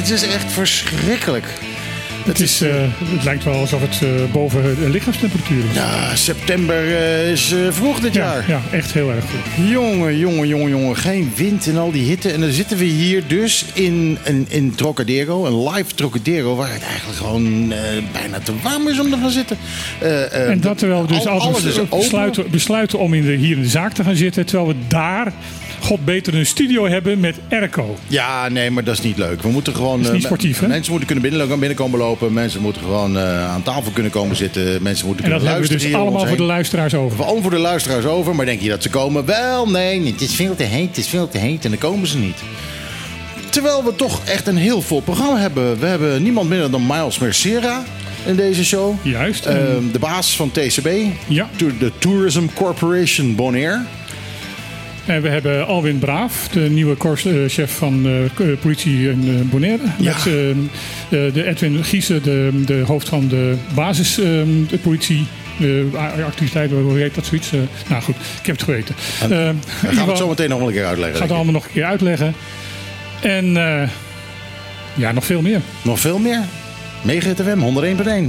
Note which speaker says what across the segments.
Speaker 1: Het is echt verschrikkelijk.
Speaker 2: Het, is, eh, het lijkt wel alsof het eh, boven de lichaamstemperatuur is.
Speaker 1: Ja, september eh, is vroeg dit
Speaker 2: ja,
Speaker 1: jaar.
Speaker 2: ja, echt heel erg goed.
Speaker 1: Jongen, jongen, jongen, jongen. Geen wind en al die hitte. En dan zitten we hier dus in, in, in Trocadero. Een live Trocadero. Waar het eigenlijk gewoon bijna te warm is om te gaan zitten.
Speaker 2: En dat terwijl we dus
Speaker 1: al-
Speaker 2: altijd besluiten, besluiten om in de, hier in de zaak te gaan zitten. Terwijl we daar, god beter, een studio hebben met airco.
Speaker 1: Ja, nee, maar dat is niet leuk. We moeten gewoon.
Speaker 2: is niet
Speaker 1: eh,
Speaker 2: sportief, hè?
Speaker 1: Mensen moeten kunnen binnen, binnenkomen lopen. Mensen moeten gewoon eh, aan tafel kunnen komen zitten. Mensen moeten
Speaker 2: En dat
Speaker 1: kunnen
Speaker 2: hebben we
Speaker 1: luisteren.
Speaker 2: dus
Speaker 1: hier om
Speaker 2: allemaal voor de luisteraars over.
Speaker 1: Allemaal voor de luisteraars over. Maar denk je dat ze komen? Wel, nee, het is veel te heet. Het is veel te heet. En dan komen ze niet. Terwijl we toch echt een heel vol programma hebben. We hebben niemand minder dan Miles Mercera in deze show.
Speaker 2: Juist.
Speaker 1: Ehm, de baas van TCB.
Speaker 2: Ja.
Speaker 1: De Tourism Corporation Bonaire.
Speaker 2: En we hebben Alwin Braaf, de nieuwe kors- eh, chef van eh, k- politie in eh, Bonaire.
Speaker 1: Ja.
Speaker 2: Met eh, eh, de Edwin Giesen, de, de hoofd van de basis eh, de politie. De a- activiteiten, hoe heet dat zoiets? Eh, nou goed, ik heb het geweten. Eh, ieder
Speaker 1: gaan we het zo meteen nog wel een keer uitleggen.
Speaker 2: Gaat
Speaker 1: ik.
Speaker 2: allemaal nog een keer uitleggen. En eh, ja, nog veel meer.
Speaker 1: Nog veel meer. Mega FM 101.1.
Speaker 3: Iedere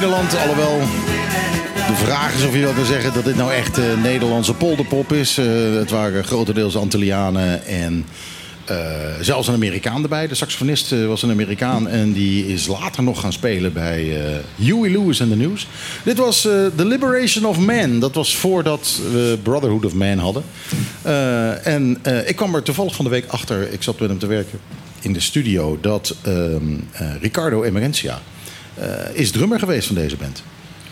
Speaker 1: Nederland. Alhoewel, de vraag is of je wel kan zeggen dat dit nou echt eh, Nederlandse polderpop is. Eh, het waren grotendeels Antillianen en eh, zelfs een Amerikaan erbij. De saxofonist was een Amerikaan en die is later nog gaan spelen bij Huey Lewis and the News. Dit was The Liberation of Man. Dat was voordat we Brotherhood of Man hadden. En ik kwam er toevallig van de week achter, ik zat met hem te werken in de studio, dat ehm, eh, Ricardo Emerencia eh, is drummer geweest van deze band.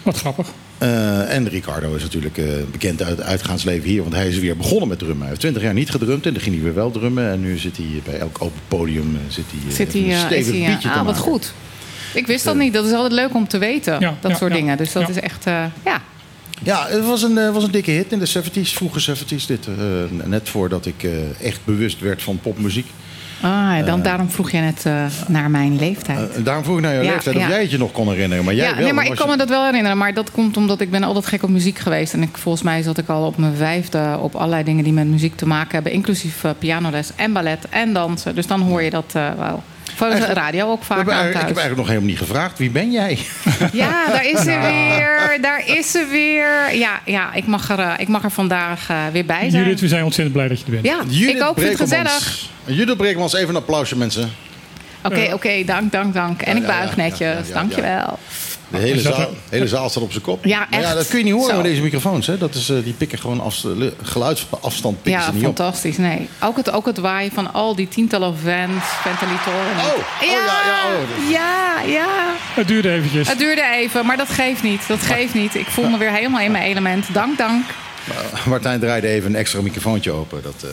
Speaker 2: Wat grappig.
Speaker 1: Eh, en Ricardo is natuurlijk eh, bekend uit het uitgaansleven hier, want hij is weer begonnen met drummen. Hij heeft 20 jaar niet gedrumd en dan ging hij weer wel drummen. En nu zit hij bij elk open podium eh, zit hij, eh,
Speaker 4: Zit hij,
Speaker 1: een
Speaker 4: eh,
Speaker 1: stevig
Speaker 4: is hij, eh,
Speaker 1: te
Speaker 4: ah, wat goed. Ik wist dat niet. Dat is altijd leuk om te weten.
Speaker 2: Ja,
Speaker 4: dat
Speaker 2: ja,
Speaker 4: soort
Speaker 2: ja.
Speaker 4: dingen. Dus dat
Speaker 2: Ja.
Speaker 4: is echt, eh, ja.
Speaker 1: Ja, het was een, eh, was een dikke hit in de 70s, vroege 70s. Dit, eh, net voordat ik eh, echt bewust werd van popmuziek.
Speaker 4: Ah, dan, daarom vroeg je net eh, naar mijn leeftijd.
Speaker 1: Eh, daarom vroeg ik naar jouw
Speaker 4: Ja,
Speaker 1: leeftijd of
Speaker 4: ja.
Speaker 1: jij het je nog kon herinneren. Maar jij
Speaker 4: ja,
Speaker 1: wel,
Speaker 4: nee, maar ik kan me dat wel herinneren. Maar dat komt omdat ik ben altijd gek op muziek geweest. En ik, volgens mij zat ik al op mijn vijfde op allerlei dingen die met muziek te maken hebben. Inclusief eh, pianoles en ballet en dansen. Dus dan hoor je dat wel. Voor de
Speaker 1: Eigenlijk-
Speaker 4: radio ook vaak aan
Speaker 1: ik heb eigenlijk nog helemaal niet gevraagd. Wie ben jij?
Speaker 4: Ja, daar is ze weer. Daar is ze weer. Ja, ja ik, mag er, eh, ik mag er vandaag eh, weer bij zijn.
Speaker 2: Judith, we zijn ontzettend blij dat je er bent.
Speaker 4: Ja, ik ook. Vind het gezellig.
Speaker 1: Judith Brekelmans, even een applausje mensen.
Speaker 4: Oké, oké, dank, dank, dank. En
Speaker 1: Ja,
Speaker 4: ik buig
Speaker 1: ja,
Speaker 4: netjes.
Speaker 1: ja, ja, ja. De hele zaal, hele zaal staat op zijn kop.
Speaker 4: Ja,
Speaker 1: ja,
Speaker 4: echt.
Speaker 1: dat kun je niet horen
Speaker 4: Zo.
Speaker 1: met deze microfoons. Hè? Dat is, eh, die pikken gewoon af, geluidsafstand pikken
Speaker 4: Ja,
Speaker 1: ze niet op.
Speaker 4: fantastisch. Nee. Ook het, ook het waaien van al die tientallen vents, ventilatoren.
Speaker 1: Oh, oh, ja, ja, oh.
Speaker 4: ja, ja.
Speaker 2: Het duurde eventjes.
Speaker 4: Het duurde even, maar dat geeft niet. Dat geeft niet. Ik voel me weer helemaal in mijn element. Dank, dank.
Speaker 1: Martijn draaide even een extra microfoontje open. Dat, eh,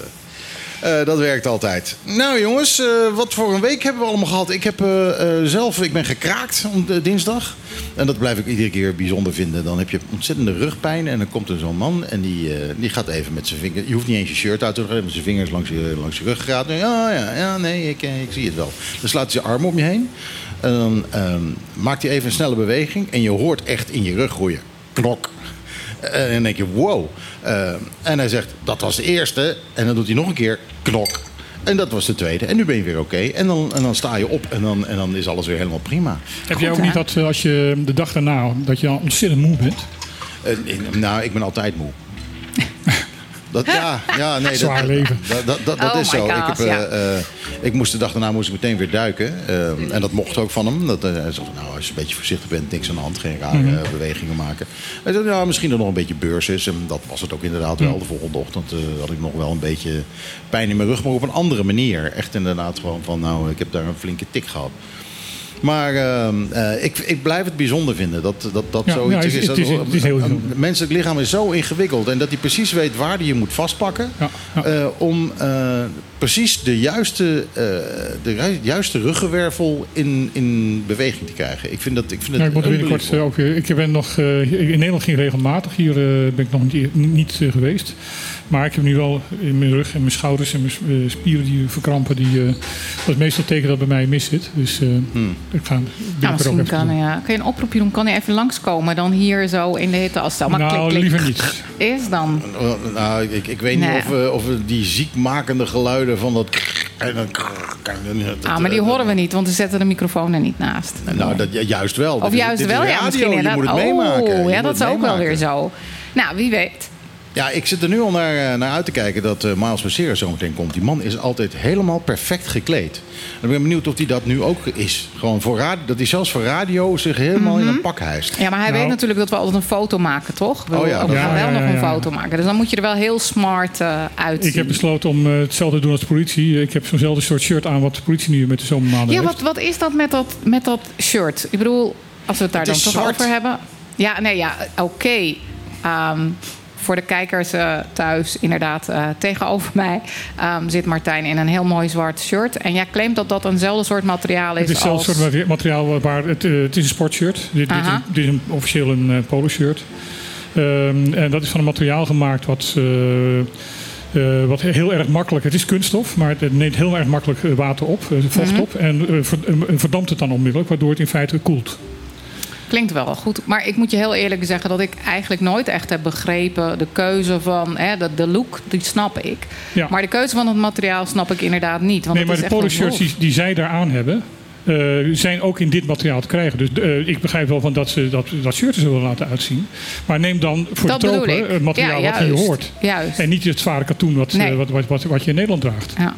Speaker 1: eh, dat werkt altijd. Nou jongens, eh, wat voor een week hebben we allemaal gehad? Ik heb eh, zelf, ik ben gekraakt de dinsdag. En dat blijf ik iedere keer bijzonder vinden. Dan heb je ontzettende rugpijn en dan komt er zo'n man en die, die gaat even met zijn vingers... Je hoeft niet eens je shirt uit te doen, met zijn vingers langs je, langs je ruggraat. Ja, ja, ja, nee, ik, ik zie het wel. Dan slaat hij zijn arm om je heen. En dan ehm, maakt hij even een snelle beweging en je hoort echt in je rug groeien. Knok. Eh, En dan denk je, wow. Eh, en hij zegt, dat was de eerste. En dan doet hij nog een keer, knok. En dat was de tweede. En nu ben je weer oké. En, dan, en dan sta je op en dan, en dan is alles weer helemaal prima.
Speaker 2: Heb jij ook
Speaker 4: hè?
Speaker 2: niet dat eh, als je de dag daarna, dat je dan ontzettend moe bent?
Speaker 1: Nou, ik ben altijd moe. Dat, ja, ja, nee. Dat,
Speaker 2: Zwaar leven.
Speaker 1: Dat, dat, dat, dat
Speaker 4: Oh
Speaker 1: is zo. ik, heb, eh,
Speaker 4: ja.
Speaker 1: eh, ik moest de dag daarna moest ik meteen weer duiken. Eh, en dat mocht ook van hem. Dat, eh, hij zei, nou, als je een beetje voorzichtig bent, niks aan de hand. Geen rare
Speaker 2: Mhm.
Speaker 1: bewegingen maken. Hij zei, ja, misschien er nog een beetje beurs is. En dat was het ook inderdaad
Speaker 2: Mhm.
Speaker 1: wel. De volgende ochtend eh, had ik nog wel een beetje pijn in mijn rug. Maar op een andere manier. Echt inderdaad gewoon van, nou, ik heb daar een flinke tik gehad. Maar ehm, eh, ik, ik blijf het bijzonder vinden dat dat, dat
Speaker 2: Ja,
Speaker 1: zoiets
Speaker 2: ja, het is-
Speaker 1: is.
Speaker 2: het is-
Speaker 1: Dat-
Speaker 2: het is heel
Speaker 1: een- een menselijk lichaam is zo ingewikkeld. En dat hij precies weet waar hij je moet vastpakken.
Speaker 2: Ja,
Speaker 1: eh, om eh, precies de juiste, de ju- juiste ruggenwervel in, in beweging te krijgen. Ik vind dat, ik vind
Speaker 2: Ja,
Speaker 1: het
Speaker 2: ik moet binnenkort ook. Ik ben nog. in Nederland ging regelmatig. Hier ben ik nog niet, niet geweest. Maar ik heb nu wel in mijn rug en mijn schouders en mijn spieren die verkrampen. Die, dat is meestal teken dat bij mij mis zit. Dus
Speaker 1: Hmm.
Speaker 2: Ik ga
Speaker 4: Nou, misschien kan, ja. kan je een oproepje doen. Kan hij even langskomen dan hier zo in de hitte als stel maar
Speaker 2: Nou,
Speaker 4: klik, klik.
Speaker 2: liever niet.
Speaker 4: Is dan.
Speaker 1: Nou, ik, ik weet
Speaker 4: Nee.
Speaker 1: niet of, we, of we die ziekmakende geluiden van dat... En dan,
Speaker 4: Ah, maar die horen we niet, want ze zetten de microfoon er niet naast.
Speaker 1: Nou, dat, ja, juist wel.
Speaker 4: Of juist wel, ja,
Speaker 1: radio,
Speaker 4: misschien
Speaker 1: Je
Speaker 4: inderdaad.
Speaker 1: moet het
Speaker 4: oh,
Speaker 1: meemaken. Je
Speaker 4: ja, dat is ook wel weer zo. Nou, wie weet.
Speaker 1: Ja, ik zit er nu al naar, eh, naar uit te kijken dat eh, Miles Mercedes zo meteen komt. Die man is altijd helemaal perfect gekleed. En ik ben benieuwd of hij dat nu ook is. Gewoon voor radio, dat hij zelfs voor radio zich helemaal in een pak hijst.
Speaker 4: Ja, maar hij
Speaker 2: Nou.
Speaker 4: weet natuurlijk dat we altijd een foto maken, toch? We,
Speaker 1: Oh ja,
Speaker 4: we gaan
Speaker 2: Ja,
Speaker 4: wel
Speaker 2: ja,
Speaker 4: nog
Speaker 2: ja,
Speaker 4: een
Speaker 2: ja.
Speaker 4: foto maken. Dus dan moet je er wel heel smart eh uitzien.
Speaker 2: Ik heb besloten om hetzelfde te doen als de politie. Ik heb zo'nzelfde soort shirt aan wat de politie nu met de zomermaanden
Speaker 4: Ja,
Speaker 2: heeft.
Speaker 4: wat, wat is dat met, dat met dat shirt? Ik bedoel, als we het daar
Speaker 1: Het
Speaker 4: dan toch
Speaker 1: zwart.
Speaker 4: over hebben. Ja, nee, ja, oké. Ehm, voor de kijkers eh, thuis, inderdaad, eh, tegenover mij ehm, zit Martijn in een heel mooi zwart shirt. En jij claimt dat dat eenzelfde soort materiaal is,
Speaker 2: Het is
Speaker 4: als...
Speaker 2: een soort materiaal waar het, eh, het is een sportshirt. Dit, dit, dit is een, officieel een polo shirt. Ehm, en dat is van een materiaal gemaakt wat, wat heel erg makkelijk. Het is kunststof, maar het neemt heel erg makkelijk water op, vocht
Speaker 4: Mhm.
Speaker 2: op. En ver- verdampt het dan onmiddellijk, waardoor het in feite koelt.
Speaker 4: Klinkt wel goed. Maar ik moet je heel eerlijk zeggen dat ik eigenlijk nooit echt heb begrepen de keuze van hè, de, de look, die snap ik.
Speaker 2: Ja.
Speaker 4: Maar de keuze van het materiaal snap ik inderdaad niet. Want
Speaker 2: nee, maar
Speaker 4: is
Speaker 2: de polo shirts die, die zij daar aan hebben. eh, zijn ook in dit materiaal te krijgen. Dus eh, ik begrijp wel van dat ze dat, dat shirt zullen laten uitzien. Maar neem dan voor
Speaker 4: Dat
Speaker 2: de tropen het materiaal
Speaker 4: Ja,
Speaker 2: wat je hoort.
Speaker 4: Juist.
Speaker 2: En niet het zware katoen wat,
Speaker 4: Nee.
Speaker 2: eh, wat, wat, wat, wat je in Nederland draagt.
Speaker 4: Ja.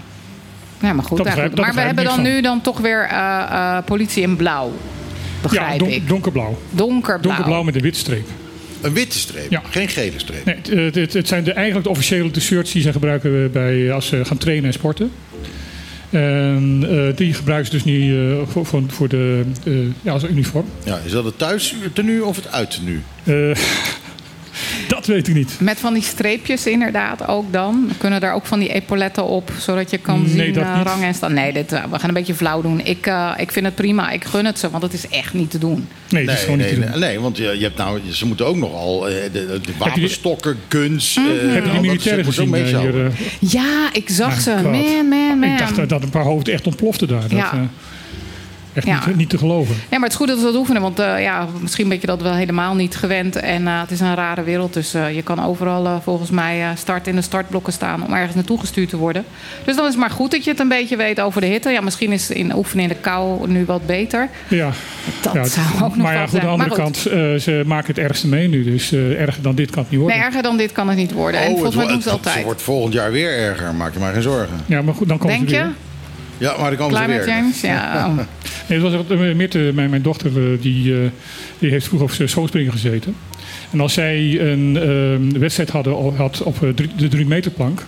Speaker 4: Ja, maar goed.
Speaker 2: Dat
Speaker 4: eigenlijk.
Speaker 2: begrijp- dat
Speaker 4: maar we hebben dan nu dan toch weer politie in blauw. Begrijp
Speaker 2: ja, don-
Speaker 4: ik.
Speaker 2: donkerblauw.
Speaker 4: Donkerblauw.
Speaker 2: Donkerblauw met een witte streep.
Speaker 1: Een witte streep,
Speaker 2: Ja.
Speaker 1: geen gele streep.
Speaker 2: Nee, het, het, het- zijn de, eigenlijk de officiële shirts die ze gebruiken bij, als ze gaan trainen en sporten. En eh, die gebruiken ze dus nu eh, voor, voor, voor de, eh, ja, als uniform.
Speaker 1: Ja, is dat het thuis tenue of het uit tenue?
Speaker 2: Dat weet ik niet.
Speaker 4: Met van die streepjes inderdaad ook dan. Kunnen daar ook van die epauletten op, zodat je kan
Speaker 2: Nee,
Speaker 4: zien
Speaker 2: dat
Speaker 4: eh, rang en staan. Nee, dit, eh, we gaan een beetje flauw doen. Ik, eh, ik vind het prima. Ik gun het ze, want het is echt niet te doen.
Speaker 2: Nee, dat is gewoon
Speaker 1: nee,
Speaker 2: niet te doen.
Speaker 1: nee, want je, je hebt nou, ze moeten ook nogal eh, de, de, wapenstokken, guns.
Speaker 4: Mhm.
Speaker 2: Heb je die
Speaker 1: dat
Speaker 2: militairen gezien hier?
Speaker 4: Ja, ik zag ze. Man, man, man.
Speaker 2: Ik dacht dat- dat een paar hoofden echt ontploften daar. Dat,
Speaker 4: Ja.
Speaker 2: Echt
Speaker 4: Ja.
Speaker 2: niet, niet te geloven.
Speaker 4: Ja, maar het is goed dat we dat oefenen. Want eh, ja, misschien ben je dat wel helemaal niet gewend. En eh, het is een rare wereld. Dus eh, je kan overal volgens mij eh, start in de startblokken staan om ergens naartoe gestuurd te worden. Dus dan is het maar goed dat je het een beetje weet over de hitte. Ja, misschien is in oefenen in de kou nu wat beter.
Speaker 2: Ja.
Speaker 4: Dat
Speaker 2: ja,
Speaker 4: zou ook nog
Speaker 2: maar ja,
Speaker 4: wel
Speaker 2: goed, aan de andere kant, eh, ze maken het ergste mee nu. Dus eh, erger dan dit kan het niet worden.
Speaker 4: Nee, erger dan dit kan het niet worden. en
Speaker 1: Oh,
Speaker 4: volgens
Speaker 1: het,
Speaker 4: mij doen ze
Speaker 1: wo-
Speaker 4: het
Speaker 1: het,
Speaker 4: altijd.
Speaker 1: wordt volgend jaar weer erger. Maak je maar geen zorgen.
Speaker 2: Ja, maar goed, dan komen
Speaker 4: Denk
Speaker 2: ze
Speaker 4: je?
Speaker 2: Weer.
Speaker 1: Ja, maar dan komen ze
Speaker 4: Climate
Speaker 1: weer.
Speaker 4: change? Ja.
Speaker 2: Nee, het was Meerte, mijn, mijn dochter, eh, die, eh, die heeft vroeger op zijn schoolspringen gezeten. En als zij een eh, wedstrijd hadden, had op eh, drie- de drie meter plank,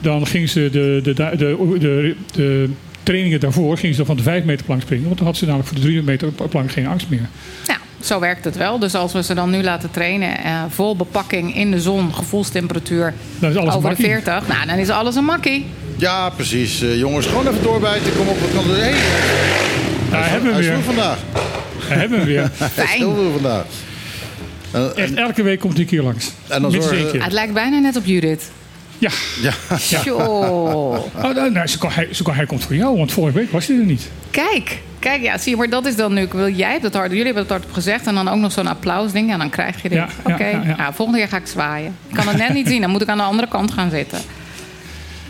Speaker 2: dan ging ze de, de, de, de, de, de trainingen daarvoor ging ze dan van de vijf meter plank springen. Want dan had ze namelijk voor de drie meter plank geen angst meer.
Speaker 4: Nou, zo werkt het wel. Dus als we ze dan nu laten trainen, eh, vol bepakking in de zon, gevoelstemperatuur
Speaker 2: Dan is alles
Speaker 4: over de
Speaker 2: makkie.
Speaker 4: 40, nou, dan is alles een makkie.
Speaker 1: Ja, precies. Eh, jongens, gewoon even doorbijten. Kom op, wat kan er? Hey,
Speaker 2: Daar hebben we
Speaker 1: hij
Speaker 2: weer.
Speaker 1: vroeg vandaag.
Speaker 2: Daar hebben we weer.
Speaker 1: Hij
Speaker 4: Fijn.
Speaker 1: vroeg vandaag. En,
Speaker 2: Echt, elke week komt hij een keer langs.
Speaker 1: En dan zorgen-.
Speaker 4: Het lijkt bijna net op Judith.
Speaker 2: Ja.
Speaker 1: ja.
Speaker 2: Oh, nou, nou, ze kan, hij, ze kan, hij komt voor jou, want vorige week was hij er niet.
Speaker 4: Kijk, kijk, ja, zie je, maar dat is dan nu. Jij hebt het hard, jullie hebben het hardop gezegd en dan ook nog zo'n applausding. En dan krijg je dit.
Speaker 2: Ja, ja,
Speaker 4: Oké,
Speaker 2: ja, ja.
Speaker 4: Nou, volgende keer ga ik zwaaien. Ik kan het net niet zien, dan moet ik aan de andere kant gaan zitten.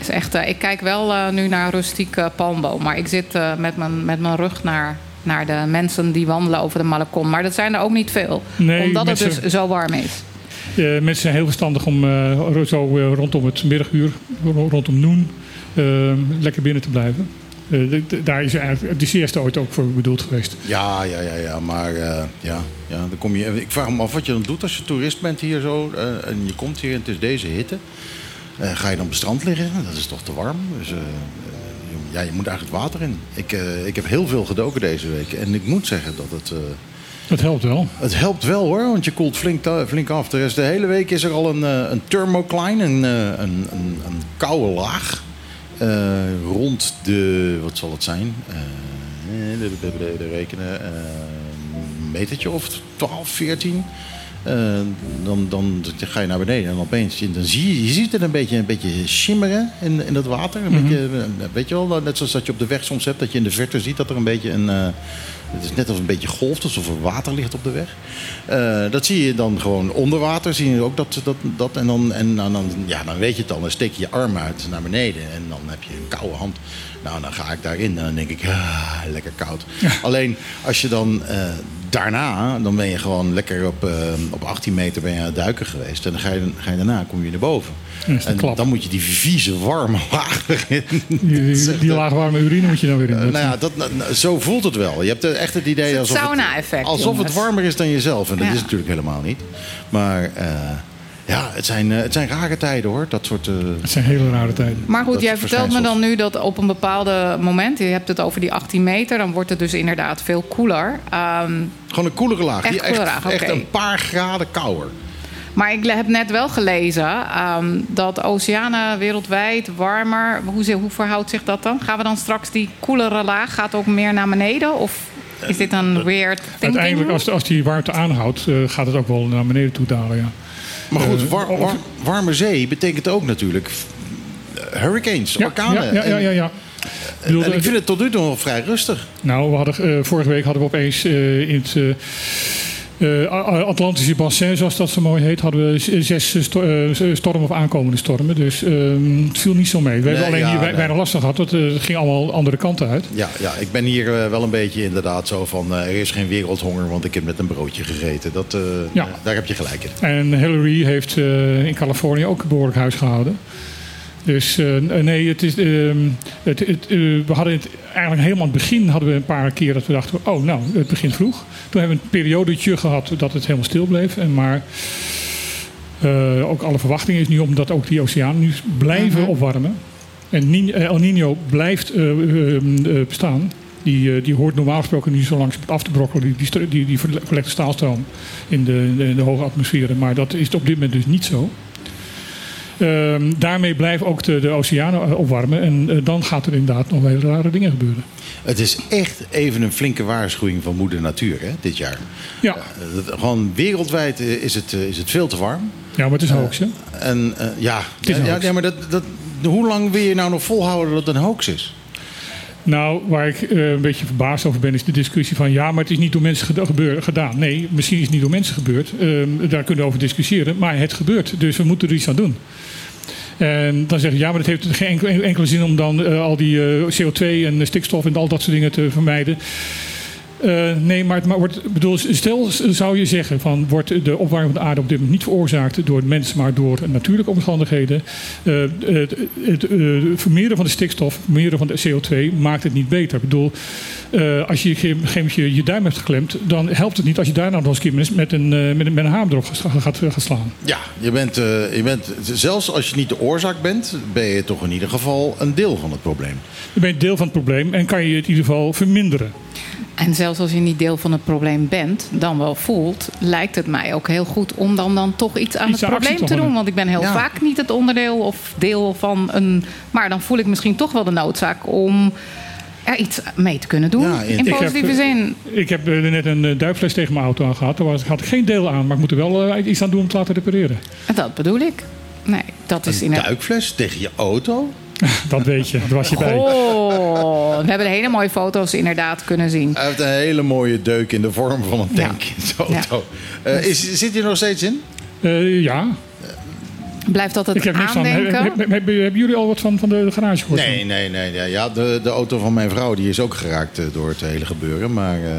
Speaker 4: Is echt, eh, ik kijk wel eh, nu naar rustiek eh, palmboom, maar ik zit eh, met, mijn, met mijn rug naar, naar de mensen die wandelen over de Malakon. Maar dat zijn er ook niet veel,
Speaker 2: Nee,
Speaker 4: omdat het dus zo warm is.
Speaker 2: Eh, mensen zijn heel verstandig om eh, zo rondom het middaguur, ro- rondom noen, eh, lekker binnen te blijven. Eh, de- de- daar is eigenlijk de siesta ooit ook voor bedoeld geweest.
Speaker 1: ja, ja, ja, ja. Maar eh, ja, ja, dan kom je. Ik vraag me af wat je dan doet als je toerist bent hier zo. eh, en je komt hier en het is deze hitte. Eh, ga je dan op het strand liggen? Dat is toch te warm? Dus, eh, eh, ja, je moet eigenlijk het water in. Ik, ik heb heel veel gedoken deze week. En ik moet zeggen dat het...
Speaker 2: Dat helpt wel.
Speaker 1: het helpt wel hoor, want je koelt flink, flink af. De, hele week is er al een, een thermocline, een, een, een, een koude laag. rond de, wat zal het zijn? Eh, de, de, de, de rekenen, eh, een metertje of 12, 14. Eh, dan, dan ga je naar beneden en opeens dan zie je, je ziet het een beetje, een beetje schimmeren in, in dat water. Een beetje, eh, weet je wel, net zoals dat je op de weg soms hebt, dat je in de verte ziet dat er een beetje een. eh, het is net als een beetje golft, alsof er water ligt op de weg. Dat zie je dan gewoon onder water. Zie je ook dat, dat, dat en, dan, en dan, dan, ja, dan weet je het dan. Dan steek je je arm uit naar beneden en dan heb je een koude hand. Nou, dan ga ik daarin en dan denk ik, ah, lekker koud. Alleen als je dan eh, daarna, dan ben je gewoon lekker op, eh, op 18 meter ben je aan het duiken geweest. En dan ga je, ga je daarna, kom je naar boven. En
Speaker 2: klap.
Speaker 1: dan moet je die vieze, warme laag erin.
Speaker 2: Die, die, die laagwarme urine moet je dan weer in.
Speaker 1: Eh, nou ja, dat, nou, nou, zo voelt het wel. Je hebt echt het idee
Speaker 4: Het
Speaker 1: alsof, het,
Speaker 4: sauna-effect,
Speaker 1: alsof het warmer is dan jezelf. En dat
Speaker 4: Ja.
Speaker 1: is natuurlijk helemaal niet. Maar eh, ja, het zijn, eh, het zijn rare tijden hoor. Dat soort... eh,
Speaker 2: Het zijn hele rare tijden.
Speaker 4: Maar goed, jij vertelt me dan nu dat op een bepaalde moment, je hebt het over die 18 meter, dan wordt het dus inderdaad veel koeler. Ehm,
Speaker 1: gewoon een koelere laag.
Speaker 4: Echt
Speaker 1: die echt, echt een paar graden kouder.
Speaker 4: maar ik heb net wel gelezen ehm, dat oceanen wereldwijd warmer. Hoe, hoe verhoudt zich dat dan? Gaan we dan straks die koelere laag gaat ook meer naar beneden? Of is dit een weird thinking?
Speaker 2: Uiteindelijk, als, als die warmte aanhoudt, eh, gaat het ook wel naar beneden toe dalen. Ja.
Speaker 1: Maar goed,
Speaker 2: Eh,
Speaker 1: war- warme zee betekent ook natuurlijk eh, hurricanes, orkanen.
Speaker 2: ja, ja, ja, ja,
Speaker 1: En-.
Speaker 2: Ik bedoel,
Speaker 1: En ik
Speaker 2: eh,
Speaker 1: vind het tot nu toe nog vrij rustig.
Speaker 2: Nou, we hadden, vorige week hadden we opeens eh, in het Atlantische bassin, zoals dat zo mooi heet, hadden we zes eh, eh, stormen of aankomende stormen. Dus ehm, het viel niet zo mee. We hebben alleen
Speaker 1: ja,
Speaker 2: hier wij-
Speaker 1: nee.
Speaker 2: weinig last van gehad, eh, het ging allemaal andere kanten uit.
Speaker 1: Ja, ja, ik ben hier eh, wel een beetje inderdaad zo van... eh, er is geen wereldhonger, want ik heb met een broodje gegeten. Dat, eh,
Speaker 2: Ja.
Speaker 1: Daar heb je gelijk in.
Speaker 2: En Hillary heeft eh, in Californië ook een behoorlijk huis gehouden. Dus eh, nee, het is, ehm, het, het, eh, we hadden het eigenlijk helemaal aan het begin hadden we een paar keer dat we dachten, oh nou, het begint vroeg. Toen hebben we een periodetje gehad dat het helemaal stil bleef. En maar eh, ook alle verwachtingen is nu omdat ook die oceanen nu blijven opwarmen. En El Nino blijft eh, eh, eh, bestaan. Die, die hoort normaal gesproken niet zo langs af te brokkelen, die, die, die, die verle- verlegde staalstroom in de, de, de hoge atmosfeer. Maar dat is op dit moment dus niet zo. Ehm, daarmee blijven ook de, de oceanen eh, opwarmen. En eh, dan gaat er inderdaad nog hele rare dingen gebeuren.
Speaker 1: Het is echt even een flinke waarschuwing van moeder natuur hè, dit jaar.
Speaker 2: Ja,
Speaker 1: Eh, gewoon wereldwijd is het, is het veel te warm.
Speaker 2: ja maar het is hoax, hè?
Speaker 1: En ja, ja, ja, maar dat, dat, hoe lang wil je nou nog volhouden dat het een hoax is?
Speaker 2: Nou, waar ik eh, een beetje verbaasd over ben, is de discussie van ja, maar het is niet door mensen gedaan. Nee, misschien is het niet door mensen gebeurd. Ehm, daar kunnen we over discussiëren. Maar het gebeurt. Dus we moeten er iets aan doen. En dan zeg je ja, maar het heeft geen enkele, enkele zin om dan eh, al die eh, CO2 en stikstof en al dat soort dingen te vermijden. Eh, nee, maar het maar wordt, bedoel, stel zou je zeggen van wordt de opwarming van de aarde op dit moment niet veroorzaakt door mens, maar door natuurlijke omstandigheden. Eh, het, het eh, vermeerderen van de stikstof, vermeerderen van de CO2 maakt het niet beter. Ik bedoel, als je op een gegeven moment je, je duim hebt geklemd, dan helpt het niet als je daarna nog eens een keer met, een, met een, met een haam erop gaat, gaat, slaan.
Speaker 1: Ja, je bent, je bent, zelfs als je niet de oorzaak bent, ben je toch in ieder geval een deel van het probleem.
Speaker 2: Je deel van het probleem en kan je het in ieder geval verminderen.
Speaker 4: En zelfs als je niet deel van het probleem bent, dan wel voelt, lijkt het mij ook heel goed om dan, dan toch iets aan
Speaker 2: Iets
Speaker 4: het
Speaker 2: aan
Speaker 4: probleem
Speaker 2: te
Speaker 4: doen. Want ik ben heel
Speaker 1: Ja.
Speaker 4: vaak niet het onderdeel of deel van een. Maar dan voel ik misschien toch wel de noodzaak om er iets mee te kunnen doen.
Speaker 1: Ja, in-
Speaker 4: in
Speaker 1: Ik
Speaker 2: heb,
Speaker 4: positieve
Speaker 2: eh,
Speaker 4: zin.
Speaker 2: Ik heb eh, net een eh, duikfles tegen mijn auto aangehad. Daar was, had ik geen deel aan, maar ik moet er wel eh, iets aan doen om het te laten repareren.
Speaker 4: Dat bedoel ik. Nee, dat is
Speaker 1: Een duikfles tegen je auto?
Speaker 2: Dat weet je, daar was je bij.
Speaker 4: Oh, we hebben hele mooie foto's inderdaad kunnen zien.
Speaker 1: Hij heeft een hele mooie deuk in de vorm van een
Speaker 4: Ja.
Speaker 1: tank in zijn
Speaker 4: Ja.
Speaker 1: auto. Eh, is, zit hij er nog steeds in?
Speaker 2: Eh, ja,
Speaker 4: Blijft dat het
Speaker 2: ik heb niks van.
Speaker 4: aandenken?
Speaker 2: Heb- heb- hebben, jullie al wat van, van de garage gehoord?
Speaker 1: Nee, nee, nee. nee. Ja, de, de auto van mijn vrouw die is ook geraakt eh, door het hele gebeuren. Maar eh,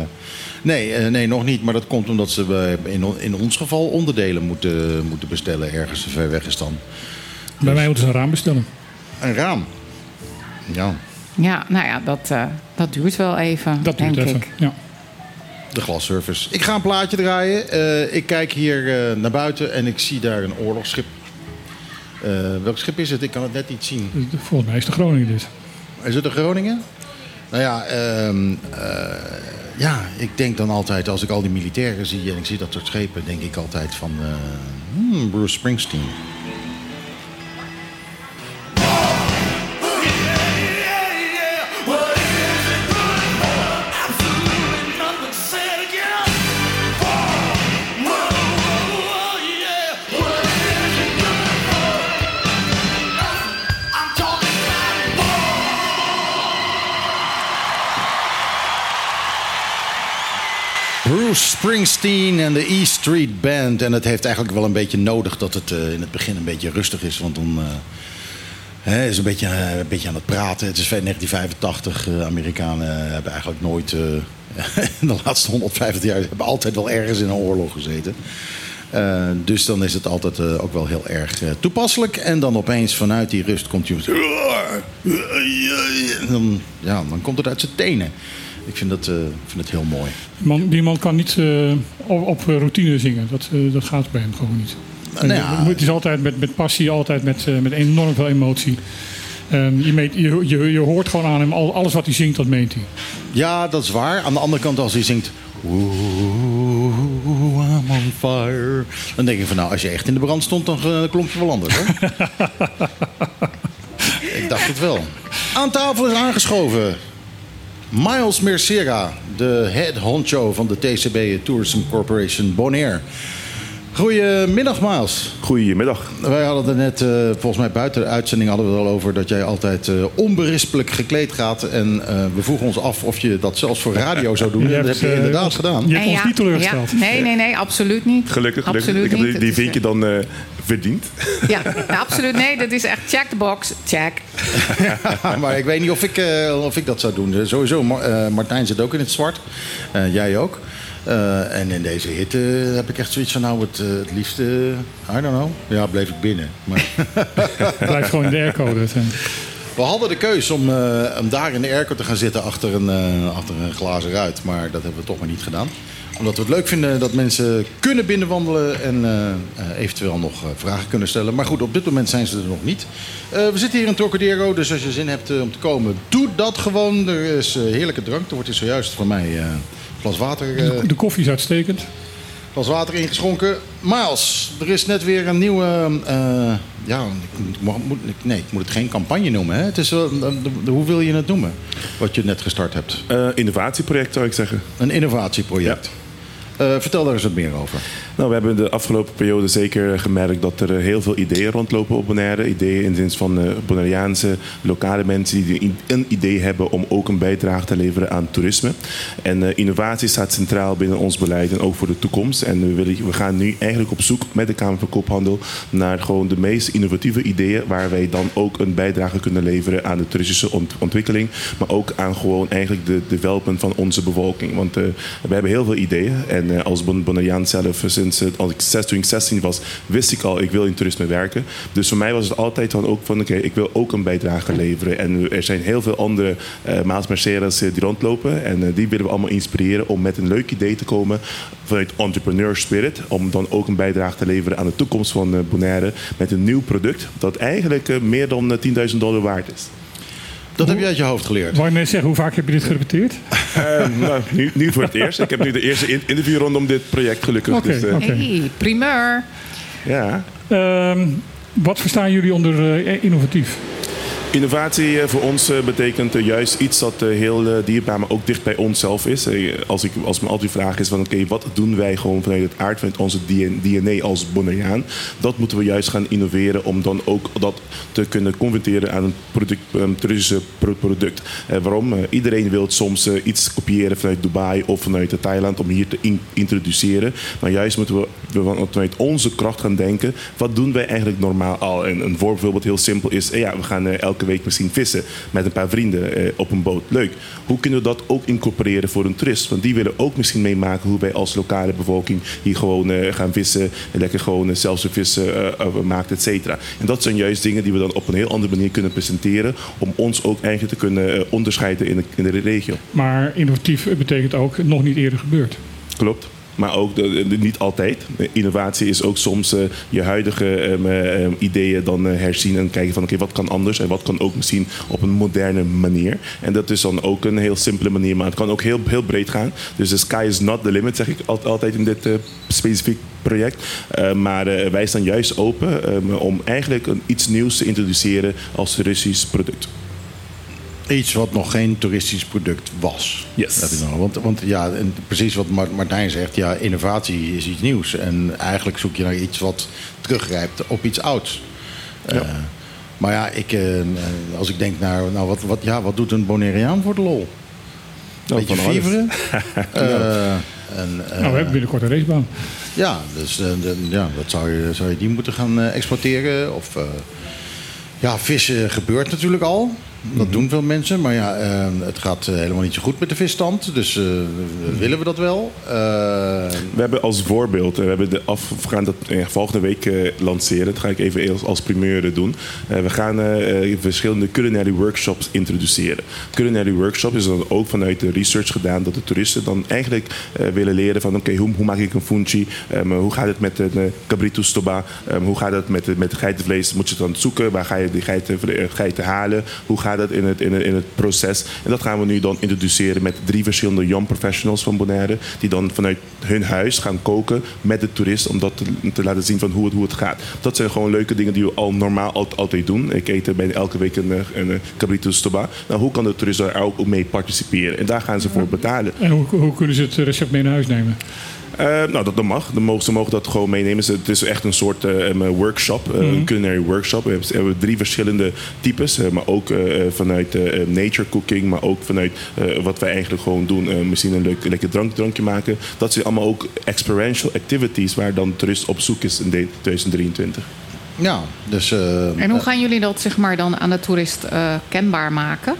Speaker 1: nee, nee, nog niet. Maar dat komt omdat ze in, in ons geval onderdelen moeten, moeten bestellen ergens ver weg is dan.
Speaker 2: Bij mij moeten ze een raam bestellen.
Speaker 1: Een raam. Ja,
Speaker 4: Ja, nou ja, dat, eh, dat duurt wel even,
Speaker 2: Dat
Speaker 4: denk
Speaker 2: duurt even.
Speaker 4: ik.
Speaker 2: Ja.
Speaker 1: de glasservice. Ik ga een plaatje draaien. Eh, ik kijk hier eh, naar buiten en ik zie daar een oorlogsschip. Eh, welk schip is het? Ik kan het net niet zien.
Speaker 2: Volgens mij is de Groningen dit.
Speaker 1: Is het een Groningen? Nou ja, ehm, eh, ja, ik denk dan altijd, als ik al die militairen zie en ik zie dat soort schepen, denk ik altijd van eh, hmm, Bruce Springsteen. Springsteen en de E Street Band. En het heeft eigenlijk wel een beetje nodig dat het eh, in het begin een beetje rustig is. Want dan eh, hè, is een beetje, eh, een beetje aan het praten. Het is 1985. Uh, Amerikanen hebben eigenlijk nooit... in de laatste 150 jaar hebben altijd wel ergens in een oorlog gezeten. Dus dan is het altijd ook wel heel erg toepasselijk. En dan opeens vanuit die rust komt hij. Dan, ja, dan komt het uit zijn tenen. Ik vind dat, vind het heel mooi.
Speaker 2: Die man, die man kan niet op, op, routine zingen. Dat, dat gaat bij hem gewoon niet. Nou, ja. Het is altijd met, met passie, altijd met, met enorm veel emotie. En je, meet, je, je, je hoort gewoon aan hem, alles wat hij zingt, dat meent hij.
Speaker 1: Ja, dat is waar. Aan de andere kant, als hij zingt. Ooh, I'm on fire. Dan denk ik van nou, als je echt in de brand stond, dan uh, klonk je wel anders hoor. ik dacht het wel. Aan tafel is aangeschoven. Miles Mercera, de head honcho van de TCB Tourism Corporation Bonaire. Goedemiddag, Miles.
Speaker 5: Goedemiddag.
Speaker 1: Wij hadden het net, uh, volgens mij buiten de uitzending hadden we het al over dat jij altijd uh, onberispelijk gekleed gaat. En uh, we vroegen ons af of je dat zelfs voor radio zou doen. En dat heb je inderdaad gedaan.
Speaker 2: Je hebt ons niet teleurgesteld.
Speaker 4: Ja. Nee, nee, nee, absoluut niet.
Speaker 5: Gelukkig, gelukkig. Absoluut ik heb die, die vind je dan verdiend.
Speaker 4: Ja, absoluut. Nee, dat is echt check the box, check.
Speaker 1: maar ik weet niet of ik, of ik dat zou doen. Sowieso, Martijn zit ook in het zwart. jij ook. Uh, en in deze hitte heb ik echt zoiets van, nou, het, het liefste, I don't know. Ja, bleef ik binnen. Maar
Speaker 2: Blijf gewoon in de airco. Dus,
Speaker 1: we hadden de keus om, uh, om daar in de airco te gaan zitten achter een, uh, achter een glazen ruit. Maar dat hebben we toch maar niet gedaan. Omdat we het leuk vinden dat mensen kunnen binnenwandelen en eventueel nog vragen kunnen stellen. Maar goed, op dit moment zijn ze er nog niet. we zitten hier in Trocadero, dus als je zin hebt om te komen, doe dat gewoon. Er is heerlijke drank. Er wordt hier zojuist van mij glas water.
Speaker 2: De, de, koffie is uitstekend.
Speaker 1: Glas water ingeschonken. Miles, er is net weer een nieuwe. Uh, ja, ik moet, nee, ik moet het geen campagne noemen. Hè? Het is, uh, hoe wil je het noemen? Wat je net gestart hebt?
Speaker 5: Uh, innovatieproject zou ik zeggen.
Speaker 1: Een innovatieproject. Ja. Uh, vertel daar eens wat meer over.
Speaker 5: Nou, we hebben de afgelopen periode zeker gemerkt dat er heel veel ideeën rondlopen op Bonaire. Ideeën in de zin van uh, Bonaireaanse lokale mensen die een idee hebben om ook een bijdrage te leveren aan toerisme. En uh, innovatie staat centraal binnen ons beleid en ook voor de toekomst. En we, gaan nu eigenlijk op zoek met de Kamer van Koophandel naar gewoon de meest innovatieve ideeën waar wij dan ook een bijdrage kunnen leveren aan de toeristische ont ontwikkeling. Maar ook aan gewoon eigenlijk de development van onze bevolking. Want we hebben heel veel ideeën. En als Bonaireaan zelf sinds als ik 16, 16 was, wist ik al, ik wil in toerisme werken. Dus voor mij was het altijd van, ook van oké, ik wil ook een bijdrage leveren. En er zijn heel veel andere uh, Maas Mercedes die rondlopen. En uh, die willen we allemaal inspireren om met een leuk idee te komen vanuit entrepreneur spirit. Om dan ook een bijdrage te leveren aan de toekomst van Bonaire. Met een nieuw product dat eigenlijk meer dan 10.000 dollar waard is.
Speaker 1: Dat heb je uit je hoofd geleerd.
Speaker 2: Wou je net zeggen, hoe vaak heb je dit gerepeteerd?
Speaker 5: Uh, nou, nu, nu, voor het eerst. Ik heb nu de eerste interview rondom dit project gelukkig.
Speaker 2: Okay,
Speaker 5: dus, uh...
Speaker 2: okay.
Speaker 4: Hey, primeur.
Speaker 5: Ja.
Speaker 2: Um, wat verstaan jullie onder uh, innovatief?
Speaker 5: Innovatie voor ons betekent juist iets dat heel dierbaar, maar ook dicht bij onszelf is. Als, ik, als me altijd vraag is van oké, wat doen wij gewoon vanuit het aard van onze DNA als Bonaireaan? Dat moeten we juist gaan innoveren om dan ook dat te kunnen converteren aan een product, een product. waarom? iedereen wil soms iets kopiëren vanuit Dubai of vanuit Thailand om hier te in introduceren. Maar juist moeten we, vanuit onze kracht gaan denken, wat doen wij eigenlijk normaal al? En een voorbeeld heel simpel is, ja, we gaan elke week misschien vissen met een paar vrienden eh, op een boot. Leuk. Hoe kunnen we dat ook incorporeren voor een toerist? Want die willen ook misschien meemaken hoe wij als lokale bevolking hier gewoon uh, gaan vissen. En lekker gewoon uh, zelfservice uh, maakt, et cetera. En dat zijn juist dingen die we dan op een heel andere manier kunnen presenteren. Om ons ook eigenlijk te kunnen onderscheiden in de, in de regio.
Speaker 2: Maar innovatief betekent ook nog niet eerder gebeurd.
Speaker 5: Klopt. Maar ook niet altijd. Innovatie is ook soms eh, je huidige ehm, eh, ideeën dan eh, herzien en kijken van oké, wat kan anders en wat kan ook misschien op een moderne manier. En dat is dan ook een heel simpele manier, maar het kan ook heel, heel breed gaan. Dus de sky is not the limit, zeg ik al- altijd in dit eh, specifiek project. Maar wij staan juist open ehm, om eigenlijk een, iets nieuws te introduceren als toeristisch product.
Speaker 1: Iets wat nog geen toeristisch product was.
Speaker 5: Yes.
Speaker 1: Dat is nog- want, want ja, en precies wat Mart- Martijn zegt, ja, innovatie is iets nieuws. En eigenlijk zoek je naar iets wat teruggrijpt op iets ouds. Eh, maar ja, ik, eh, als ik denk naar, nou, wat, wat, ja, wat doet een Bonaireaan voor de lol?
Speaker 5: Nou,
Speaker 1: Beetje fieveren. Eh, en, eh,
Speaker 2: nou, we hebben binnenkort een racebaan.
Speaker 1: ja, dus eh, de- ja, dat zou je, zou je die moeten gaan eh, exporteren. Of, eh, ja, vissen gebeurt natuurlijk al. Dat doen veel mensen. Maar ja, eh, het gaat eh, helemaal niet zo goed met de visstand. Dus eh, willen we dat wel? Eh,
Speaker 5: We hebben als voorbeeld, eh, we, hebben de af, we gaan dat eh, volgende week lanceren. Dat ga ik even als, als primeur doen. We gaan verschillende culinary workshops introduceren. Culinary workshop is dan ook vanuit de research gedaan dat de toeristen dan eigenlijk willen leren van oké, hoe, maak ik een funchi? Ehm, hoe gaat het met een cabrito stoba? Ehm, hoe gaat het met, met geitenvlees? Moet je het dan zoeken? Waar ga je die geiten, geiten halen? Hoe gaat het in het, in, in het proces? En dat gaan we nu dan introduceren met drie verschillende young professionals van Bonaire. Die dan vanuit hun huis gaan koken met de toerist. Om dat te, te laten zien van hoe het, hoe het gaat. Dat zijn gewoon leuke dingen die we al normaal al- altijd doen. Ik eet er bijna elke week een, eh, een, een cabrito stoba. Nou, hoe kan de toerist daar ook mee participeren? En daar gaan ze voor betalen.
Speaker 2: En hoe kunnen ze het recept mee naar huis nemen?
Speaker 5: Eh, nou, dat, dat mag. Dan mogen, ze mogen dat gewoon meenemen. Het is echt een soort eh, een workshop, een culinary workshop. We hebben, we hebben drie verschillende types, eh, maar ook vanuit nature cooking, maar ook vanuit eh, wat wij eigenlijk gewoon doen. eh, misschien een leuk lekker drank, drankje maken. Dat zijn allemaal ook experiential activities waar dan toerist op zoek is in de- 2023.
Speaker 1: ja, dus... eh,
Speaker 4: En hoe gaan jullie dat zeg maar, dan aan de toerist eh, kenbaar maken?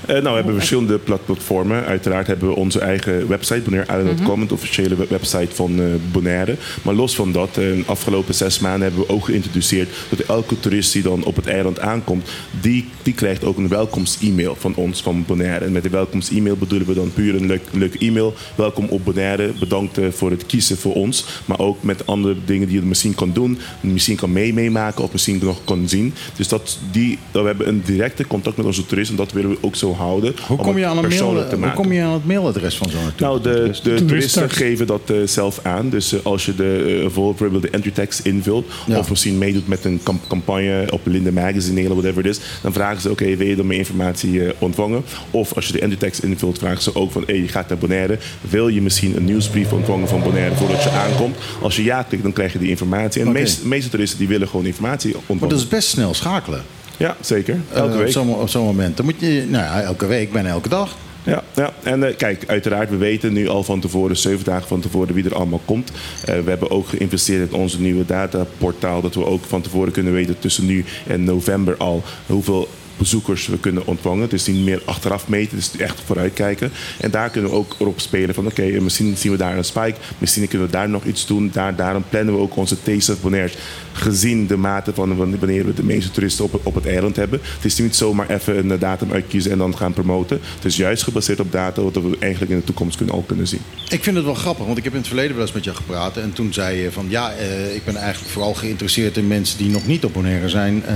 Speaker 5: Eh, nou, we hebben verschillende plat- platformen. Uiteraard hebben we onze eigen website, bonaireisland.com, het officiële we- website van eh, Bonaire. Maar los van dat, eh, de afgelopen zes maanden hebben we ook geïntroduceerd dat elke toerist die dan op het eiland aankomt, die, die krijgt ook een welkomst-e-mail van ons, van Bonaire. En met de welkomst-e-mail bedoelen we dan puur een leuk, e-mail. Welkom op Bonaire, bedankt voor het kiezen voor ons. Maar ook met andere dingen die je misschien kan doen, misschien kan mee meemaken of misschien nog kan zien. Dus dat, die, we hebben een directe contact met onze toeristen en dat willen we ook zo houden.
Speaker 1: hoe,
Speaker 5: om
Speaker 1: kom je aan een mail, hoe kom je aan het mailadres van zo'n
Speaker 5: Nou, de, de
Speaker 2: Toeristen.
Speaker 5: toeristen geven dat eh, zelf aan. Dus eh, als je de, eh, bijvoorbeeld de entry text invult...
Speaker 1: Ja.
Speaker 5: of misschien meedoet met een cam- campagne op Linde Magazine... of whatever it is... dan vragen ze, oké, wil je dan meer informatie ontvangen? Of als je de entry text invult, vragen ze ook van... hey, je gaat naar Bonaire. Wil je misschien een nieuwsbrief ontvangen van Bonaire voordat je aankomt? Als je ja klikt, dan krijg je die informatie. En
Speaker 1: Oké.
Speaker 5: de meeste, toeristen die willen gewoon informatie
Speaker 1: Maar
Speaker 5: ontvangen.
Speaker 1: dat is best snel schakelen.
Speaker 5: Ja, zeker. Elke
Speaker 1: Eh,
Speaker 5: week.
Speaker 1: Op zo'n moment. Dan moet je, nou ja, elke week, bijna elke dag.
Speaker 5: Ja, ja. en eh, kijk, uiteraard, we weten nu al van tevoren, zeven dagen van tevoren, wie er allemaal komt. Eh, we hebben ook geïnvesteerd in onze nieuwe dataportaal, dat we ook van tevoren kunnen weten tussen nu en november al hoeveel bezoekers we kunnen ontvangen. Het is niet meer achteraf meten, het is echt vooruitkijken. En daar kunnen we ook op spelen van oké, misschien zien we daar een spike, misschien kunnen we daar nog iets doen. Daar, daarom plannen we ook onze Bonaire gezien de mate van wanneer we de meeste toeristen op, op het eiland hebben. Het is niet zomaar even een datum uitkiezen en dan gaan promoten. Het is juist gebaseerd op data wat we eigenlijk in de toekomst kunnen, al kunnen zien.
Speaker 1: Ik vind het wel grappig, want ik heb in het verleden wel eens met jou gepraat. En toen zei je van ja, eh, ik ben eigenlijk vooral geïnteresseerd in mensen die nog niet Bonaire zijn. eh,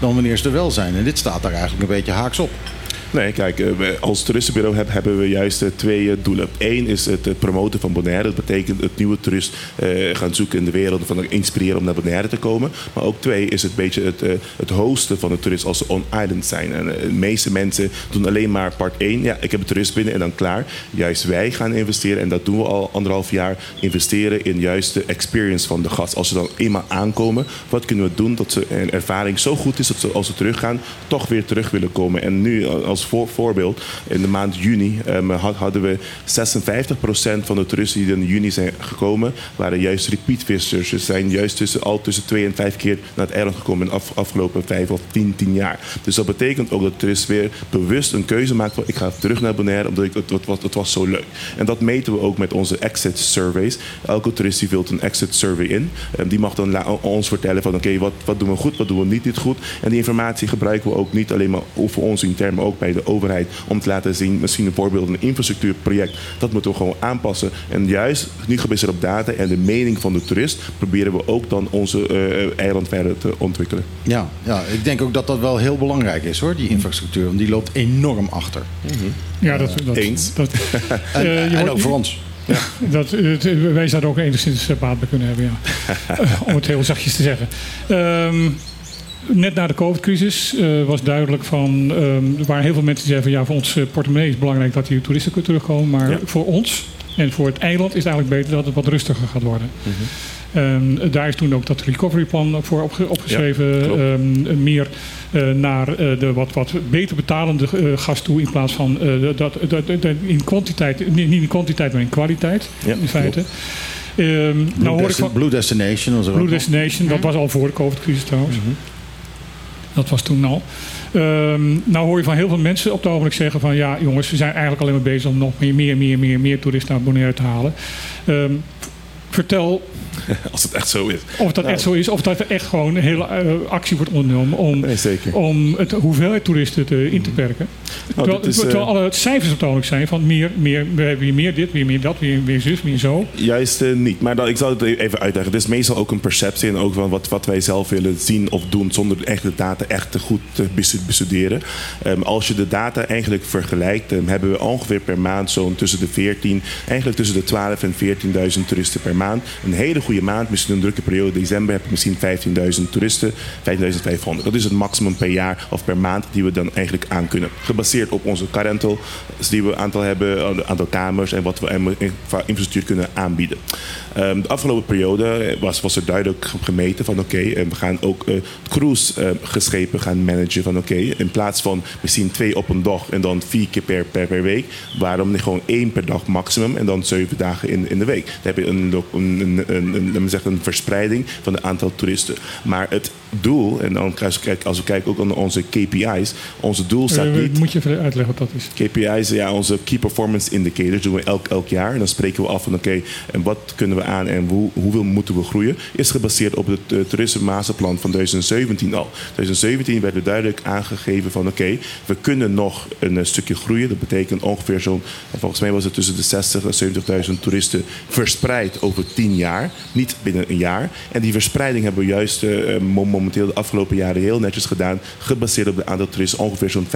Speaker 1: dan wanneer ze er wel zijn. En dit staat daar eigenlijk een beetje haaks op.
Speaker 5: Nee, kijk, eh, als toeristenbureau heb- hebben we juist eh, twee eh, doelen. Eén is het promoten van Bonaire. Dat betekent het nieuwe toerist gaan zoeken in de wereld. Van inspireren om naar Bonaire te komen. Maar ook twee is het beetje het, het hosten van de toerist als ze on-island zijn. En de meeste mensen doen alleen maar part 1. Ja, ik heb een toerist binnen en dan klaar. Juist wij gaan investeren. En dat doen we al anderhalf jaar. Investeren in juist de experience van de gast. Als ze dan eenmaal aankomen, wat kunnen we doen dat ze een ervaring zo goed is dat ze als ze teruggaan, toch weer terug willen komen. En nu eh, voor, voorbeeld, in de maand juni ehm, had- hadden we 56% van de toeristen die in juni zijn gekomen, waren juist repeat visitors. Ze zijn juist tussen, al tussen twee en vijf keer naar het eiland gekomen in de af, afgelopen vijf of tien, tien jaar. Dus dat betekent ook dat de toerist weer bewust een keuze maakt van ik ga terug naar Bonaire omdat ik, het, het, was, het was zo leuk. En dat meten we ook met onze exit surveys. Elke toerist die vult een exit survey in. Ehm, die mag dan ons vertellen van oké, wat, wat doen we goed, wat doen we niet, niet goed. En die informatie gebruiken we ook niet alleen maar voor ons intern, maar ook bij bij de overheid om te laten zien, misschien een voorbeeld, een infrastructuurproject, dat moeten we gewoon aanpassen. En juist nu gebaseerd op data en de mening van de toerist, proberen we ook dan onze eh, eiland verder te ontwikkelen.
Speaker 1: Ja, ja, ik denk ook dat dat wel heel belangrijk is hoor, die infrastructuur. Want die loopt enorm achter.
Speaker 2: Ja, dat, dat,
Speaker 5: Eens.
Speaker 2: Dat,
Speaker 1: En,
Speaker 2: eh, je
Speaker 1: en
Speaker 2: hoort-
Speaker 1: ook voor ons.
Speaker 2: Dat, het, wij zouden ook enigszins eh, baat bij kunnen hebben, ja. Eh, Om het heel zachtjes te zeggen. Ehm, net na de COVID-crisis eh, was duidelijk van... ehm, er waren heel veel mensen die zeiden van... ja, voor ons eh, portemonnee is het belangrijk dat hier toeristen kunnen terugkomen. Maar
Speaker 5: Ja.
Speaker 2: voor ons en voor het eiland is het eigenlijk beter dat het wat rustiger gaat worden. Ehm, daar is toen ook dat recoveryplan voor opge- opgeschreven. Ehm, meer eh, naar de wat, wat beter betalende eh, gast toe in plaats van dat, dat, dat- in kwantiteit, niet niet in kwantiteit, maar in kwaliteit
Speaker 5: Ja,
Speaker 2: in feite. Nou
Speaker 1: Blue,
Speaker 2: hoor ik van
Speaker 1: Blue Destination
Speaker 2: Blue. Destination, dat was al voor de COVID-crisis trouwens. Dat was toen al. Ehm, nou hoor je van heel veel mensen op het ogenblik zeggen van ja jongens, we zijn eigenlijk alleen maar bezig om nog meer, meer, meer, meer, meer toeristen naar Bonaire te halen. Ehm, vertel
Speaker 5: Als het echt zo is.
Speaker 2: of dat echt zo is, of dat er echt gewoon een hele eh, actie wordt ondernomen om,
Speaker 5: Nee,
Speaker 2: om het hoeveelheid toeristen te, in te perken. terwijl,
Speaker 5: dit is, eh,
Speaker 2: terwijl alle cijfers op zijn van meer, meer, we hebben meer dit, weer meer dat, weer, weer zus, weer zo.
Speaker 5: Juist eh, niet. Maar ik zal het even uitleggen. Het is meestal ook een perceptie en ook van wat, wat wij zelf willen zien of doen zonder echt de data echt te goed te bestu- bestuderen. Ehm, als je de data eigenlijk vergelijkt, ehm, hebben we ongeveer per maand zo'n tussen de 14, eigenlijk tussen de 12 en 14.000 toeristen per maand. Een hele goede maand, misschien een drukke periode, december heb je misschien 15.000 toeristen, 15.500. Dat is het maximum per jaar of per maand die we dan eigenlijk aan kunnen. Gebaseerd op onze car rental die we aantal hebben, een aantal kamers en wat we infrastructuur kunnen aanbieden. Ehm, de afgelopen periode was, was er duidelijk gemeten van oké, eh, we gaan ook eh cruise-geschepen gaan managen van oké, in plaats van misschien twee op een dag en dan vier keer per, per, per week, waarom niet gewoon één per dag maximum en dan zeven dagen in, in de week. Dan heb je een, een, een, een, een, laat me zeggen, een verspreiding van het aantal toeristen. Maar het doel, en dan als we kijken, als we kijken ook naar onze KPI's, onze doel staat
Speaker 2: Eh,
Speaker 5: niet...
Speaker 2: moet je even uitleggen wat dat is.
Speaker 5: KPI's, ja, onze Key Performance Indicators doen we elk, elk jaar. En dan spreken we af van oké, en wat kunnen we aan en hoe, hoeveel moeten we groeien? Is gebaseerd op het uh, toerisme masterplan van 2017 al. 2017 werd er duidelijk aangegeven van oké, we kunnen nog een eh, stukje groeien. Dat betekent ongeveer zo'n, en volgens mij was het tussen de 60 en 70.000 toeristen verspreid over 10 jaar. Niet binnen een jaar. En die verspreiding hebben we juist eh, mo- momenteel de afgelopen jaren heel netjes gedaan. Gebaseerd op het aantal toeristen. Ongeveer zo'n 5.000,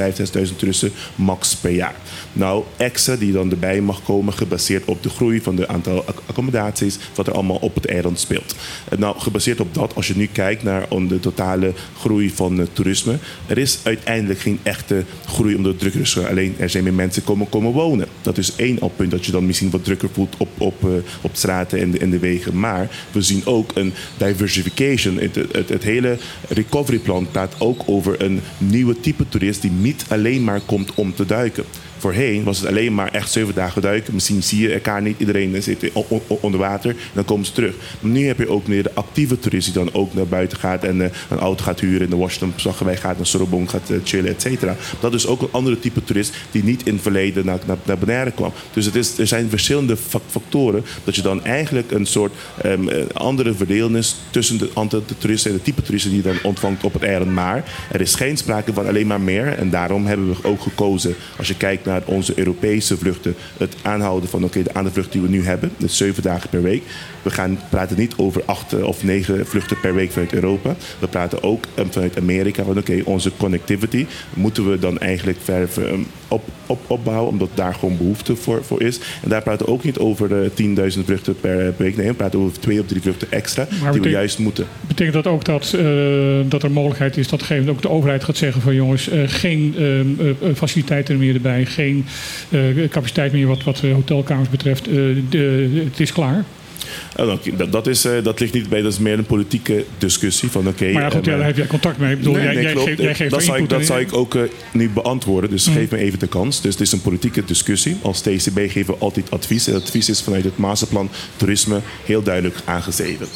Speaker 5: 6.000 toeristen max per jaar. Nou, extra die dan erbij mag komen, gebaseerd op de groei van de aantal ac- accommodaties, wat er allemaal op het eiland speelt. En nou, gebaseerd op dat, als je nu kijkt naar de totale groei van het toerisme, er is uiteindelijk geen echte groei het drukker is. Alleen er zijn meer mensen komen, komen wonen. Dat is één al punt dat je dan misschien wat drukker voelt op, op, eh, op straten en en de wegen. Maar we zien ook een diversification. Het, het, het hele recoveryplan praat ook over een nieuwe type toerist die niet alleen maar komt om te duiken. Voorheen was het alleen maar echt zeven dagen duiken. Misschien zie je elkaar niet. Iedereen zit onder water. Dan komen ze terug. Maar nu heb je ook meer de actieve toerist die dan ook naar buiten gaat. En eh, een auto gaat huren. In de Washington Zaggerwij gaat naar Sorobong gaat eh, chillen, et cetera. Dat is ook een andere type toerist die niet in het verleden naar, naar, naar Bonaire kwam. Dus het is, er zijn verschillende fa- factoren. Dat je dan eigenlijk een soort eh, andere verdeling is tussen de aantal de toeristen en de type toeristen die je dan ontvangt op het eiland. Maar er is geen sprake van alleen maar meer. En daarom hebben we ook gekozen, als je kijkt naar onze Europese vluchten, het aanhouden van oké, de aantal die we nu hebben, dus zeven dagen per week. We gaan praten niet over acht eh, of negen vluchten per week vanuit Europa. We praten ook eh, vanuit Amerika van oké, onze connectivity moeten we dan eigenlijk verder eh, op, op, opbouwen, omdat daar gewoon behoefte voor, voor is. En daar praten we ook niet over eh, 10.000 vluchten per week. Nee, we praten over twee of drie vluchten extra die we juist moeten.
Speaker 2: Betekent dat ook dat, dat er mogelijkheid is dat ook de overheid gaat zeggen van jongens, geen faciliteiten meer erbij, geen capaciteit meer wat, wat hotelkamers betreft. de, het is klaar.
Speaker 5: Dan- dat, dat, is, eh, dat ligt niet bij, dat is meer een politieke discussie van oké.
Speaker 2: maar ja, goed,
Speaker 5: eh,
Speaker 2: ja, daar heb jij contact mee. Ik bedoel,
Speaker 5: Nee,
Speaker 2: jij,
Speaker 5: nee,
Speaker 2: jij, geeft, jij geeft
Speaker 5: dat zou ik, dat zou ik ook eh, nu beantwoorden. Dus
Speaker 2: Mm.
Speaker 5: geef me even de kans. Dus het is een politieke discussie. Als TCB geven we altijd advies. En advies is vanuit het masterplan toerisme heel duidelijk aangegeven.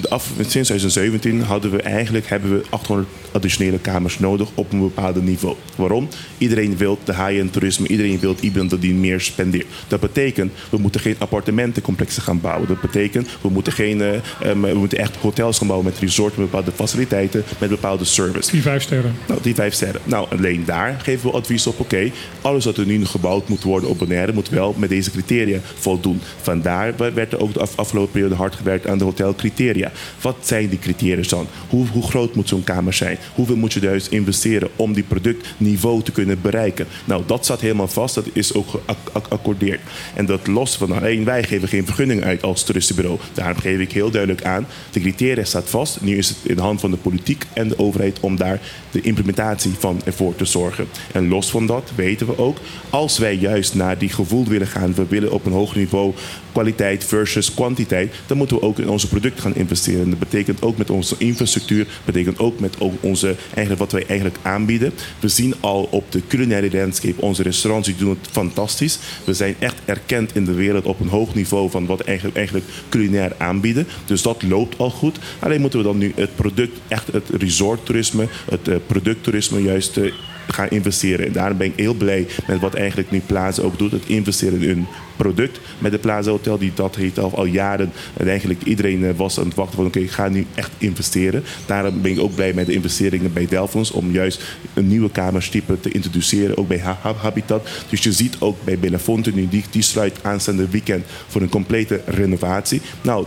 Speaker 5: De af, sinds 2017 hadden we eigenlijk hebben we 800 additionele kamers nodig op een bepaald niveau. Waarom? Iedereen wil de high-end toerisme, iedereen wil iemand die meer spendeert. Dat betekent, we moeten geen appartementencomplexen gaan bouwen. Dat betekent, we moeten, geen, eh, ehm, we moeten echt hotels gaan bouwen met resorts, met bepaalde faciliteiten, met bepaalde service.
Speaker 2: Die vijf sterren.
Speaker 5: Nou, die vijf sterren. Nou, alleen daar geven we advies op. Oké, alles wat er nu gebouwd moet worden op Bonaire moet wel met deze criteria voldoen. Vandaar werd er ook de af- afgelopen periode hard gewerkt aan de hotelcriteria. Wat zijn die criteria dan? Hoe, groot moet zo'n kamer zijn? Hoeveel moet je juist investeren om die productniveau te kunnen bereiken? Nou, dat staat helemaal vast. Dat is ook geaccordeerd. En dat los van alleen wij geven geen vergunning uit als toeristenbureau. Daarom geef ik heel duidelijk aan. De criteria staat vast. Nu is het in de hand van de politiek en de overheid om daar de implementatie van ervoor te zorgen. En los van dat weten we ook, als wij juist naar die gevoel willen gaan, we willen op een hoger niveau kwaliteit versus kwantiteit, dan moeten we ook in onze producten gaan investeren. Dat betekent ook met onze infrastructuur, betekent ook met onze, eigenlijk wat wij eigenlijk aanbieden. We zien al op de culinaire landscape, onze restaurants die doen het fantastisch. We zijn echt erkend in de wereld op een hoog niveau van wat eigenlijk, eigenlijk culinair aanbieden. Dus dat loopt al goed. Alleen moeten we dan nu het product, echt het resorttoerisme, het eh, producttoerisme juist eh, gaan investeren. En daarom ben ik heel blij met wat eigenlijk nu Plaza ook doet. Het investeren in een product met de Plaza Hotel. Die dat heeft al, jaren. En eigenlijk iedereen eh, was aan het wachten van oké, ik ga nu echt investeren. Daarom ben ik ook blij met de investeringen bij Delfons. Om juist een nieuwe kamerstype te introduceren. Ook bij Ha- Ha- Habitat. Dus je ziet ook bij Belafonte nu, die, die sluit aanstaande weekend voor een complete renovatie. Nou,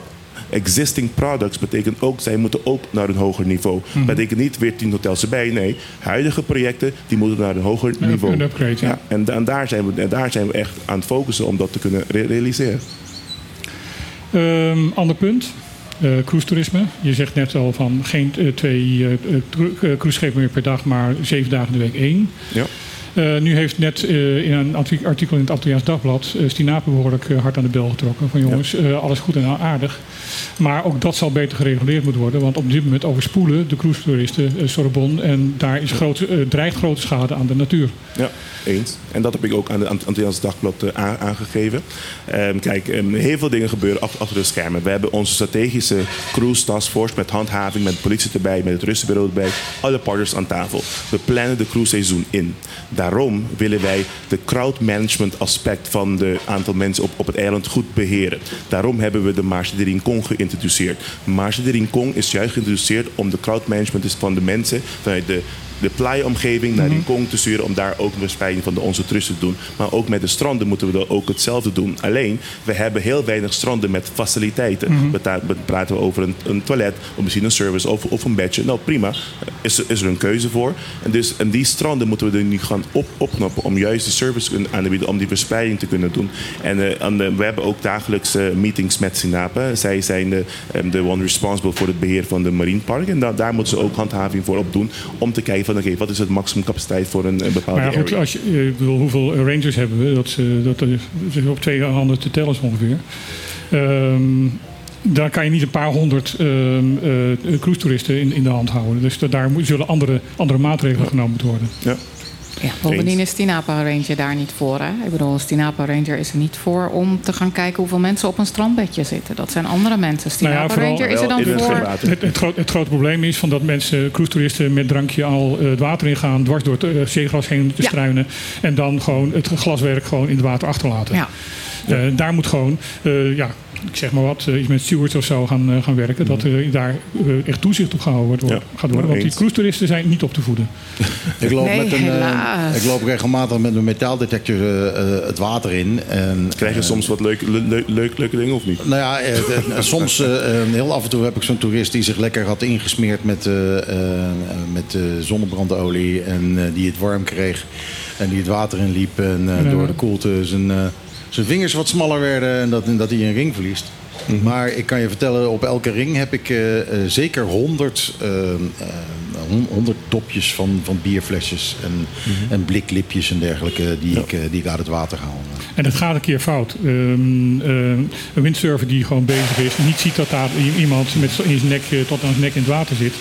Speaker 5: existing products betekent ook, zij moeten ook naar een hoger niveau. Dat betekent niet weer tien hotels erbij. Nee, huidige projecten die moeten naar een hoger niveau.
Speaker 2: up- een upgrade, ja.
Speaker 5: en, en daar, zijn we, en daar zijn we echt aan het focussen om dat te kunnen re- realiseren.
Speaker 2: Ehm, ander punt. Eh cruise toerisme. Je zegt net al van geen eh, twee eh, cruiseschepen meer per dag, maar zeven dagen in de week één.
Speaker 5: Ja.
Speaker 2: Eh, nu heeft net eh, in een arti- artikel in het Antilliaans Dagblad uh, Stinape behoorlijk eh, hard aan de bel getrokken. Van jongens, alles goed en aardig. Maar ook dat zal beter gereguleerd moeten worden. Want op dit moment overspoelen de cruise-toeristen eh, Sorbonne. En daar is grote, dreigt grote schade aan de natuur.
Speaker 5: Ja, eens. En dat heb ik ook aan de Ant- Antilliaanse Dagblad aan- aangegeven. Ehm, kijk, ehm, heel veel dingen gebeuren ach- achter de schermen. We hebben onze strategische cruise taskforce met handhaving, met de politie erbij, met het rustenbureau erbij. Alle partners aan tafel. We plannen de cruise seizoen in. Daarom willen wij de crowd management aspect van de aantal mensen op, op het eiland goed beheren. Daarom hebben we de Marche de Rincon geïntroduceerd. Marche de Rincon is juist geïntroduceerd om de crowd management dus van de mensen vanuit de de playa-omgeving naar Rincon te sturen om daar ook een verspreiding van de, onze toeristen te doen. Maar ook met de stranden moeten we dan ook hetzelfde doen. Alleen, we hebben heel weinig stranden met faciliteiten. We ta- we praten we over een, een toilet, of misschien een service of, of een bedje. Nou prima, is, er- is er een keuze voor. En, dus, en die stranden moeten we er nu gaan op, opknappen om juist die service te kunnen aanbieden, om die verspreiding te kunnen doen. En, eh, en, eh, we hebben ook dagelijks eh, meetings met Sinape. Zij zijn de, de one responsible voor het beheer van de marinepark. En da- daar moeten ze ook handhaving voor op doen om te kijken van oké, wat is het maximum capaciteit voor een, een bepaalde
Speaker 2: Maar ja, goed, als je, eh, ik bedoel, hoeveel rangers hebben we? Dat, ze- dat is op twee handen te tellen ongeveer. Ehm daar kan je niet een paar honderd ehm eh, cruise-toeristen in, in de hand houden. Dus da- daar zullen andere, andere maatregelen genomen moeten worden.
Speaker 5: Ja.
Speaker 4: Ja, bovendien is Tinapa Ranger daar niet voor. Hè? Ik bedoel, Tinapa Ranger is er niet voor om te gaan kijken hoeveel mensen op een strandbedje zitten. Dat zijn andere mensen.
Speaker 2: Nou ja,
Speaker 4: Tinapa
Speaker 2: vooral
Speaker 4: Ranger is er dan
Speaker 5: het
Speaker 4: voor.
Speaker 2: Het, het, groot, het grote probleem is van dat mensen, cruise-toeristen met drankje al eh, het water ingaan, dwars door het eh, zeegras heen te
Speaker 4: Ja.
Speaker 2: struinen. En dan gewoon het glaswerk gewoon in het water achterlaten.
Speaker 4: Ja.
Speaker 2: Eh, daar moet gewoon, eh, ja, ik zeg maar wat, eh, iets met stewards of zo gaan, eh, gaan werken. Dat eh, daar eh, echt toezicht op gehouden wordt,
Speaker 5: Ja,
Speaker 2: gaat worden. Want die
Speaker 5: eens.
Speaker 2: cruise-toeristen zijn niet op te voeden.
Speaker 1: Ik loop,
Speaker 4: Nee,
Speaker 1: met een,
Speaker 4: helaas.
Speaker 1: ik loop regelmatig met een metaaldetector het water in. En,
Speaker 5: Krijg je soms wat leuke, le- le- leuk- leuke dingen of niet?
Speaker 1: Nou ja, soms, heel af en toe heb ik zo'n toerist die zich lekker had ingesmeerd met, eh, eh, met eh, zonnebrandolie. En die het warm kreeg. En die het water in liep. En eh,
Speaker 2: Ja.
Speaker 1: door de koelte zijn, eh, zijn vingers wat smaller werden. En dat, en dat hij een ring verliest. Maar ik kan je vertellen, op elke ring heb ik eh, eh, zeker 100 eh, eh, hon- honderd dopjes van, van bierflesjes en, en bliklipjes en dergelijke die, ik, eh, die ik uit het water haal.
Speaker 2: En het gaat een keer fout. Ehm, ehm, een windsurfer die gewoon bezig is, niet ziet dat daar iemand met in zijn nek, eh, tot aan zijn nek in het water zit.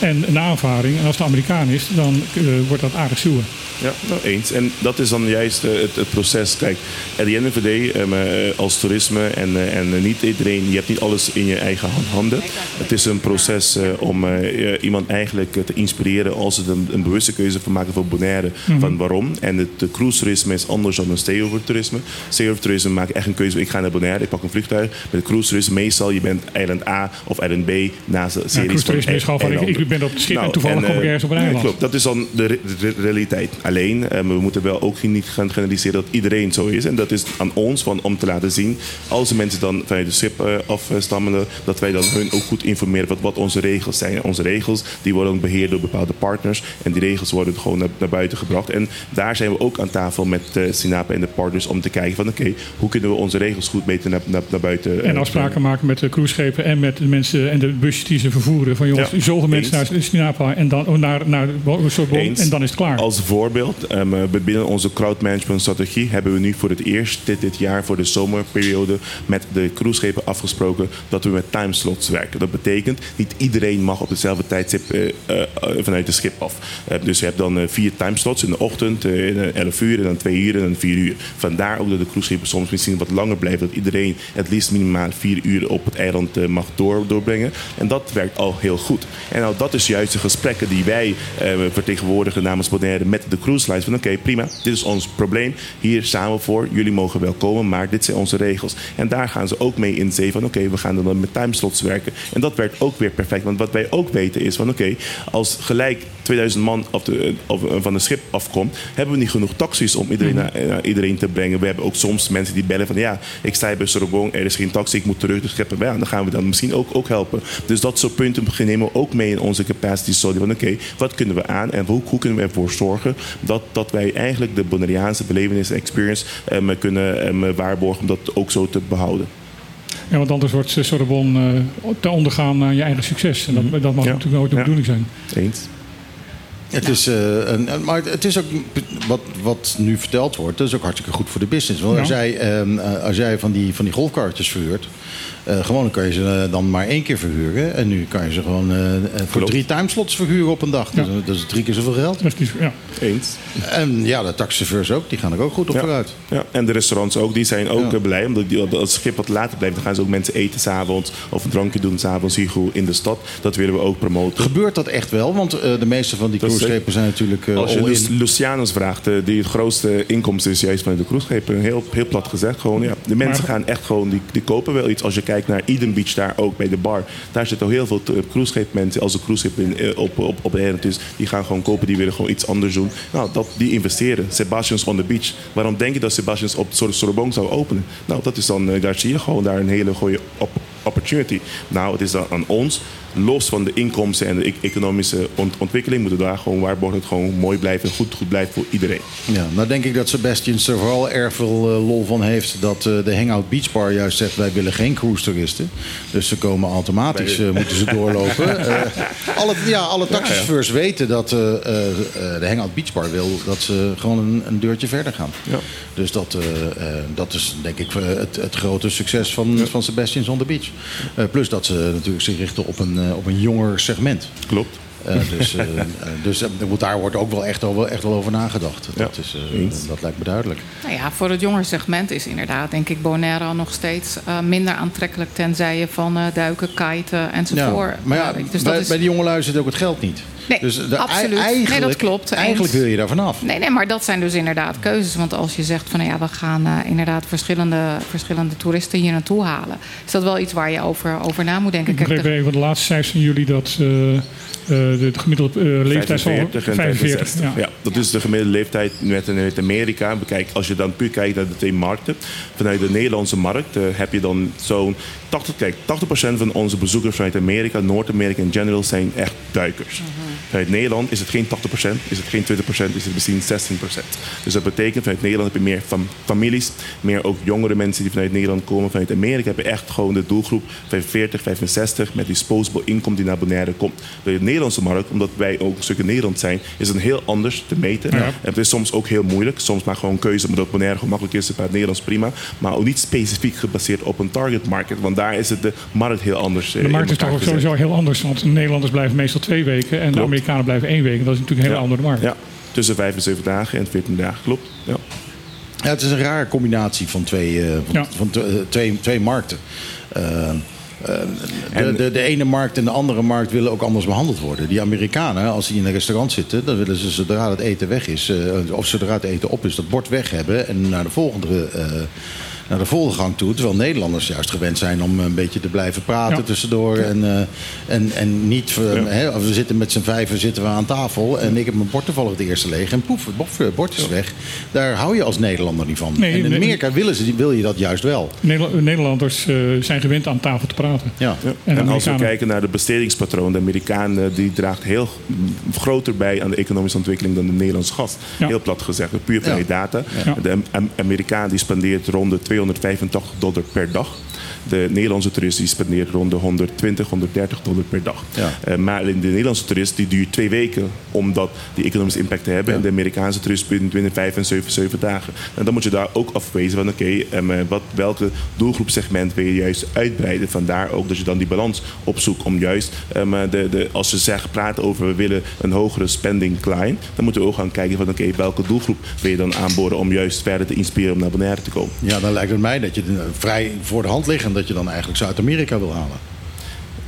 Speaker 2: En een aanvaring. En als het Amerikaan is, dan eh, wordt dat aardig zoer.
Speaker 5: Ja, nou, eens. En dat is dan juist eh, het, het proces. Kijk, at the end of the day, ehm, eh, als toerisme en, eh, en niet iedereen, je hebt niet alles in je eigen hand- handen. Het is een proces eh, om eh, eh, iemand eigenlijk te inspireren als ze een, een bewuste keuze van maken voor Bonaire. Van waarom. En het de cruise toerisme is anders dan een stayover toerisme. Stayover toerisme maakt echt een keuze. Ik ga naar Bonaire, ik pak een vliegtuig. Met cruise toerisme meestal, je bent eiland A of eiland B naast de
Speaker 2: Ja,
Speaker 5: series
Speaker 2: cruise toerisme
Speaker 5: van
Speaker 2: is gewoon van, ik, ik ben op het schip en
Speaker 5: Nou,
Speaker 2: toevallig kom ik
Speaker 5: eh,
Speaker 2: ergens op een
Speaker 5: ja,
Speaker 2: eiland.
Speaker 5: klopt. Dat is dan de, re- de realiteit. Alleen, eh, we moeten wel ook niet gaan generaliseren dat iedereen zo is. En dat is aan ons van, om te laten zien, als de mensen dan vanuit de schip eh, afstammen, dat wij dan hun ook goed informeren wat, wat onze regels zijn. Onze regels die worden beheerd door bepaalde partners. En die regels worden gewoon naar, naar buiten gebracht. En daar zijn we ook aan tafel met uh, Sinapa en de partners om te kijken van oké, hoe kunnen we onze regels goed beter naar, naar, naar buiten eh,
Speaker 2: En afspraken maken met de cruiseschepen en met de mensen en de busjes die ze vervoeren. Van jongens,
Speaker 5: Ja,
Speaker 2: zoveel mensen naar Sinapa en dan naar, naar
Speaker 5: Eens.
Speaker 2: en dan is het klaar.
Speaker 5: Als voorbeeld, ehm, eh, binnen onze crowd management strategie hebben we nu voor het eerst dit, dit jaar voor de zomerperiode met de cruiseschepen afgesproken dat we met timeslots werken. Dat betekent niet iedereen mag op dezelfde tijdstip eh, vanuit het schip af. Eh, dus je hebt dan eh, vier timeslots in de ochtend, eh, in eh, 11 uur en dan 2 uur en dan 4 uur. Vandaar ook dat de cruiseschepen soms misschien wat langer blijven. Dat iedereen het liefst minimaal 4 uur op het eiland eh, mag door, doorbrengen. En dat werkt al heel goed. En nou, dat is juist de gesprekken die wij eh, vertegenwoordigen namens Bonaire met de cruise lines. Van oké, prima, dit is ons probleem. Hier samen voor. Jullie mogen wel komen, maar dit zijn onze regels. En daar gaan ze ook mee in zee van oké, we gaan dan met timeslots werken. En dat werkt ook weer perfect. Want wat wij ook weten is van oké, als gelijk 2000 man op de, of, van het schip afkomt, hebben we niet genoeg taxis om iedereen, naar, naar iedereen te brengen. We hebben ook soms mensen die bellen van ja, ik sta hier bij Sorbonne, er is geen taxi, ik moet terug. Ja, dan gaan we dan misschien ook, ook helpen. Dus dat soort punten nemen we ook mee in onze capacity study. Van oké, wat kunnen we aan en hoe, hoe kunnen we ervoor zorgen dat, dat wij eigenlijk de Bonaireaanse belevenis en experience um, kunnen waarborgen om dat ook zo te behouden.
Speaker 2: Ja, want anders wordt Sorbonne uh, te ondergaan aan je eigen succes. En dat, dat mag
Speaker 5: Ja.
Speaker 2: natuurlijk nooit de bedoeling zijn.
Speaker 5: Eens?
Speaker 1: Het is, eh, een, maar het is ook wat, wat nu verteld wordt, dat is ook hartstikke goed voor de business. Want als, jij, ehm, eh, als jij van die, van die golfkarretjes verhuurt, eh, gewoon kan je ze eh, dan maar één keer verhuren. En nu kan je ze gewoon eh, voor
Speaker 5: Klopt.
Speaker 1: drie timeslots verhuren op een dag. Dus,
Speaker 2: Ja.
Speaker 1: dat is drie keer zoveel geld.
Speaker 2: Dat is niet, ja.
Speaker 5: Eens.
Speaker 1: En ja, de taxichauffeurs ook, die gaan er ook goed op
Speaker 5: Ja.
Speaker 1: vooruit.
Speaker 5: Ja, en de restaurants ook, die zijn ook
Speaker 1: Ja.
Speaker 5: blij. Omdat die, als het schip wat later blijft, dan gaan ze ook mensen eten s'avonds. Of een drankje doen s'avonds hier in de stad. Dat willen we ook promoten.
Speaker 1: Gebeurt dat echt wel? Want eh, de meeste van die cruiseschepen zijn natuurlijk eh,
Speaker 5: Als je
Speaker 1: in.
Speaker 5: Lucianus vraagt, die het grootste inkomsten is juist van de cruiseschepen. Heel, heel plat gezegd. Gewoon, ja. De mensen
Speaker 2: Maar-
Speaker 5: gaan echt gewoon, die, die kopen wel iets. Als je kijkt naar Eden Beach daar ook bij de bar. Daar zitten al heel veel eh, cruisescheepmensen. Als de cruiseschip eh, op, op, op de is, die gaan gewoon kopen. Die willen gewoon iets anders doen. Nou, dat, die investeren. Sebastian's on the beach. Waarom denk je dat Sebastian's op Sor- Sorbonne zou openen? Nou, dat is dan, daar zie je gewoon daar een hele goede op, opportunity. Nou, het is dan aan ons, los van de inkomsten en de e- economische ont- ontwikkeling, moeten we daar gewoon waarborgen dat het gewoon mooi blijft en goed, goed blijft voor iedereen.
Speaker 1: Ja, nou denk ik dat Sebastian er vooral erg veel eh, lol van heeft dat eh, de Hangout Beach Bar juist zegt wij willen geen cruise toeristen. Dus ze komen automatisch, eh, moeten ze doorlopen. Alle, ja, alle taxichauffeurs weten dat de Hangout Beach Bar wil dat ze gewoon een, een deurtje verder gaan.
Speaker 5: Ja.
Speaker 1: Dus dat, dat is denk ik het, het grote succes van, van Sebastian's on the Beach. Plus dat ze natuurlijk zich richten op een, op een jonger segment.
Speaker 5: Klopt.
Speaker 1: Eh, dus eh, eh, dus eh, daar wordt ook wel echt, wel echt wel over nagedacht.
Speaker 5: Ja,
Speaker 1: Dat, is, eh, dat lijkt me duidelijk.
Speaker 4: Nou ja, voor het jongere segment is inderdaad, denk ik, Bonaire nog steeds eh, minder aantrekkelijk. Tenzij je van eh, duiken, kiten enzovoort.
Speaker 1: Ja, maar ja,
Speaker 4: eh, dus
Speaker 1: bij,
Speaker 4: dat is...
Speaker 1: bij die jongelui zit ook het geld niet.
Speaker 4: Nee,
Speaker 1: dus de-
Speaker 4: absoluut. Nee,
Speaker 1: Eigenlijk,
Speaker 4: dat klopt.
Speaker 1: Eigenlijk wil je daar vanaf.
Speaker 4: Nee, nee, maar dat zijn dus inderdaad keuzes. Want als je zegt van nou ja, we gaan eh, inderdaad verschillende, verschillende toeristen hier naartoe halen, is dat wel iets waar je over, over na moet denken.
Speaker 2: Ik begreep van de laatste cijfers van jullie dat eh, eh, de gemiddelde leeftijd zal
Speaker 5: 45 en
Speaker 2: 45.
Speaker 5: 65.
Speaker 2: Ja.
Speaker 5: Ja. dat is de gemiddelde leeftijd met, met Amerika. Bekijk, als je dan puur kijkt naar de twee markten. Vanuit de Nederlandse markt heb je dan zo'n 80, kijk, 80% van onze bezoekers vanuit Amerika, Noord-Amerika in general, zijn echt duikers. Vanuit Nederland is het geen 80%, is het geen 20%, is het misschien 16%. Dus dat betekent vanuit Nederland heb je meer fam- families, meer ook jongere mensen die vanuit Nederland komen. Vanuit Amerika heb je echt gewoon de doelgroep 45, 65 met disposable income die naar Bonaire komt. De Nederlandse markt, omdat wij ook een stuk in Nederland zijn, is het heel anders te meten.
Speaker 2: Ja.
Speaker 5: En het is soms ook heel moeilijk. Soms maar gewoon keuze, omdat Bonaire gemakkelijk is, het Nederlands prima. Maar ook niet specifiek gebaseerd op een target market, want daar is het de markt heel anders. eh,
Speaker 2: De markt is toch ook sowieso heel anders. Want de Nederlanders blijven meestal twee weken en de. Amerikanen blijven één week. Dat is natuurlijk een hele
Speaker 5: Ja.
Speaker 2: andere markt.
Speaker 5: Ja, tussen 5 en 7 dagen en 14 dagen, klopt. Ja.
Speaker 1: Ja, het is een rare combinatie van twee, eh, van,
Speaker 2: Ja.
Speaker 1: van eh, twee, twee markten. Eh, eh, de,
Speaker 5: En-
Speaker 1: de, de ene markt en de andere markt willen ook anders behandeld worden. Die Amerikanen, als die in een restaurant zitten, dan willen ze zodra het eten weg is, eh, of zodra het eten op is, dat bord weg hebben en naar de volgende. eh, naar de volgende gang toe. Terwijl Nederlanders juist gewend zijn om een beetje te blijven praten
Speaker 2: Ja.
Speaker 1: tussendoor. En, eh, en, en niet, eh,
Speaker 5: Ja.
Speaker 1: hè, we zitten met z'n vijven zitten we aan tafel. En ik heb mijn bord toevallig het eerste leeg. En poef, het bord, is weg. Daar hou je als Nederlander niet van.
Speaker 2: Nee,
Speaker 1: en in
Speaker 2: nee.
Speaker 1: Amerika willen ze, wil je dat juist wel.
Speaker 2: Nederla- Nederlanders eh, zijn gewend aan tafel te praten.
Speaker 1: Ja.
Speaker 5: Ja.
Speaker 2: En
Speaker 5: En, als we kijken naar de bestedingspatroon, de Amerikaan eh, die draagt heel groter bij aan de economische ontwikkeling dan de Nederlandse gast.
Speaker 2: Ja.
Speaker 5: Heel plat gezegd, puur van
Speaker 1: Ja.
Speaker 5: die data.
Speaker 2: Ja.
Speaker 5: De Am- Am- Amerikaan die spendeert rond de 285 dollar per dag. De Nederlandse toerist die spendeert rond de 120, 130 dollar per dag.
Speaker 1: Ja.
Speaker 5: Eh, maar de Nederlandse toerist die duurt twee weken om dat die economische impact te hebben.
Speaker 1: Ja.
Speaker 5: En de Amerikaanse toerist binnen, vijf en zeven, zeven dagen. En dan moet je daar ook afwezen van oké, em, eh, wat welke doelgroepsegment wil je juist uitbreiden. Vandaar ook dat je dan die balans opzoekt om juist, eh, de, de, als ze zeggen, praten over we willen een hogere spending client, dan moeten we ook gaan kijken van oké, welke doelgroep wil je dan aanboren om juist verder te inspireren om naar Bonaire te komen.
Speaker 1: ja, dan lijkt het mij dat je vrij voor de hand ligt... dat je dan eigenlijk Zuid-Amerika wil halen.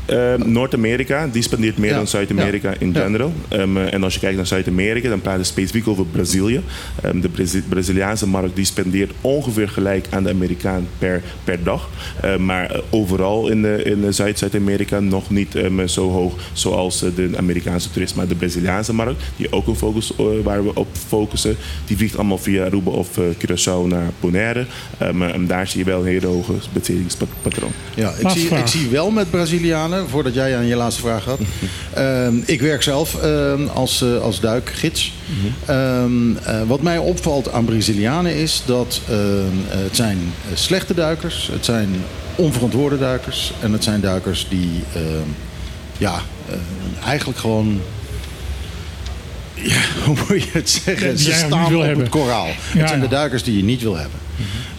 Speaker 5: Eh, Noord-Amerika, die spendeert meer
Speaker 1: Ja.
Speaker 5: dan Zuid-Amerika
Speaker 1: Ja.
Speaker 5: in general. Ehm, eh, en als je kijkt naar Zuid-Amerika, dan praten we specifiek over Brazilië. Ehm, de Brazi- Braziliaanse markt die spendeert ongeveer gelijk aan de Amerikaan per, per dag. Ehm, maar eh, overal in, de, in de Zuid-Zuid-Amerika nog niet ehm, zo hoog zoals eh, de Amerikaanse toerist. Maar de Braziliaanse markt, die ook een focus, waar we op focussen, die vliegt allemaal via Aruba of Curaçao naar Bonaire. Ehm, en daar zie je wel een hele hoge bestedingspatroon.
Speaker 1: Ja, ik, zie, ik zie wel met Brazilianen, voordat jij aan je laatste vraag had. Ehm, ik werk zelf ehm, als, eh, als duikgids. Ehm, eh, wat mij opvalt aan Brazilianen is dat het zijn eh, slechte duikers, het zijn onverantwoorde duikers en het zijn duikers die ja, eigenlijk gewoon. Ja, hoe moet je het zeggen? Ze staan op
Speaker 2: hebben.
Speaker 1: het koraal.
Speaker 2: Ja,
Speaker 1: het zijn
Speaker 2: ja.
Speaker 1: de duikers die je niet wil hebben.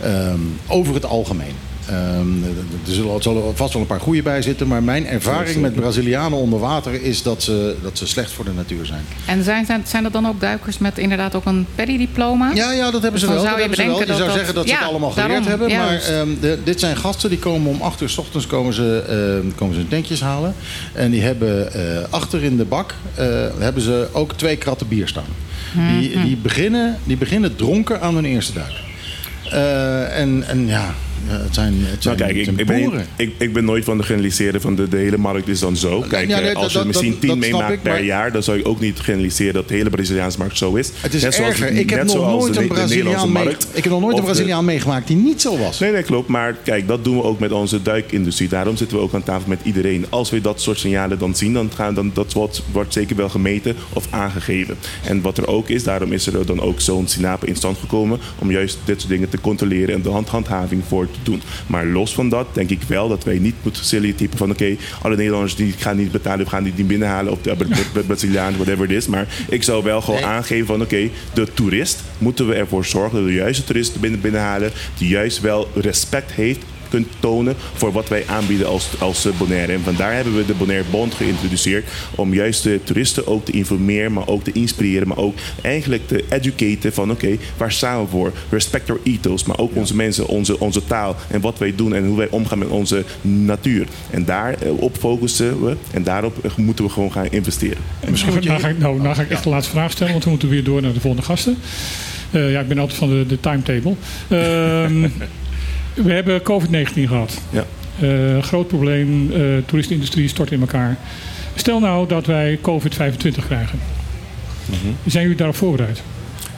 Speaker 1: Ehm, over het algemeen. Ehm, er zullen, er zullen vast wel een paar goede bij zitten, maar mijn ervaring met Brazilianen onder water is dat ze, dat ze slecht voor de natuur zijn.
Speaker 4: En zijn, zijn, zijn er dan ook duikers met inderdaad ook een PERI-diploma?
Speaker 1: Ja, ja, dat hebben ze wel.
Speaker 4: zou
Speaker 1: dat
Speaker 4: je
Speaker 1: hebben ze wel.
Speaker 4: bedenken
Speaker 1: Je zou
Speaker 4: dat
Speaker 1: zeggen dat
Speaker 4: dat-
Speaker 1: ze het
Speaker 4: ja,
Speaker 1: allemaal geleerd
Speaker 4: daarom,
Speaker 1: hebben. Maar ehm, de- dit zijn gasten die komen om acht uur s ochtends komen ze, ehm, komen ze hun tankjes halen. En die hebben eh, achter in de bak eh, hebben ze ook twee kratten bier staan. Die, die, beginnen, die beginnen dronken aan hun eerste duik. Eh, en, en ja, het zijn, het zijn,
Speaker 5: Nou kijk, ik, ik, ben, ik, ik ben nooit van de generaliseren van de, de hele markt is dan zo. Kijk,
Speaker 1: ja, nee,
Speaker 5: eh, als je
Speaker 1: dat-
Speaker 5: misschien
Speaker 1: dat-
Speaker 5: tien
Speaker 1: dat snap
Speaker 5: meemaakt
Speaker 1: ik,
Speaker 5: per
Speaker 1: maar-
Speaker 5: jaar, dan zou je ook niet generaliseren dat de hele Braziliaanse markt zo is.
Speaker 1: Het is
Speaker 5: Net zoals-
Speaker 1: erger. Ik heb
Speaker 5: net
Speaker 1: nog
Speaker 5: zoals
Speaker 1: nooit
Speaker 5: de-
Speaker 1: een Braziliaan, mee,
Speaker 5: markt
Speaker 1: ik heb nog nooit een Braziliaan meegemaakt die niet zo was.
Speaker 5: Nee, nee, klopt. Maar kijk, dat doen we ook met onze duikindustrie. Daarom zitten we ook aan tafel met iedereen. Als we dat soort signalen dan zien, dan, gaan, dan dat wordt, wordt zeker wel gemeten of aangegeven. En wat er ook is, daarom is er dan ook zo'n SINAPE in stand gekomen om juist dit soort dingen te controleren en de hand, handhaving voor te doen. Maar los van dat denk ik wel dat wij niet moeten stereotypen van oké, alle Nederlanders die gaan niet betalen, we gaan die niet binnenhalen of de Bra- Bra- Brazilianen, whatever it is. Maar ik zou wel gewoon
Speaker 1: Nee.
Speaker 5: aangeven van oké, de toerist moeten we ervoor zorgen dat we de juiste toeristen binnen, binnenhalen die juist wel respect heeft kunt tonen voor wat wij aanbieden als, als eh, Bonaire. En vandaar hebben we de Bonaire Bond geïntroduceerd om juist de toeristen ook te informeren, maar ook te inspireren, maar ook eigenlijk te educaten van oké, waar staan we voor? Respect our ethos, maar ook onze mensen, onze, onze taal en wat wij doen en hoe wij omgaan met onze natuur. En daarop focussen we en daarop eh, moeten we gewoon gaan investeren.
Speaker 1: Misschien
Speaker 2: nou, nou, ga ik, nou, nou ga ik echt de laatste vraag stellen, want we moeten weer door naar de volgende gasten. Eh, ja, ik ben altijd van de, de timetable. Ehm, we hebben COVID-19 gehad.
Speaker 5: Ja.
Speaker 2: Eh, groot probleem, eh toeristenindustrie stort in elkaar. Stel nou dat wij COVID-25 krijgen. Zijn jullie daarop voorbereid?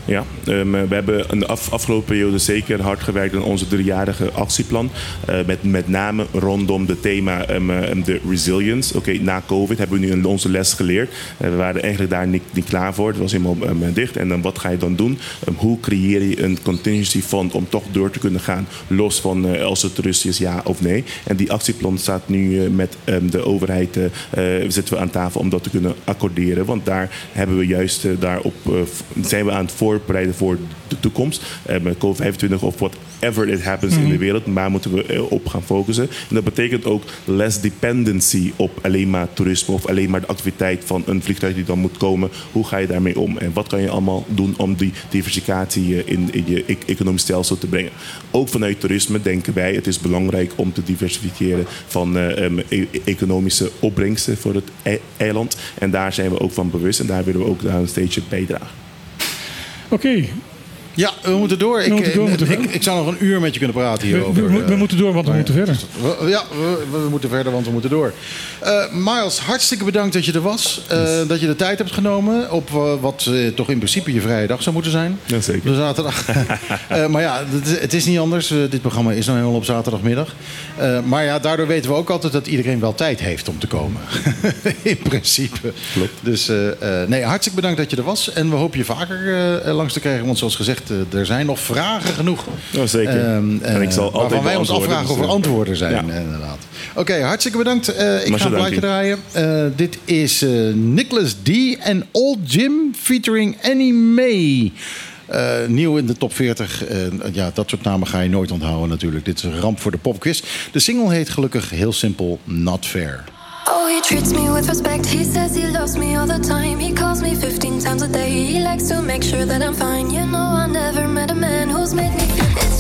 Speaker 5: Ja, um, we hebben in de af, afgelopen periode zeker hard gewerkt aan onze driejarige actieplan. Uh, met met name rondom het thema um, um, de resilience. Oké, na COVID hebben we nu onze les geleerd. Uh, we waren eigenlijk daar niet, klaar voor. Het was helemaal dicht. En dan wat ga je dan doen? hoe creëer je een contingency fund om toch door te kunnen gaan, los van uh, als het rust is, ja of nee? En die actieplan staat nu met de overheid, zitten we aan tafel om dat te kunnen accorderen. Want daar hebben we juist daarop, zijn we aan het voorbereiden voor de toekomst. met COVID-25 of whatever it happens in de wereld. Maar moeten we op gaan focussen. En dat betekent ook less dependency op alleen maar toerisme of alleen maar de activiteit van een vliegtuig die dan moet komen. Hoe ga je daarmee om? En wat kan je allemaal doen om die diversificatie in, in je economisch stelsel te brengen? Ook vanuit toerisme denken wij het is belangrijk om te diversifiëren van um, economische opbrengsten voor het eiland. En daar zijn we ook van bewust en daar willen we ook aan een steeds bijdragen.
Speaker 2: Oké,
Speaker 1: ja, we moeten door. Ik, moeten door, moeten ik, ik, ik, zou nog een uur met je kunnen praten hierover.
Speaker 2: We, we, we moeten door, want we moeten verder.
Speaker 1: Ja, we, moeten verder, want we moeten door. Uh, Miles, hartstikke bedankt dat je er was. Uh. Dat je de tijd hebt genomen op uh, wat toch in principe je vrije dag zou moeten zijn.
Speaker 5: Ja, zeker.
Speaker 1: De zaterdag. maar ja, het, het, is niet anders. dit programma is nou helemaal op zaterdagmiddag. maar ja, daardoor weten we ook altijd dat iedereen wel tijd heeft om te komen. in principe.
Speaker 5: Klopt.
Speaker 1: Dus nee, hartstikke bedankt dat je er was. En we hopen je vaker langs te krijgen. Want zoals gezegd, er zijn nog vragen genoeg.
Speaker 5: Oh, zeker. Um,
Speaker 1: en ik zal altijd wij ons afvragen dus, of er antwoorden zijn. Ja. Inderdaad. Oké, okay, hartstikke bedankt. Uh, ik ga een plaatje draaien. Uh, dit is uh, Nicholas D. en Old Jim featuring Annie May. Uh, nieuw in de top 40. Uh, ja, dat soort namen ga je nooit onthouden natuurlijk. Dit is een ramp voor de popquiz. De single heet gelukkig heel simpel Not Fair. Oh, he treats me with respect. He says he loves me all the time. He calls me 15 times a day. He likes to make sure that I'm fine. You know, I never met a man who's made me feel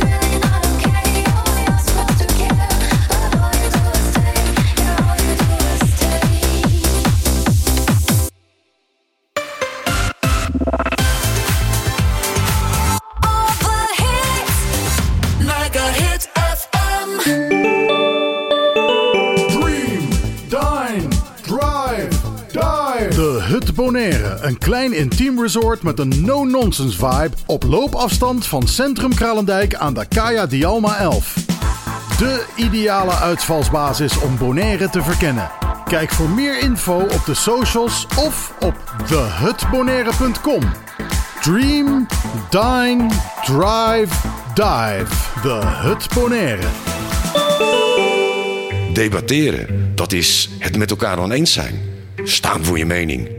Speaker 1: Een klein intiem resort met een no-nonsense vibe op loopafstand van Centrum Kralendijk aan de Kaya Dialma 11. De ideale uitvalsbasis om Bonaire te verkennen. Kijk voor meer info op de socials of op thehutbonaire.com. Dream, dine, drive, dive. The Hut Bonaire.
Speaker 6: Debatteren, dat is het met elkaar oneens zijn. Staan voor je mening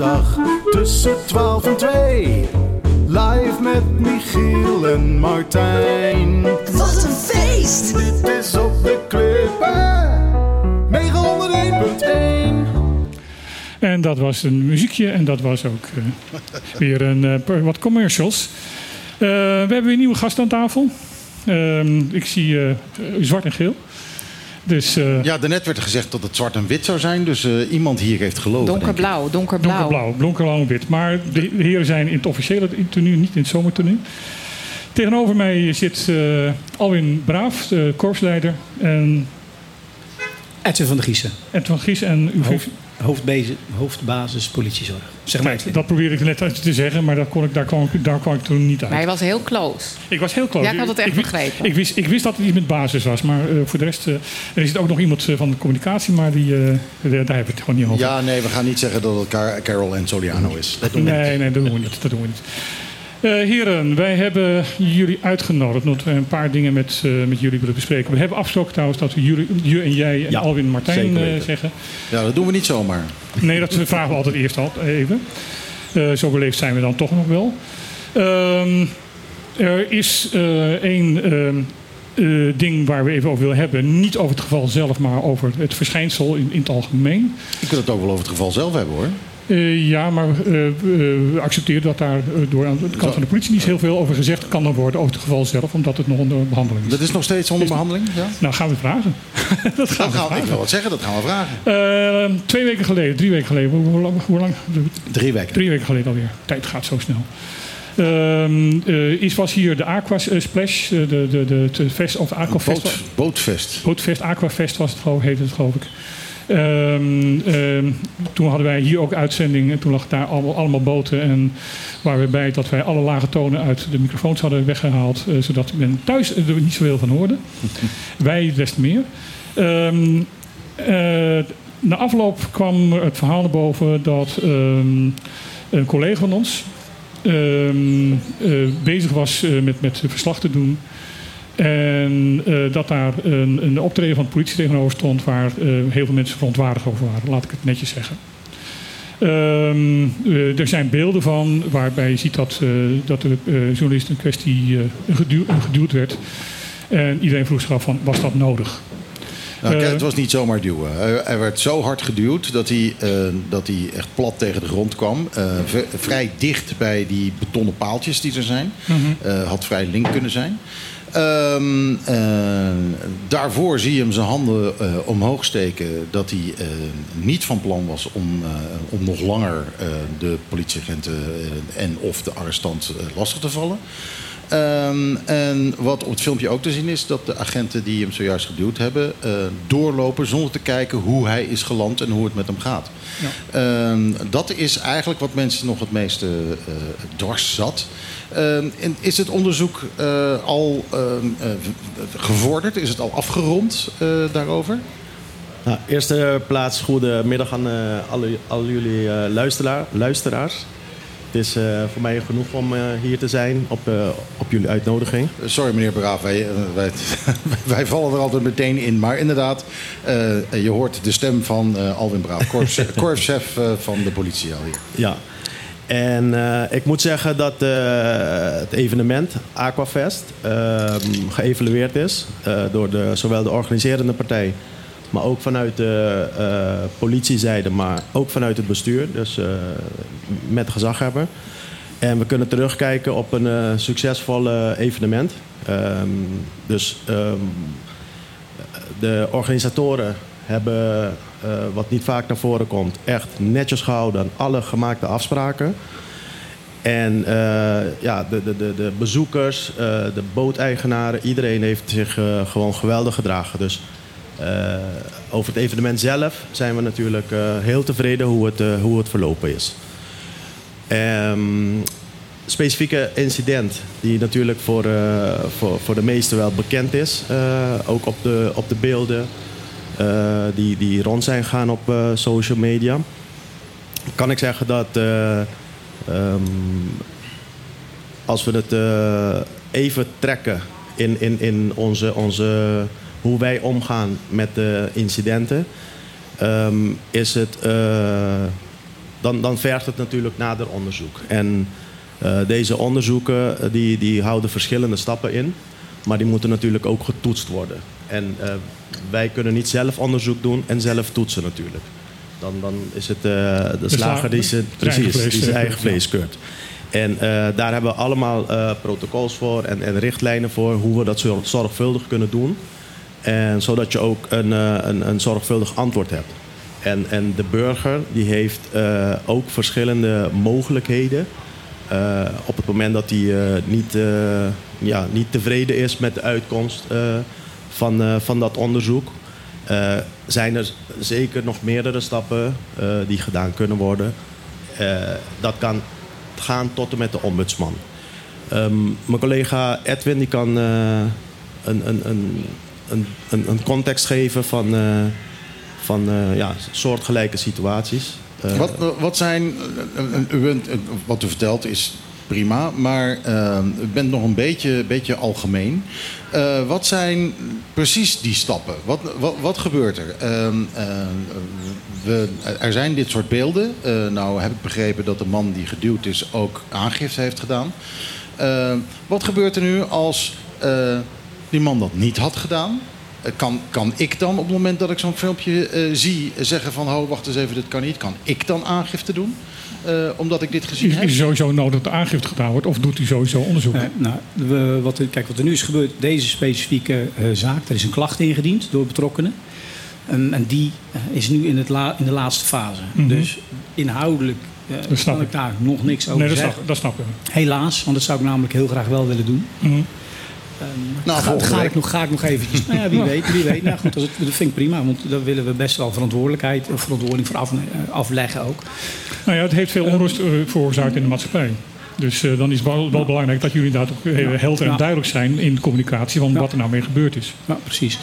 Speaker 3: Zaterdag tussen 12 en 2. Live met Michiel en Martijn.
Speaker 7: Wat een feest!
Speaker 3: Dit is op de klippen. 901.1.
Speaker 2: En dat was een muziekje en dat was ook uh, weer een, uh, wat commercials. Uh, we hebben weer een nieuwe gast aan tafel. ik zie zwart en geel. Dus, uh,
Speaker 1: ja, daarnet werd er gezegd dat het zwart en wit zou zijn. Dus uh, iemand hier heeft gelogen.
Speaker 4: Donkerblauw, donkerblauw.
Speaker 2: Donkerblauw, donkerblauw en wit. Maar de, de heren zijn in het officiële tenue, niet in het zomertenue. Tegenover mij zit uh, Alwin Braaf, de korpsleider. En
Speaker 8: Edwin van der Giezen.
Speaker 2: Edwin van Gies en uw
Speaker 8: Hoofd, hoofdbasis, hoofdbasis politiezorg. Zeg maar.
Speaker 2: Dat probeer ik net uit te zeggen, maar daar, kon ik, daar, kwam, ik, daar kwam ik toen niet uit.
Speaker 4: Maar hij was heel close.
Speaker 2: Ik was heel close.
Speaker 4: Ja, ik had het echt
Speaker 2: ik, wist-
Speaker 4: begrepen.
Speaker 2: Ik wist, ik wist dat het iets met basis was, maar eh, voor de rest... eh, er is ook nog iemand eh, van de communicatie, maar die, eh, daar hebben we het gewoon niet over.
Speaker 1: Ja, nee, we gaan niet zeggen dat het Car- Carol en Soliano is. Dat doen we
Speaker 2: nee,
Speaker 1: niet.
Speaker 2: nee, dat doen we niet. Dat doen we niet. Eh, heren, wij hebben jullie uitgenodigd omdat we een paar dingen met, eh, met jullie willen bespreken. We hebben afgesproken trouwens dat we jullie, je en jij en
Speaker 8: Ja,
Speaker 2: Alwin en Martijn eh, zeggen.
Speaker 1: Ja, dat doen we niet zomaar.
Speaker 2: Nee, dat vragen we altijd eerst al even. Eh, zo beleefd zijn we dan toch nog wel. Ehm, er is eh, één ehm, eh, ding waar we even over willen hebben. Niet over het geval zelf, maar over het verschijnsel in, in het algemeen.
Speaker 1: Je kunt het ook wel over het geval zelf hebben hoor.
Speaker 2: Eh, ja, maar eh, eh, we accepteren dat daar door aan de kant van de politie niet heel veel over gezegd kan dan worden over het geval zelf, omdat het nog onder behandeling is.
Speaker 1: Dat is nog steeds onder behandeling? Ja?
Speaker 2: Nou, gaan we vragen. dat gaan
Speaker 1: Dan
Speaker 2: we
Speaker 1: gaan we, ik wil wat zeggen, dat gaan we vragen.
Speaker 2: Twee weken geleden, drie weken geleden, hoe, lang? Hoe lang?
Speaker 1: Drie weken.
Speaker 2: Drie weken geleden alweer. Tijd gaat zo snel. Ehm eh, is, was hier de Aqua Splash, de, de, de, de fest, of Aquafest.
Speaker 1: Boot, bootfest.
Speaker 2: Bootfest, Aquafest was het geloof, heette het geloof ik. Ehm, ehm, toen hadden wij hier ook uitzending en toen lag daar allemaal, allemaal boten. En waar we bij dat wij alle lage tonen uit de microfoons hadden weggehaald, eh, zodat men thuis er niet zoveel van hoorde. wij des te meer. Ehm, eh, na afloop kwam het verhaal naar boven dat een collega van ons eh, bezig was met, met verslag te doen. En eh, dat daar een, een optreden van de politie tegenover stond waar eh, heel veel mensen verontwaardigd over waren, laat ik het netjes zeggen. Ehm, eh, er zijn beelden van waarbij je ziet dat, dat de journalist in kwestie geduw- geduwd werd. En iedereen vroeg zich af van, was dat nodig?
Speaker 1: Nou, het was niet zomaar duwen. Hij, werd zo hard geduwd dat hij, dat hij echt plat tegen de grond kwam. Vrij dicht bij die betonnen paaltjes die er zijn. Eh, had vrij link kunnen zijn. Ehm, eh, daarvoor zie je hem zijn handen eh, omhoog steken. Dat hij eh, niet van plan was om, om nog langer de politieagenten en of de arrestant lastig te vallen. Ehm, en wat op het filmpje ook te zien is, dat de agenten die hem zojuist geduwd hebben, doorlopen zonder te kijken hoe hij is geland en hoe het met hem gaat. Ehm, dat is eigenlijk wat mensen nog het meeste eh, dwars zat. Ehm, en is het onderzoek eh, al ehm, eh, gevorderd? Is het al afgerond eh, daarover?
Speaker 9: Nou, eerste plaats, goedemiddag aan alle, al jullie luisteraar, luisteraars. Het is voor mij genoeg om hier te zijn op, op jullie uitnodiging.
Speaker 1: Sorry meneer Braaf, wij, wij, wij vallen er altijd meteen in. Maar inderdaad, je hoort de stem van Alwin Braaf, korps- korpschef van de politie al hier.
Speaker 9: Ja. En eh, ik moet zeggen dat eh, het evenement Aquafest ehm, geëvalueerd is eh, door de, zowel de organiserende partij, maar ook vanuit de politiezijde, maar ook vanuit het bestuur, dus met gezaghebber. En we kunnen terugkijken op een succesvol evenement. Ehm, dus ehm, de organisatoren hebben, wat niet vaak naar voren komt, echt netjes gehouden aan alle gemaakte afspraken. En eh, ja, de, de, de, de bezoekers, eh, de booteigenaren, iedereen heeft zich eh, gewoon geweldig gedragen. Dus eh, over het evenement zelf zijn we natuurlijk eh, heel tevreden hoe het, eh, hoe het verlopen is. Ehm, specifieke incident die natuurlijk voor, eh, voor, voor de meesten wel bekend is. eh, ook op de, op de beelden eh, die, die rond zijn gaan op eh, social media. Kan ik zeggen dat eh, ehm, als we het eh, even trekken in, in, in onze, onze, hoe wij omgaan met de incidenten, ehm, is het, eh, dan, dan vergt het natuurlijk nader onderzoek. En eh, deze onderzoeken eh, die, die houden verschillende stappen in, maar die moeten natuurlijk ook getoetst worden. En eh, wij kunnen niet zelf onderzoek doen en zelf toetsen natuurlijk. Dan, dan is het eh, de
Speaker 2: sla-
Speaker 9: slager die zijn, precies,
Speaker 2: vlees,
Speaker 9: die zijn eigen vlees keurt. En eh, daar hebben we allemaal eh, protocols voor en, en richtlijnen voor hoe we dat zo- zorgvuldig kunnen doen. En zodat je ook een, een, een zorgvuldig antwoord hebt. En, en de burger die heeft ook verschillende mogelijkheden. op het moment dat hij niet, ja, niet tevreden is met de uitkomst van, eh, van dat onderzoek. eh, zijn er zeker nog meerdere stappen eh, die gedaan kunnen worden. Dat kan gaan tot en met de ombudsman. Ehm, mijn collega Edwin die kan een, een, een, een, een, context geven van, van ja, soortgelijke situaties.
Speaker 1: Wat, wat zijn, wat u vertelt is prima, maar eh, u bent nog een beetje, beetje algemeen. Eh, wat zijn precies die stappen? Wat, wat, wat gebeurt er? Ehm, eh, we, er zijn dit soort beelden. Eh, nou heb ik begrepen dat de man die geduwd is ook aangifte heeft gedaan. Eh, wat gebeurt er nu als die man dat niet had gedaan? Kan, kan ik dan op het moment dat ik zo'n filmpje zie zeggen van... ho, wacht eens even, dit kan niet. Kan ik dan aangifte doen? Eh, omdat ik dit gezien
Speaker 2: Is,
Speaker 1: heb?
Speaker 2: is er sowieso nodig dat de aangifte gedaan wordt? Of doet hij sowieso onderzoek?
Speaker 8: Eh, nou, we, wat, er- kijk, wat er nu is gebeurd, deze specifieke eh, zaak, er is een klacht ingediend door betrokkenen. En, en die eh, is nu in, het la- in de laatste fase.
Speaker 2: Mhm.
Speaker 8: Dus inhoudelijk eh, kan
Speaker 2: ik.
Speaker 8: ik daar nog niks over
Speaker 2: nee, dat
Speaker 8: zeggen.
Speaker 2: snap, dat snap ik.
Speaker 8: Helaas, want dat zou ik namelijk heel graag wel willen doen.
Speaker 2: Mhm.
Speaker 1: Nou,
Speaker 8: ga, ga, ik nog, ga ik nog eventjes. Nou ja, wie weet, wie weet. Nou goed, dat, dat vind ik prima, want daar willen we best wel verantwoordelijkheid, of verantwoording voor af, eh, afleggen ook.
Speaker 2: Nou ja, het heeft veel onrust eh, veroorzaakt in de maatschappij. Dus eh, dan is het wel, wel belangrijk dat jullie inderdaad ook heel
Speaker 8: Ja.
Speaker 2: helder en
Speaker 8: Ja.
Speaker 2: duidelijk zijn in de communicatie van
Speaker 8: Ja.
Speaker 2: wat er nou mee gebeurd is.
Speaker 8: Ja, precies.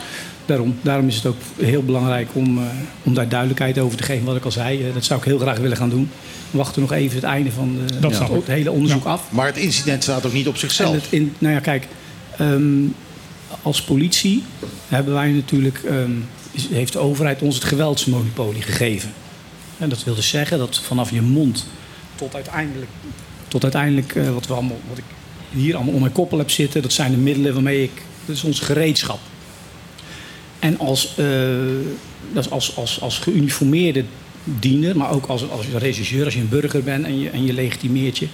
Speaker 8: Daarom, daarom is het ook heel belangrijk om, eh, om daar duidelijkheid over te geven. Wat ik al zei, eh, dat zou ik heel graag willen gaan doen. We wachten nog even het einde van de, het hele onderzoek
Speaker 2: Ja.
Speaker 8: af.
Speaker 1: Maar het incident staat ook niet op
Speaker 8: En
Speaker 1: zichzelf.
Speaker 8: het in, nou ja, kijk, ehm, als politie hebben wij natuurlijk, ehm, heeft de overheid ons het geweldsmonopolie gegeven. En dat wil dus zeggen dat vanaf je mond tot uiteindelijk, tot uiteindelijk eh, wat, we allemaal, wat ik hier allemaal om mijn koppel heb zitten, dat zijn de middelen waarmee ik, dat is ons gereedschap. En als, eh, als, als, als geuniformeerde diener, maar ook als, als regisseur, als je een burger bent en je, en je legitimeert je,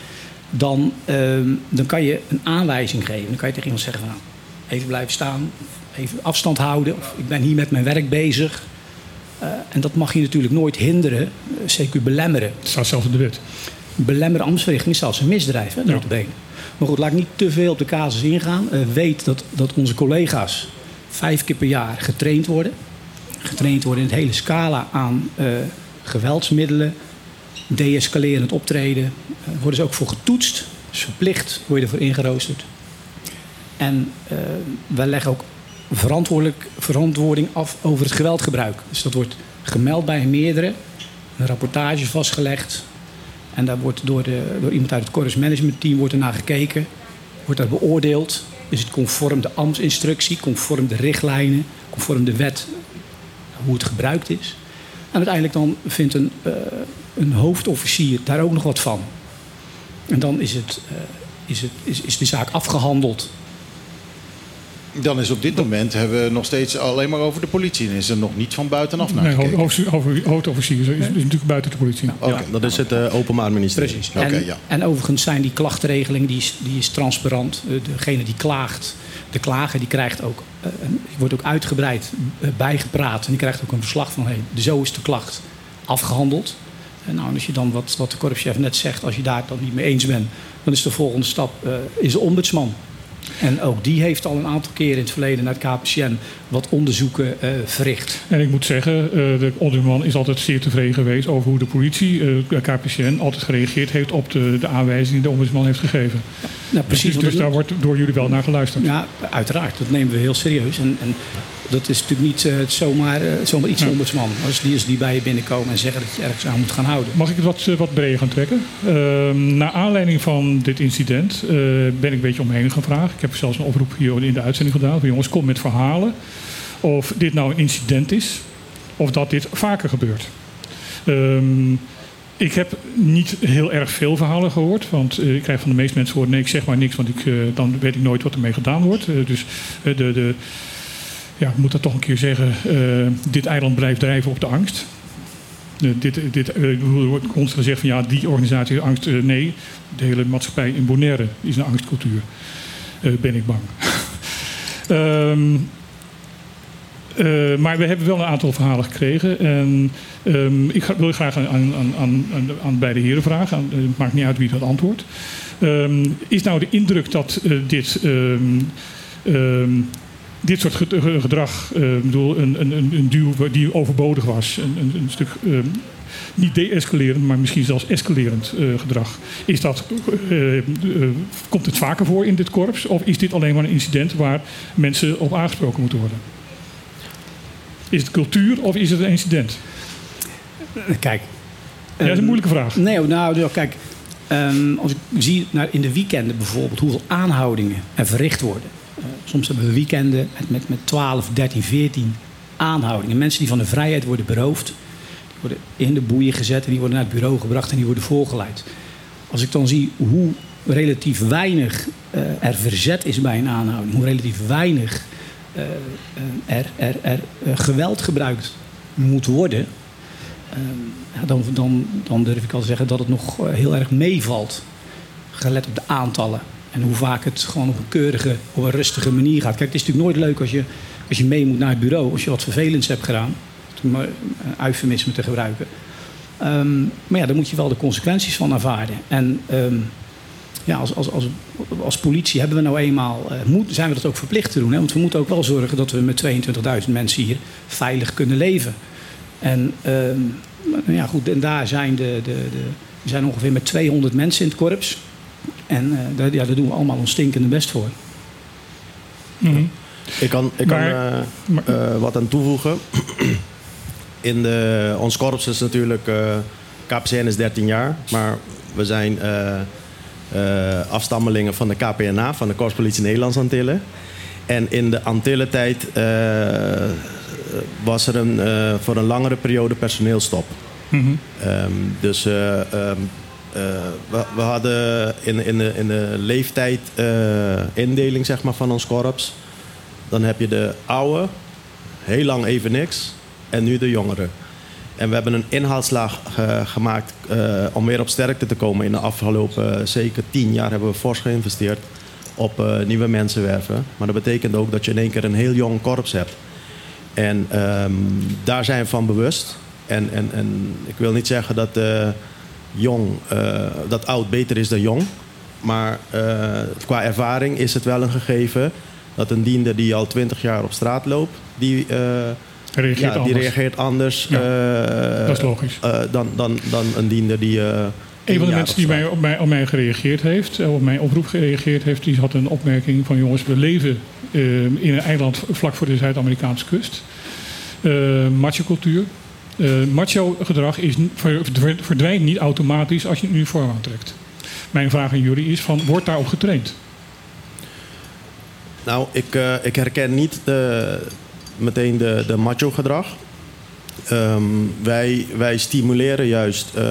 Speaker 8: dan, ehm, dan kan je een aanwijzing geven. Dan kan je tegen iemand zeggen van nou, even blijven staan, even afstand houden, of ik ben hier met mijn werk bezig. Eh, en dat mag je natuurlijk nooit hinderen, eh, CQ belemmeren.
Speaker 2: Het staat zelfs in de wet.
Speaker 8: Belemmeren ambtsverrichting is zelfs een misdrijf, hè,
Speaker 2: Ja.
Speaker 8: Maar goed, laat ik niet te veel op de casus ingaan. Eh, weet dat, dat onze collega's vijf keer per jaar getraind worden. Getraind worden in het hele scala aan geweldsmiddelen, deescalerend optreden. Eh, worden ze ook voor getoetst. Verplicht word je ervoor ingeroosterd. En eh, wij leggen ook verantwoordelijk, verantwoording af over het geweldgebruik. Dus dat wordt gemeld bij meerdere, een rapportage vastgelegd. En daar wordt door, de, door iemand uit het Corus Management Team wordt naar gekeken. Wordt daar beoordeeld. Is het conform de ambtsinstructie, conform de richtlijnen, conform de wet, hoe het gebruikt is. En uiteindelijk dan vindt een, eh, een hoofdofficier daar ook nog wat van. En dan is, het, eh, is, het, is, is de zaak afgehandeld.
Speaker 1: Dan is op dit moment hebben we nog steeds alleen maar over de politie. En is er nog niet van buitenaf naar
Speaker 2: Nee, hoofdofficier is, is natuurlijk buiten de politie.
Speaker 9: Ja, dat is het eh, Openbaar Ministerie.
Speaker 8: Precies.
Speaker 1: Oké,
Speaker 8: en,
Speaker 1: ja.
Speaker 8: en overigens zijn die klachtregeling die is, die is transparant. Eh, Degene die klaagt, de klager, die krijgt ook, eh, wordt ook uitgebreid bijgepraat. En die krijgt ook een verslag van, hey, zo is de klacht afgehandeld. En nou, als je dan, wat, wat de korpschef net zegt, als je daar het dan niet mee eens bent, dan is de volgende stap eh, is de ombudsman. En ook die heeft al een aantal keren in het verleden naar het KPCN wat onderzoeken eh, verricht.
Speaker 2: En ik moet zeggen, eh, de ombudsman is altijd zeer tevreden geweest over hoe de politie, eh, KPCN, altijd gereageerd heeft op de, de aanwijzingen die de ombudsman heeft gegeven.
Speaker 8: Nou, precies.
Speaker 2: dus dus daar wordt door jullie wel naar geluisterd.
Speaker 8: Ja, uiteraard. Dat nemen we heel serieus. En, en dat is natuurlijk niet eh, zomaar, eh, zomaar iets
Speaker 2: Ja.
Speaker 8: ombudsman. Als die, als die bij je binnenkomen en zeggen dat je ergens aan moet gaan houden.
Speaker 2: Mag ik het wat, eh, wat breder gaan trekken? Ehm naar aanleiding van dit incident ben ik een beetje omheen gevraagd. Ik heb zelfs een oproep hier in de uitzending gedaan. Van, jongens, kom met verhalen. Of dit nou een incident is. Of dat dit vaker gebeurt. Ehm, ik heb niet heel erg veel verhalen gehoord. Want eh, ik krijg van de meeste mensen horen... nee, ik zeg maar niks, want ik, eh, dan weet ik nooit wat ermee gedaan wordt. Eh, dus de... de ja, ik moet dat toch een keer zeggen. dit eiland blijft drijven op de angst. Dit, dit, er wordt constant gezegd van ja, die organisatie heeft angst. Nee, de hele maatschappij in Bonaire is een angstcultuur. Ben ik bang. Ehm, eh, maar we hebben wel een aantal verhalen gekregen. En ehm, ik ga, wil graag aan, aan, aan, aan, beide heren vragen. Eh, het maakt niet uit wie dat antwoordt. Ehm, is nou de indruk dat eh, dit ehm, dit soort ge- ge- gedrag, ik bedoel, een, een, een duw die overbodig was, een, een, stuk niet de-escalerend, maar misschien zelfs escalerend gedrag. Is dat, komt het vaker voor in dit korps? Of is dit alleen maar een incident waar mensen op aangesproken moeten worden? Is het cultuur of is het een incident?
Speaker 8: Kijk.
Speaker 2: Ja, dat is een moeilijke vraag.
Speaker 8: Nee, nou, nou, kijk. ehm, als ik zie naar in de weekenden bijvoorbeeld hoeveel aanhoudingen er verricht worden. Eh, soms hebben we weekenden met, met, met 12, 13, 14 aanhoudingen. Mensen die van de vrijheid worden beroofd. Die worden in de boeien gezet en die worden naar het bureau gebracht en die worden voorgeleid. Als ik dan zie hoe relatief weinig eh, er verzet is bij een aanhouding. Hoe relatief weinig eh, eh, er, er, er eh, geweld gebruikt moet worden. Dan, dan, dan durf ik al te zeggen dat het nog eh, heel erg meevalt. Gelet op de aantallen. En hoe vaak het gewoon op een keurige, op een rustige manier gaat. Kijk, het is natuurlijk nooit leuk als je, als je mee moet naar het bureau. Als je wat vervelends hebt gedaan. Om een eufemisme te gebruiken. Ehm, maar ja, daar moet je wel de consequenties van ervaren. En ehm, ja, als, als, als, als politie hebben we nou eenmaal, eh, moet, zijn we dat ook verplicht te doen. Hè? Want we moeten ook wel zorgen dat we met 22.000 mensen hier veilig kunnen leven. En ehm, nou ja, goed, en daar zijn, de, de, de, we zijn ongeveer met 200 mensen in het korps. En eh, daar, ja, daar doen we allemaal ons stinkende best voor.
Speaker 2: Mhm.
Speaker 9: Ik kan, ik kan
Speaker 2: Maar-
Speaker 9: eh,
Speaker 2: maar-
Speaker 9: wat aan toevoegen. In de, ons korps is natuurlijk... eh KPCN is 13 jaar, maar we zijn eh, afstammelingen van de KPNA, van de Korpspolitie Nederlands Antillen. En in de Antillentijd eh was er een, eh, voor een langere periode personeelstop.
Speaker 2: Mhm.
Speaker 9: Ehm, dus eh, ehm, eh, we, we hadden in, in, de, in de leeftijdindeling zeg maar, van ons korps... dan heb je de oude, heel lang even niks, en nu de jongeren. En we hebben een inhaalslag ge- gemaakt eh, om weer op sterkte te komen. In de afgelopen eh, zeker tien jaar hebben we fors geïnvesteerd op eh, nieuwe mensen werven. Maar dat betekent ook dat je in één keer een heel jong korps hebt. En ehm, daar zijn we van bewust. En, en, en ik wil niet zeggen dat eh, jong, eh, dat oud beter is dan jong. Maar eh, qua ervaring is het wel een gegeven dat een diender die al twintig jaar op straat loopt, die, eh,
Speaker 2: Reageert
Speaker 9: ja, die
Speaker 2: anders.
Speaker 9: reageert anders
Speaker 2: Ja,
Speaker 9: eh,
Speaker 2: dat is logisch.
Speaker 9: eh, dan, dan, dan een diender die. eh,
Speaker 2: Een van de mensen die mij, op, mij, op mij gereageerd heeft, op mijn oproep gereageerd heeft, die had een opmerking van jongens, we leven in een eiland vlak voor de Zuid-Amerikaanse kust. Macho cultuur. Macho gedrag is, verdwijnt niet automatisch als je een uniform aantrekt. Mijn vraag aan jullie is van, wordt daarop getraind?
Speaker 9: Nou, ik, ik herken niet de, meteen de, de macho gedrag. Ehm, wij, wij stimuleren juist eh,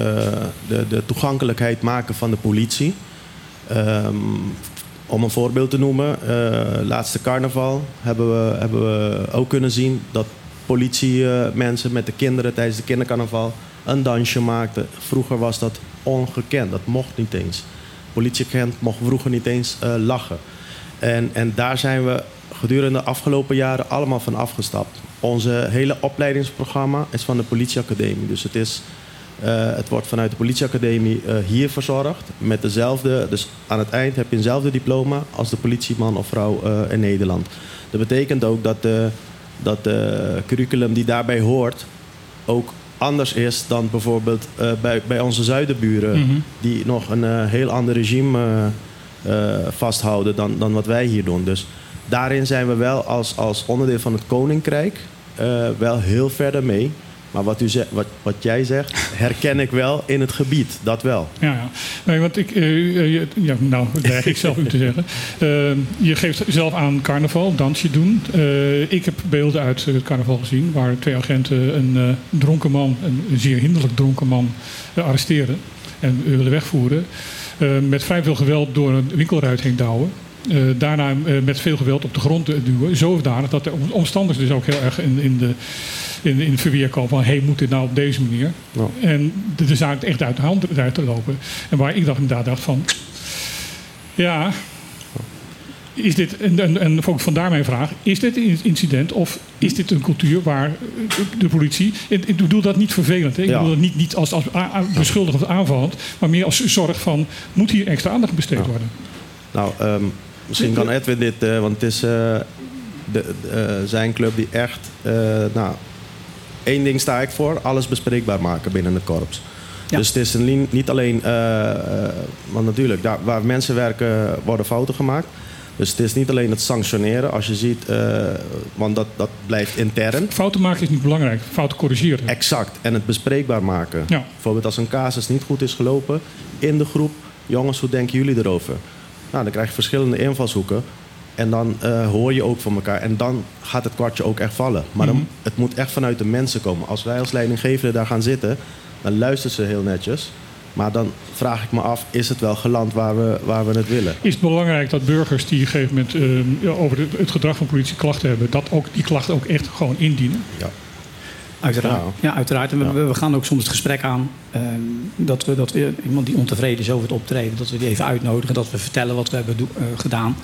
Speaker 9: de, de toegankelijkheid maken van de politie. Ehm, om een voorbeeld te noemen, eh, laatste carnaval hebben we, hebben we ook kunnen zien dat politiemensen met de kinderen tijdens de kindercarnaval een dansje maakten. Vroeger was dat ongekend, dat mocht niet eens. Politieagent mocht vroeger niet eens eh, lachen. En, en daar zijn we gedurende de afgelopen jaren allemaal van afgestapt. Onze hele opleidingsprogramma is van de politieacademie. Dus het, is, eh, het wordt vanuit de politieacademie eh, hier verzorgd. Met dezelfde, dus aan het eind heb je eenzelfde diploma als de politieman of vrouw eh, in Nederland. Dat betekent ook dat de, dat de curriculum die daarbij hoort ook anders is dan bijvoorbeeld bij, bij onze zuidenburen.
Speaker 2: Mhm.
Speaker 9: Die nog een heel ander regime vasthouden dan, dan wat wij hier doen. Dus daarin zijn we wel als, als onderdeel van het koninkrijk eh, wel heel verder mee. Maar wat, u wat, wat jij zegt, herken ik wel in het gebied. Dat wel.
Speaker 2: Ja, ja. Nee, want ik, je- ja, nou, ik zelf u te zeggen. Je geeft zelf aan carnaval, dansje doen. Ik heb beelden uit het carnaval gezien waar twee agenten een dronken man, een, zeer hinderlijk dronken man, arresteren en willen wegvoeren. Met vrij veel geweld door een winkelruit heen douwen. Eh, daarna eh, met veel geweld op de grond eh, duwen. Zodanig dat de om- omstanders dus ook heel erg in, in, de, in, in het verweer komen van... hey, moet dit nou op deze manier? En de, de zaak echt uit de hand uit te lopen. En waar ik dacht, inderdaad dacht van... Ja, is dit, en, en, vandaar mijn vraag, is dit een incident of is dit een cultuur waar de politie... Ik ik bedoel dat niet vervelend, hè? ik
Speaker 9: Ja.
Speaker 2: bedoel dat niet, niet als, als beschuldigend of aanvallend... maar meer als zorg van, moet hier extra aandacht besteed worden?
Speaker 9: Nou, ehm, misschien kan Edwin dit, eh, want het is, eh, de, de, eh, zijn club die echt, nou, één ding sta ik voor, alles bespreekbaar maken binnen het korps.
Speaker 8: Ja.
Speaker 9: Dus het is een, niet alleen, want natuurlijk, daar, waar mensen werken worden fouten gemaakt. Dus het is niet alleen het sanctioneren, als je ziet, eh, want dat, dat blijft intern.
Speaker 2: Fouten maken is niet belangrijk. Fouten corrigeren.
Speaker 9: Exact. En het bespreekbaar maken.
Speaker 2: Ja.
Speaker 9: Bijvoorbeeld als een casus niet goed is gelopen in de groep. Jongens, hoe denken jullie erover? Nou, dan krijg je verschillende invalshoeken. En dan eh, hoor je ook van elkaar. En dan gaat het kwartje ook echt vallen. Maar dan, het moet echt vanuit de mensen komen. Als wij als leidinggevende daar gaan zitten, dan luisteren ze heel netjes. Maar dan vraag ik me af, is het wel geland waar we, waar we het willen?
Speaker 2: Is het belangrijk dat burgers die op een gegeven moment ehm, over het, het gedrag van politie klachten hebben, dat ook die klachten ook echt gewoon indienen?
Speaker 9: Ja.
Speaker 8: Uiteraard.
Speaker 9: Ja.
Speaker 8: Ja, uiteraard. En we,
Speaker 9: Ja.
Speaker 8: we- gaan ook soms het gesprek aan. ehm, dat, we, dat we iemand die ontevreden is over het optreden, dat we die even uitnodigen. Dat we vertellen wat we hebben eh, gedaan.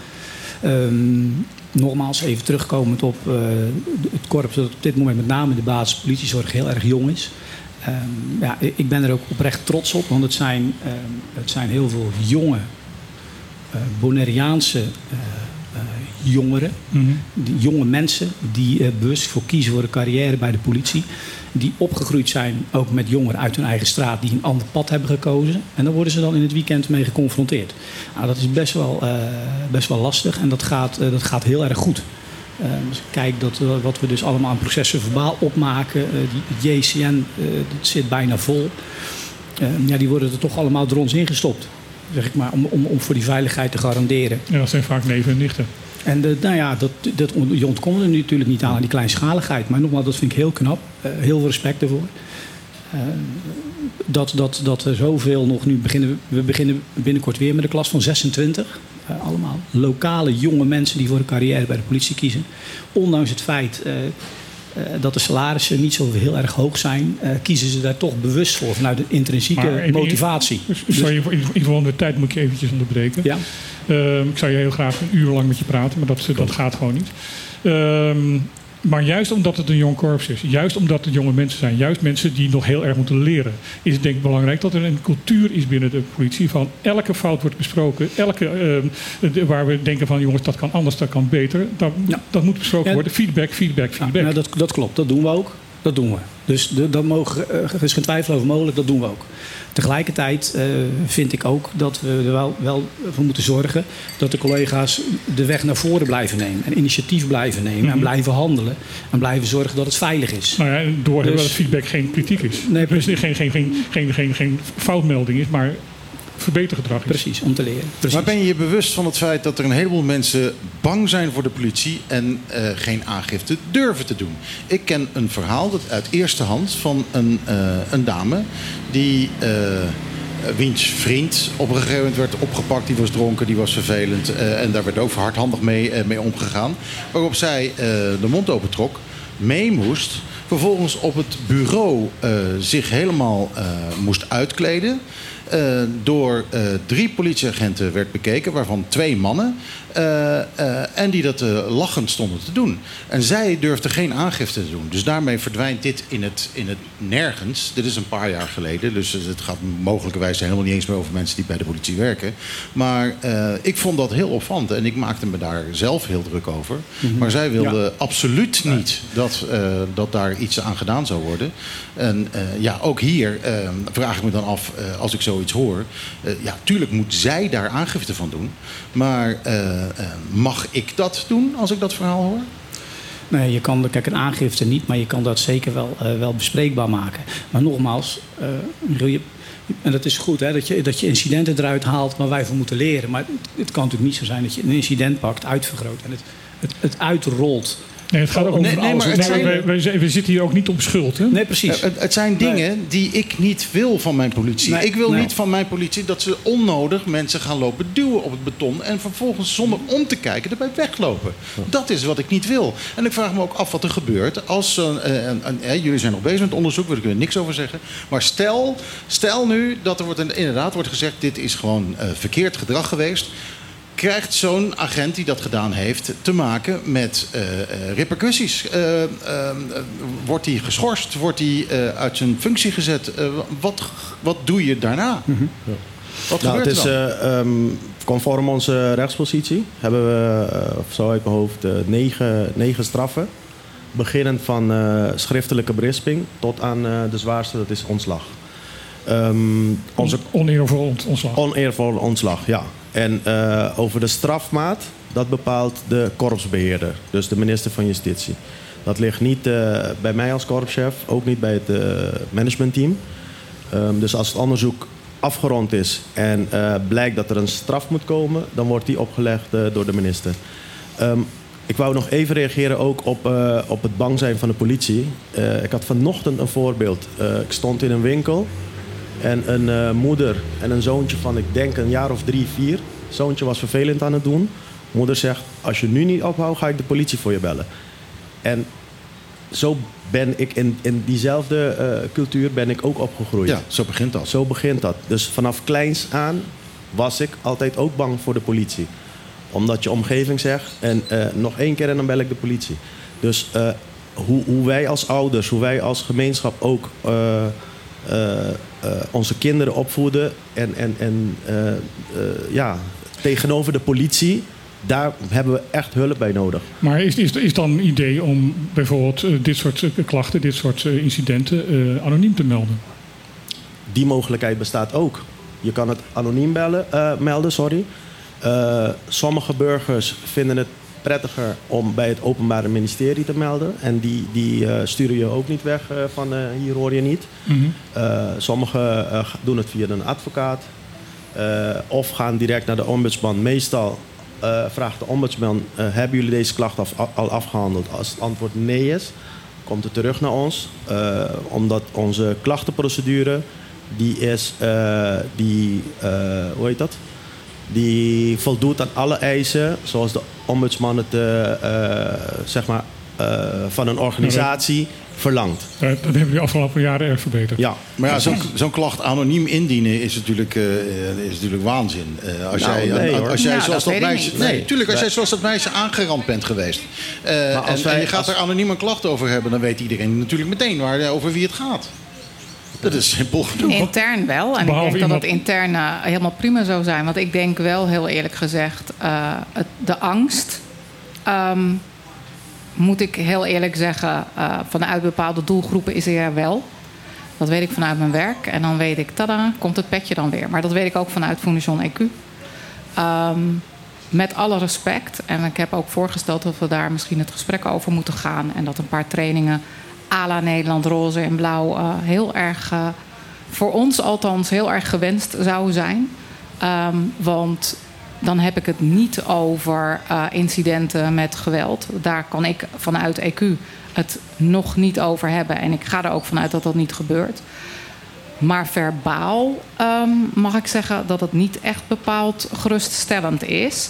Speaker 8: Ehm, nogmaals, even terugkomend op eh, het korps dat op dit moment met name de basis politiezorg heel erg jong is. Ehm, ja, ik ben er ook oprecht trots op, want het zijn, het zijn heel veel jonge eh Bonaireaanse jongeren die jonge mensen die eh, bewust voor kiezen voor een carrière bij de politie. Die opgegroeid zijn ook met jongeren uit hun eigen straat die een ander pad hebben gekozen. En daar worden ze dan in het weekend mee geconfronteerd. Nou, dat is best wel, eh, best wel lastig en dat gaat, eh, dat gaat heel erg goed. Als ik kijk dat, wat we dus allemaal aan processen verbaal opmaken. die JCN, dat zit bijna vol. Ja, die worden er toch allemaal door ons ingestopt. Zeg ik maar, om, om, om voor die veiligheid te garanderen.
Speaker 2: Ja, dat zijn vaak neven en nichten.
Speaker 8: En nou ja, dat, dat, je ontkomt er natuurlijk niet aan, die kleinschaligheid. Maar nogmaals, dat vind ik heel knap. Eh, heel veel respect ervoor. Eh, dat, dat, dat er zoveel nog nu beginnen. We beginnen binnenkort weer met een klas van 26. Eh, allemaal lokale jonge mensen die voor een carrière bij de politie kiezen. Ondanks het feit dat de salarissen niet zo heel erg hoog zijn, eh, kiezen ze daar toch bewust voor vanuit de intrinsieke
Speaker 2: Maar
Speaker 8: motivatie.
Speaker 2: Dus, in ieder geval de tijd moet ik je eventjes onderbreken.
Speaker 8: Ja.
Speaker 2: Ehm, ik zou je heel graag een uur lang met je praten, maar dat, dat gaat gewoon niet. Ehm, maar juist omdat het een jong korps is, juist omdat het jonge mensen zijn, juist mensen die nog heel erg moeten leren, is het denk ik belangrijk dat er een cultuur is binnen de politie van elke fout wordt besproken, elke de- waar we denken van jongens dat kan anders, dat kan beter, dat, dat moet besproken worden. Feedback, feedback, feedback.
Speaker 8: Ja, dat, dat klopt, dat doen we ook. Dat doen we. Dus dat mogen, eh, er is geen twijfel over mogelijk, dat doen we ook. Tegelijkertijd eh, vind ik ook dat we er wel, wel voor moeten zorgen dat de collega's de weg naar voren blijven nemen. En initiatief blijven nemen en
Speaker 2: Mhm.
Speaker 8: blijven handelen. En blijven zorgen dat het veilig is.
Speaker 2: Nou ja, door
Speaker 8: Dus-
Speaker 2: dat feedback geen kritiek is.
Speaker 8: Nee,
Speaker 2: dus geen, geen, geen, geen, geen, geen foutmelding is, maar verbetergedrag is.
Speaker 8: Precies, om te leren. Precies.
Speaker 1: Maar ben je je bewust van het feit dat er een heleboel mensen bang zijn voor de politie en eh, geen aangifte durven te doen? Ik ken een verhaal dat uit eerste hand van een, eh, een dame die. eh, wiens vriend op een gegeven moment werd opgepakt. Die was dronken, die was vervelend. eh, en daar werd ook hardhandig mee, eh, mee omgegaan. Waarop zij eh, de mond opentrok, mee moest. Vervolgens op het bureau eh, zich helemaal eh, moest uitkleden. eh, door drie politieagenten werd bekeken, waarvan twee mannen. en die dat lachend stonden te doen. En zij durfde geen aangifte te doen. Dus daarmee verdwijnt dit in het, in het nergens. Dit is een paar jaar geleden. Dus het gaat mogelijkerwijs helemaal niet eens meer over mensen die bij de politie werken. Maar ik vond dat heel opvallend. En ik maakte me daar zelf heel druk over.
Speaker 8: Mhm.
Speaker 1: Maar zij wilde
Speaker 8: Ja.
Speaker 1: absoluut niet dat, dat daar iets aan gedaan zou worden. En eh, ja, ook hier eh, vraag ik me dan af, eh, als ik zoiets hoor. eh, ja, tuurlijk moet zij daar aangifte van doen. Maar mag ik dat doen als ik dat verhaal hoor?
Speaker 8: Nee, je kan, kijk, een aangifte niet, maar je kan dat zeker wel, wel bespreekbaar maken. Maar nogmaals, en dat is goed hè, dat, je, dat je incidenten eruit haalt waar wij van moeten leren. Maar het, het kan natuurlijk niet zo zijn dat je een incident pakt, uitvergroot en het, het, het uitrolt.
Speaker 2: Nee, het gaat ook over
Speaker 1: Nee, nee, maar zijn-
Speaker 2: we zitten hier ook niet op schuld. Hè?
Speaker 8: Nee, precies.
Speaker 1: Het, het zijn dingen die ik niet wil van mijn politie.
Speaker 8: Nee,
Speaker 1: ik wil niet van mijn politie dat ze onnodig mensen gaan lopen duwen op het beton. En vervolgens zonder om te kijken erbij weglopen. Dat is wat ik niet wil. En ik vraag me ook af wat er gebeurt als. eh, jullie zijn nog bezig met onderzoek, daar kunnen we niks over zeggen. Maar stel, stel nu dat er wordt, inderdaad wordt gezegd: dit is gewoon eh, verkeerd gedrag geweest krijgt zo'n agent die dat gedaan heeft te maken met eh, eh, repercussies? Eh, wordt hij geschorst? Wordt hij eh, uit zijn functie gezet? Eh, wat, wat doe je daarna? Wat
Speaker 9: Nou,
Speaker 1: gebeurt
Speaker 9: het
Speaker 1: er
Speaker 9: is, eh, ehm, conform onze rechtspositie hebben we, of zo uit mijn hoofd, negen, negen straffen. Beginnend van eh, schriftelijke berisping tot aan eh, de zwaarste, dat is ontslag. Ehm, onze
Speaker 2: Oneervol ont- ontslag.
Speaker 9: Oneervol ontslag, ja. En eh, over de strafmaat, dat bepaalt de korpsbeheerder, dus de minister van Justitie. Dat ligt niet eh, bij mij als korpschef, ook niet bij het eh, managementteam. Ehm, dus als het onderzoek afgerond is en blijkt dat er een straf moet komen, dan wordt die opgelegd door de minister. Ehm, ik wou nog even reageren ook op, op het bang zijn van de politie. Ik had vanochtend een voorbeeld. Ik stond in een winkel en een eh, moeder en een zoontje van, ik denk, een jaar of drie, vier. Zoontje was vervelend aan het doen. Moeder zegt, als je nu niet ophoudt, ga ik de politie voor je bellen. En zo ben ik in, in diezelfde eh, cultuur ben ik ook opgegroeid.
Speaker 1: Ja, zo begint dat.
Speaker 9: Zo begint dat. Dus vanaf kleins aan was ik altijd ook bang voor de politie. Omdat je omgeving zegt, en eh, nog één keer en dan bel ik de politie. Dus hoe, hoe wij als ouders, hoe wij als gemeenschap ook onze kinderen opvoeden... en, en, en eh, eh, ja, tegenover de politie, daar hebben we echt hulp bij nodig.
Speaker 2: Maar is, is, is dan een idee om bijvoorbeeld eh, dit soort eh, klachten, dit soort eh, incidenten eh, anoniem te melden?
Speaker 9: Die mogelijkheid bestaat ook. Je kan het anoniem bellen, eh, melden. Sorry. Eh, sommige burgers vinden het prettiger om bij het Openbare Ministerie te melden. En die, die eh, sturen je ook niet weg eh, van eh, hier hoor je niet. Eh, sommigen doen het via een advocaat. of gaan direct naar de ombudsman. Meestal vraagt de ombudsman: Hebben jullie deze klacht af- al afgehandeld? Als het antwoord nee is, komt het terug naar ons. omdat onze klachtenprocedure, die is, die, hoe heet dat? Die voldoet aan alle eisen, zoals de ombudsman het eh, eh, zeg maar, eh, van een organisatie verlangt.
Speaker 2: Dat hebben we de afgelopen jaren erg verbeterd.
Speaker 9: Ja,
Speaker 1: Maar ja, zo'n zo'n klacht anoniem indienen is natuurlijk, eh, is natuurlijk waanzin. Eh, als
Speaker 9: Nou,
Speaker 1: jij,
Speaker 9: nee, hoor.
Speaker 1: als jij zoals
Speaker 4: dat
Speaker 1: meisje. Nee,
Speaker 9: Nee.
Speaker 1: tuurlijk, als jij zoals dat meisje aangerand bent geweest. eh,
Speaker 9: als
Speaker 1: en, je gaat
Speaker 9: als-
Speaker 1: er anoniem een klacht over hebben, dan weet iedereen natuurlijk meteen waar, over wie het gaat. Dat is simpel genoeg.
Speaker 4: Intern wel. En
Speaker 2: Behalve
Speaker 4: ik denk dat
Speaker 2: iemand-
Speaker 4: het intern eh, helemaal prima zou zijn. Want ik denk wel, heel eerlijk gezegd, eh, het, de angst. ehm, moet ik heel eerlijk zeggen, eh, vanuit bepaalde doelgroepen is er wel. Dat weet ik vanuit mijn werk. En dan weet ik, tada, komt het petje dan weer. Maar dat weet ik ook vanuit Foundation EQ. Ehm, met alle respect. En ik heb ook voorgesteld dat we daar misschien het gesprek over moeten gaan. En dat een paar trainingen à la Nederland roze en blauw eh, heel erg, eh, voor ons althans, heel erg gewenst zou zijn. Ehm, want dan heb ik het niet over eh, incidenten met geweld. Daar kan ik vanuit EQ het nog niet over hebben. En ik ga er ook vanuit dat dat niet gebeurt. Maar verbaal ehm, mag ik zeggen dat het niet echt bepaald geruststellend is.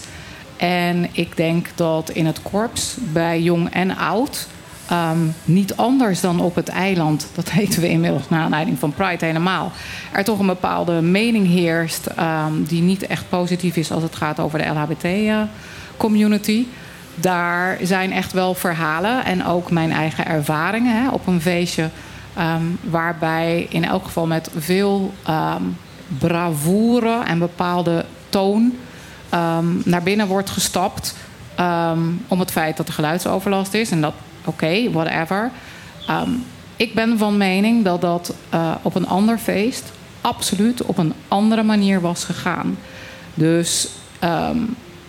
Speaker 4: En ik denk dat in het korps, bij jong en oud, ehm, niet anders dan op het eiland, dat weten we inmiddels naar aanleiding van Pride helemaal, er toch een bepaalde mening heerst ehm, die niet echt positief is als het gaat over de LHBT-community. Daar zijn echt wel verhalen en ook mijn eigen ervaringen hè, op een feestje. ehm, waarbij in elk geval met veel ehm, bravoure en bepaalde toon naar binnen wordt gestapt. om het feit dat er geluidsoverlast is. En dat, oké, whatever. Ehm, ik ben van mening dat dat eh, op een ander feest absoluut op een andere manier was gegaan. Dus ehm,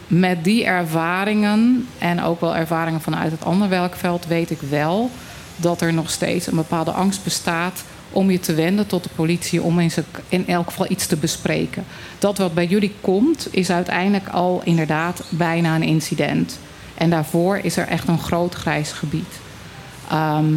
Speaker 4: met die ervaringen en ook wel ervaringen vanuit het andere werkveld weet ik wel dat er nog steeds een bepaalde angst bestaat om je te wenden tot de politie om in, in elk geval iets te bespreken. Dat wat bij jullie komt is uiteindelijk al inderdaad bijna een incident. En daarvoor is er echt een groot grijs gebied. Ehm,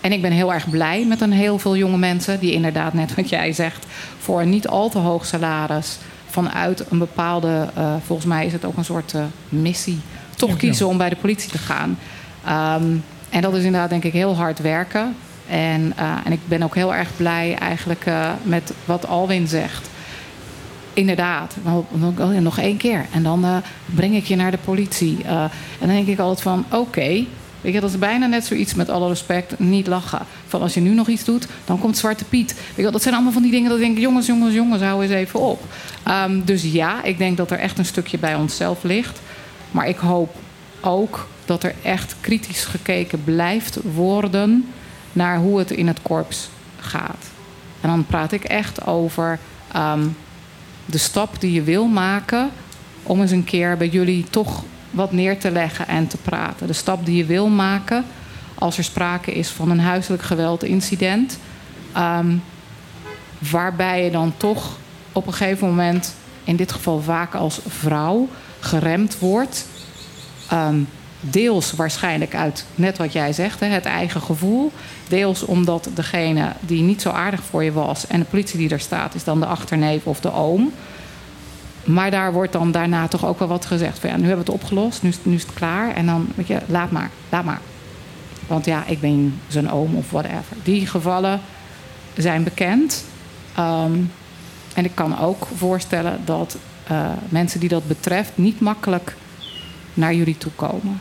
Speaker 4: en ik ben heel erg blij met een heel veel jonge mensen die inderdaad, net wat jij zegt, voor een niet al te hoog salaris vanuit een bepaalde, eh, volgens mij is het ook een soort eh, missie, toch
Speaker 2: Ja, ja.
Speaker 4: kiezen om bij de politie te gaan. Ehm, en dat is inderdaad denk ik heel hard werken. En, eh, en ik ben ook heel erg blij eigenlijk met wat Alwin zegt. Inderdaad, nog één keer. En dan eh, breng ik je naar de politie. Eh, en dan denk ik altijd van, oké, Weet je, dat is bijna net zoiets met alle respect, niet lachen. Van als je nu nog iets doet, dan komt Zwarte Piet. Weet je, dat zijn allemaal van die dingen dat ik denk, jongens, jongens, jongens, hou eens even op. Ehm, dus ja, ik denk dat er echt een stukje bij onszelf ligt. Maar ik hoop ook dat er echt kritisch gekeken blijft worden naar hoe het in het korps gaat. En dan praat ik echt over ehm, de stap die je wil maken om eens een keer bij jullie toch wat neer te leggen en te praten. De stap die je wil maken als er sprake is van een huiselijk geweldincident. ehm, waarbij je dan toch op een gegeven moment, in dit geval vaak als vrouw, geremd wordt. Ehm, deels waarschijnlijk uit net wat jij zegt, hè, het eigen gevoel. Deels omdat degene die niet zo aardig voor je was en de politie die er staat, is dan de achterneef of de oom. Maar daar wordt dan daarna toch ook wel wat gezegd. Van, ja, nu hebben we het opgelost, nu nu is het klaar. En dan, weet je, laat maar, laat maar. Want ja, ik ben zijn oom of whatever. Die gevallen zijn bekend. Ehm, en ik kan ook voorstellen dat eh, mensen die dat betreft niet makkelijk naar jullie toe komen.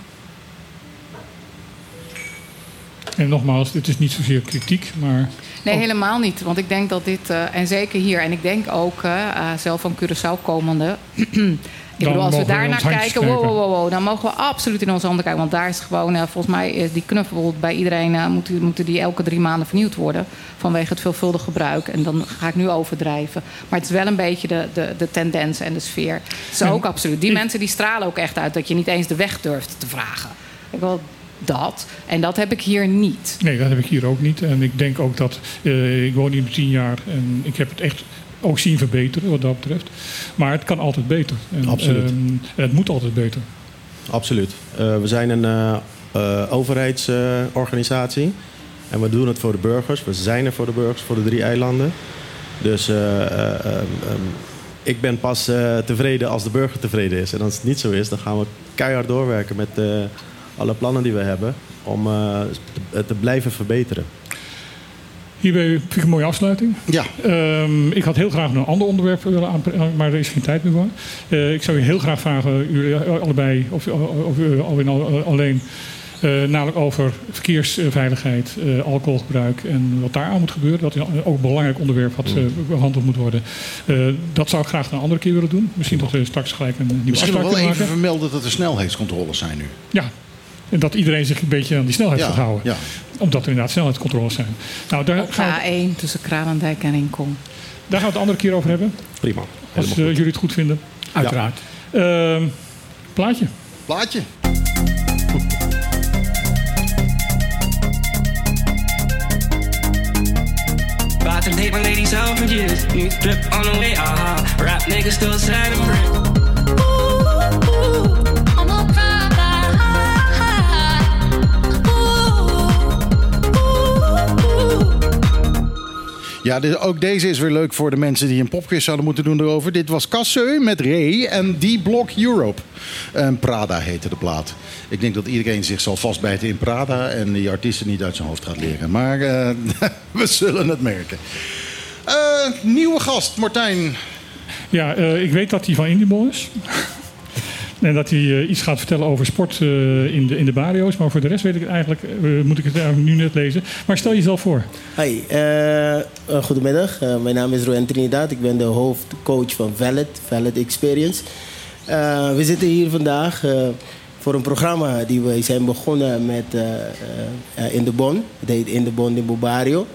Speaker 2: En nogmaals, dit is niet zozeer kritiek, maar
Speaker 4: Nee, helemaal niet. Want ik denk dat dit, eh, en zeker hier, en ik denk ook eh, eh, zelf van Curaçao komende. ik bedoel, als we
Speaker 2: mogen we
Speaker 4: daar
Speaker 2: ons
Speaker 4: naar
Speaker 2: handjes
Speaker 4: kijken, wow, wow, wow, wow, dan mogen we absoluut in onze handen kijken. Want daar is gewoon, volgens mij, is die knuffel bij iedereen, eh, moet, moeten die elke drie maanden vernieuwd worden. Vanwege het veelvuldig gebruik. En dan ga ik nu overdrijven. Maar het is wel een beetje de, de, de tendens en de sfeer.
Speaker 2: En
Speaker 4: ook absoluut. Die mensen die stralen ook echt uit dat je niet eens de weg durft te vragen. Ik wil dat. En dat heb ik hier niet.
Speaker 2: nee, dat heb ik hier ook niet. En ik denk ook dat, eh, ik woon hier tien jaar en ik heb het echt ook zien verbeteren wat dat betreft. Maar het kan altijd beter. En,
Speaker 9: Absoluut.
Speaker 2: ehm, het moet altijd beter.
Speaker 9: Absoluut. Eh, we zijn een eh, eh, overheidsorganisatie. en we doen het voor de burgers. We zijn er voor de burgers, voor de drie eilanden. Dus eh, eh, ehm, ehm, ik ben pas tevreden als de burger tevreden is. En als het niet zo is, dan gaan we keihard doorwerken met eh, alle plannen die we hebben. Om eh, het te blijven verbeteren.
Speaker 2: Hierbij vind ik een mooie afsluiting.
Speaker 1: Ja.
Speaker 2: Ehm, ik had heel graag een ander onderwerp willen aanprijzen, maar er is geen tijd meer voor. Eh, ik zou je heel graag vragen, jullie allebei, of, of uh, alleen, alleen eh, namelijk over verkeersveiligheid, eh, alcoholgebruik en wat daar aan moet gebeuren. Dat is ook een belangrijk onderwerp wat eh, behandeld moet worden. Eh, dat zou ik graag een andere keer willen doen. Misschien dat we straks gelijk een nieuwe
Speaker 1: Misschien nog
Speaker 2: afspraak
Speaker 1: wel
Speaker 2: kunnen
Speaker 1: even
Speaker 2: maken.
Speaker 1: vermelden dat er snelheidscontroles zijn nu.
Speaker 2: Ja, en dat iedereen zich een beetje aan die snelheid
Speaker 1: Ja,
Speaker 2: gaat houden.
Speaker 1: ja.
Speaker 2: Omdat er inderdaad snelheidscontroles zijn. Nou, daar
Speaker 4: Op
Speaker 2: gaan, we,
Speaker 4: A1 tussen Kralendijk en Rinkom.
Speaker 2: daar gaan we het de andere keer over hebben.
Speaker 9: Prima.
Speaker 2: Als eh, jullie het goed vinden.
Speaker 8: Uiteraard.
Speaker 2: Ehm, plaatje.
Speaker 1: Plaatje.
Speaker 10: About to my ladies out for years. New drip on the way, uh-huh. Rap niggas still sad and free.
Speaker 1: Ja, dit- ook deze is weer leuk voor de mensen die een popquiz zouden moeten doen erover. Dit was Casseu met Ray en D-Block Europe. En Prada heette de plaat. Ik denk dat iedereen zich zal vastbijten in Prada en die artiesten niet uit zijn hoofd gaat leren. Maar eh, we zullen het merken. Eh, nieuwe gast, Martijn.
Speaker 2: Ja, eh, ik weet dat hij van Indiebol is. En dat hij eh, iets gaat vertellen over sport eh, in, de, in de barrio's. Maar voor de rest weet ik het eigenlijk, eh, moet ik het nu net lezen. Maar stel jezelf voor.
Speaker 11: Hi, eh, goedemiddag. Mijn naam is Roen Trinidad. Ik ben de hoofdcoach van Valid, Valid Experience. We zitten hier vandaag voor een programma die we zijn begonnen met In de Bon. Het heet In de Bon in Bobario.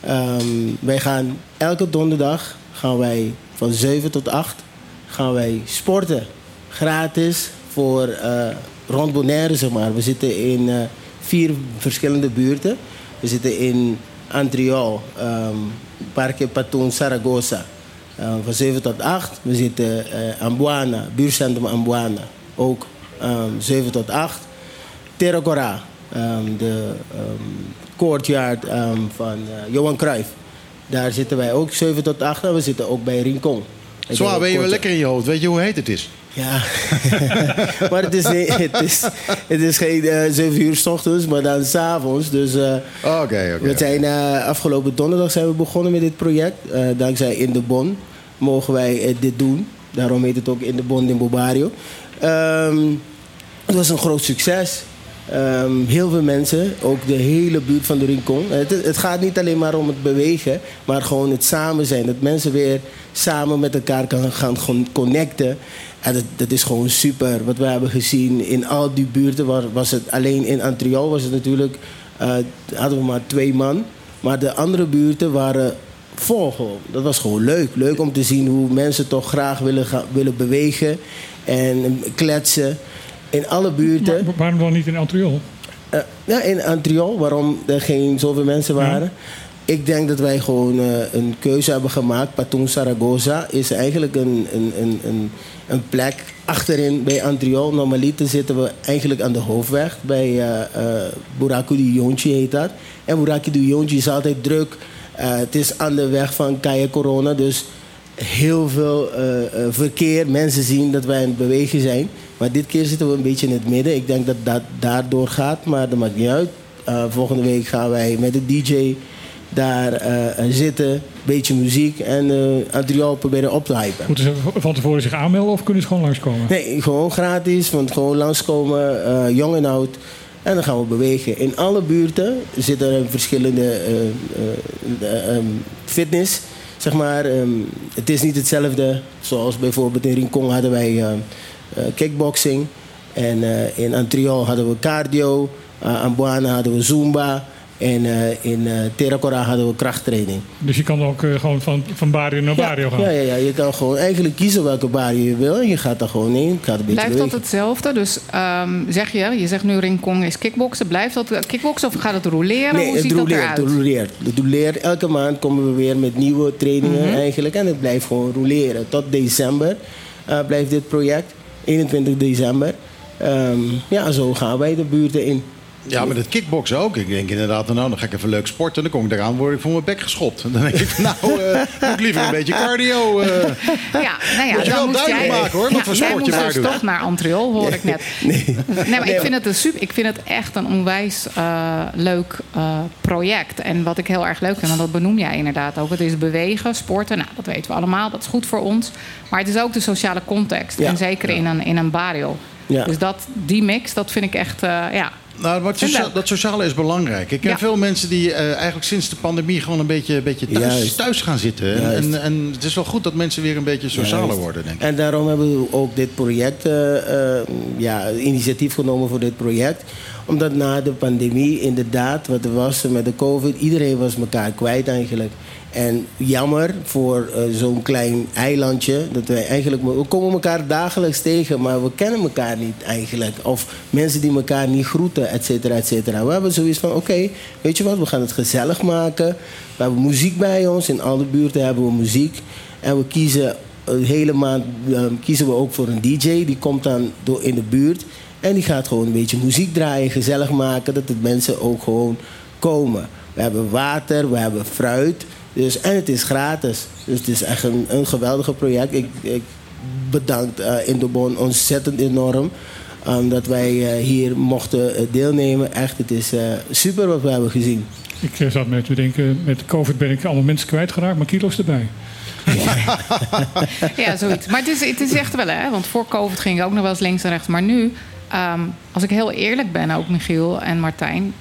Speaker 11: Ehm, wij gaan elke donderdag gaan wij van 7 tot 8 gaan wij sporten. Gratis voor eh, rond Bonaire, zeg maar. We zitten in eh, vier verschillende buurten. We zitten in Antriol, um, Parque Paton, Zaragoza. eh, van 7 tot 8. We zitten eh Ambuana, buurcentrum Ambuana. Ook um, 7 tot 8. Terracora, um, de um, courtyard van uh, Johan Cruijff. Daar zitten wij ook 7 tot 8. En we zitten ook bij Rincon.
Speaker 1: Zwaar, ben je wel lekker in je hoofd? Weet je hoe heet het is?
Speaker 11: Ja, maar het is, het is, het is geen eh 7 uur s ochtends, maar dan s'avonds. Dus eh,
Speaker 1: Oké, oké.
Speaker 11: we zijn eh, afgelopen donderdag zijn we begonnen met dit project. Dankzij In de Bon mogen wij dit doen. Daarom heet het ook In de Bon in Bobario. Ehm, het was een groot succes. Ehm, heel veel mensen, ook de hele buurt van de Rincon. Het, het gaat niet alleen maar om het bewegen, maar gewoon het samen zijn. Dat mensen weer samen met elkaar kan gaan connecten. En dat, dat is gewoon super. Wat we hebben gezien in al die buurten, was, was het alleen in Antriol was het natuurlijk, eh, hadden we maar twee man. Maar de andere buurten waren vol gewoon. Dat was gewoon leuk. Leuk om te zien hoe mensen toch graag willen, gaan, willen bewegen en kletsen. In alle buurten.
Speaker 2: Maar waarom dan niet in Antriol?
Speaker 11: Eh, ja, in Antriol, waarom er geen zoveel mensen waren. Ik denk dat wij gewoon eh, een keuze hebben gemaakt. Patung Zaragoza is eigenlijk een, een, een, een, een plek achterin bij Antriol. Normaliter zitten we eigenlijk aan de hoofdweg. Bij uh, uh, Buraku de Jontje heet dat. En Buraku de Jontje is altijd druk. Het is aan de weg van Kaya Corona. Dus heel veel verkeer. Mensen zien dat wij aan het bewegen zijn. Maar dit keer zitten we een beetje in het midden. Ik denk dat dat daardoor gaat, maar dat maakt niet uit. Volgende week gaan wij met de DJ daar zitten. Een beetje muziek en uh, Adriel proberen op te hypen.
Speaker 2: Moeten ze van tevoren zich aanmelden of kunnen ze gewoon langskomen?
Speaker 11: Nee, gewoon gratis. Want gewoon langskomen, jong en oud. En dan gaan we bewegen. In alle buurten zitten er verschillende um, fitness zeg maar, um, het is niet hetzelfde. Zoals bijvoorbeeld in Rincon hadden wij uh, uh, kickboxing. En uh, in Antriol hadden we cardio. aan Boana hadden we zumba. En in Terracora hadden we krachttraining.
Speaker 2: Dus je kan ook gewoon van, van barrio naar barrio
Speaker 11: ja,
Speaker 2: gaan?
Speaker 11: Ja, ja, ja, je kan gewoon eigenlijk kiezen welke barrio je wil. En je gaat daar gewoon in. Gaat een beetje
Speaker 4: Blijft
Speaker 11: bewegen.
Speaker 4: dat hetzelfde? Dus um, zeg je, je zegt nu Rincon is kickboksen. Blijft dat kickboksen of gaat het roleren?
Speaker 11: Nee,
Speaker 4: Hoe
Speaker 11: het
Speaker 4: ziet
Speaker 11: roleert,
Speaker 4: dat eruit?
Speaker 11: Het roleert. Het roleert. Elke maand komen we weer met nieuwe trainingen
Speaker 4: Mm -hmm.
Speaker 11: eigenlijk. En het blijft gewoon roleren. Tot december uh, blijft dit project. 21 december. Um, ja, zo gaan wij de buurten in.
Speaker 1: Ja, met het kickboksen ook. Ik denk inderdaad, nou, dan ga ik even leuk sporten. Dan kom ik eraan, word ik voor mijn bek geschopt. Dan denk ik, nou, uh, doe ik liever een beetje cardio. Uh.
Speaker 4: Ja, nou ja,
Speaker 1: Moet je wel duidelijk
Speaker 4: jij,
Speaker 1: maken, hoor,
Speaker 4: ja,
Speaker 1: wat voor sport je
Speaker 4: dus
Speaker 1: doet.
Speaker 4: toch naar Antreol, hoor ik net.
Speaker 11: Nee.
Speaker 4: Nee, maar ik vind het, een super, ik vind het echt een onwijs uh, leuk project. En wat ik heel erg leuk vind, en dat benoem jij inderdaad ook. Het is bewegen, sporten, nou, dat weten we allemaal. Dat is goed voor ons. Maar het is ook de sociale context.
Speaker 11: Ja.
Speaker 4: En zeker in een, in een barrio.
Speaker 11: Ja.
Speaker 4: Dus dat, die mix, dat vind ik echt, ja...
Speaker 1: Nou, socia-
Speaker 4: leuk.
Speaker 1: dat sociale is belangrijk. Ik ken
Speaker 4: Ja.
Speaker 1: veel mensen die eh, eigenlijk sinds de pandemie gewoon een beetje, een beetje thuis, thuis gaan zitten. En, en, en het is wel goed dat mensen weer een beetje socialer
Speaker 11: Juist.
Speaker 1: worden, denk ik.
Speaker 11: En daarom hebben we ook dit project, uh, uh, ja, initiatief genomen voor dit project. Omdat na de pandemie, inderdaad, wat er was met de COVID, iedereen was elkaar kwijt eigenlijk. En jammer voor uh, zo'n klein eilandje. Dat wij eigenlijk, we komen elkaar dagelijks tegen, maar we kennen elkaar niet eigenlijk. Of mensen die elkaar niet groeten, et cetera, et cetera. We hebben zoiets van, oké, weet je wat, we gaan het gezellig maken. We hebben muziek bij ons, in alle buurten hebben we muziek. En we kiezen een hele maand um, kiezen we ook voor een DJ. Die komt dan door in de buurt. En die gaat gewoon een beetje muziek draaien, gezellig maken. Dat de mensen ook gewoon komen. We hebben water, we hebben fruit. Dus, en het is gratis. Dus het is echt een, een geweldig project. Ik, ik bedank uh, Indobon ontzettend enorm. Um, dat wij uh, hier mochten uh, deelnemen. Echt, het is super wat we hebben gezien.
Speaker 2: Ik uh, zat met te denken, met COVID ben ik allemaal mensen kwijtgeraakt, maar kilo's erbij.
Speaker 4: Ja, zoiets. Maar het is, het is echt wel, hè? Want voor COVID ging ik ook nog wel eens links en rechts. Maar nu, um, als ik heel eerlijk ben, ook Michiel en Martijn.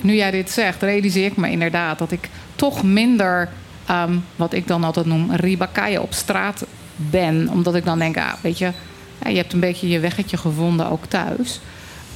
Speaker 4: Nu jij dit zegt, realiseer ik me inderdaad dat ik toch minder, um, wat ik dan altijd noem, ribakaien op straat ben. Omdat ik dan denk, ah, weet je, je hebt een beetje je weggetje gevonden ook thuis.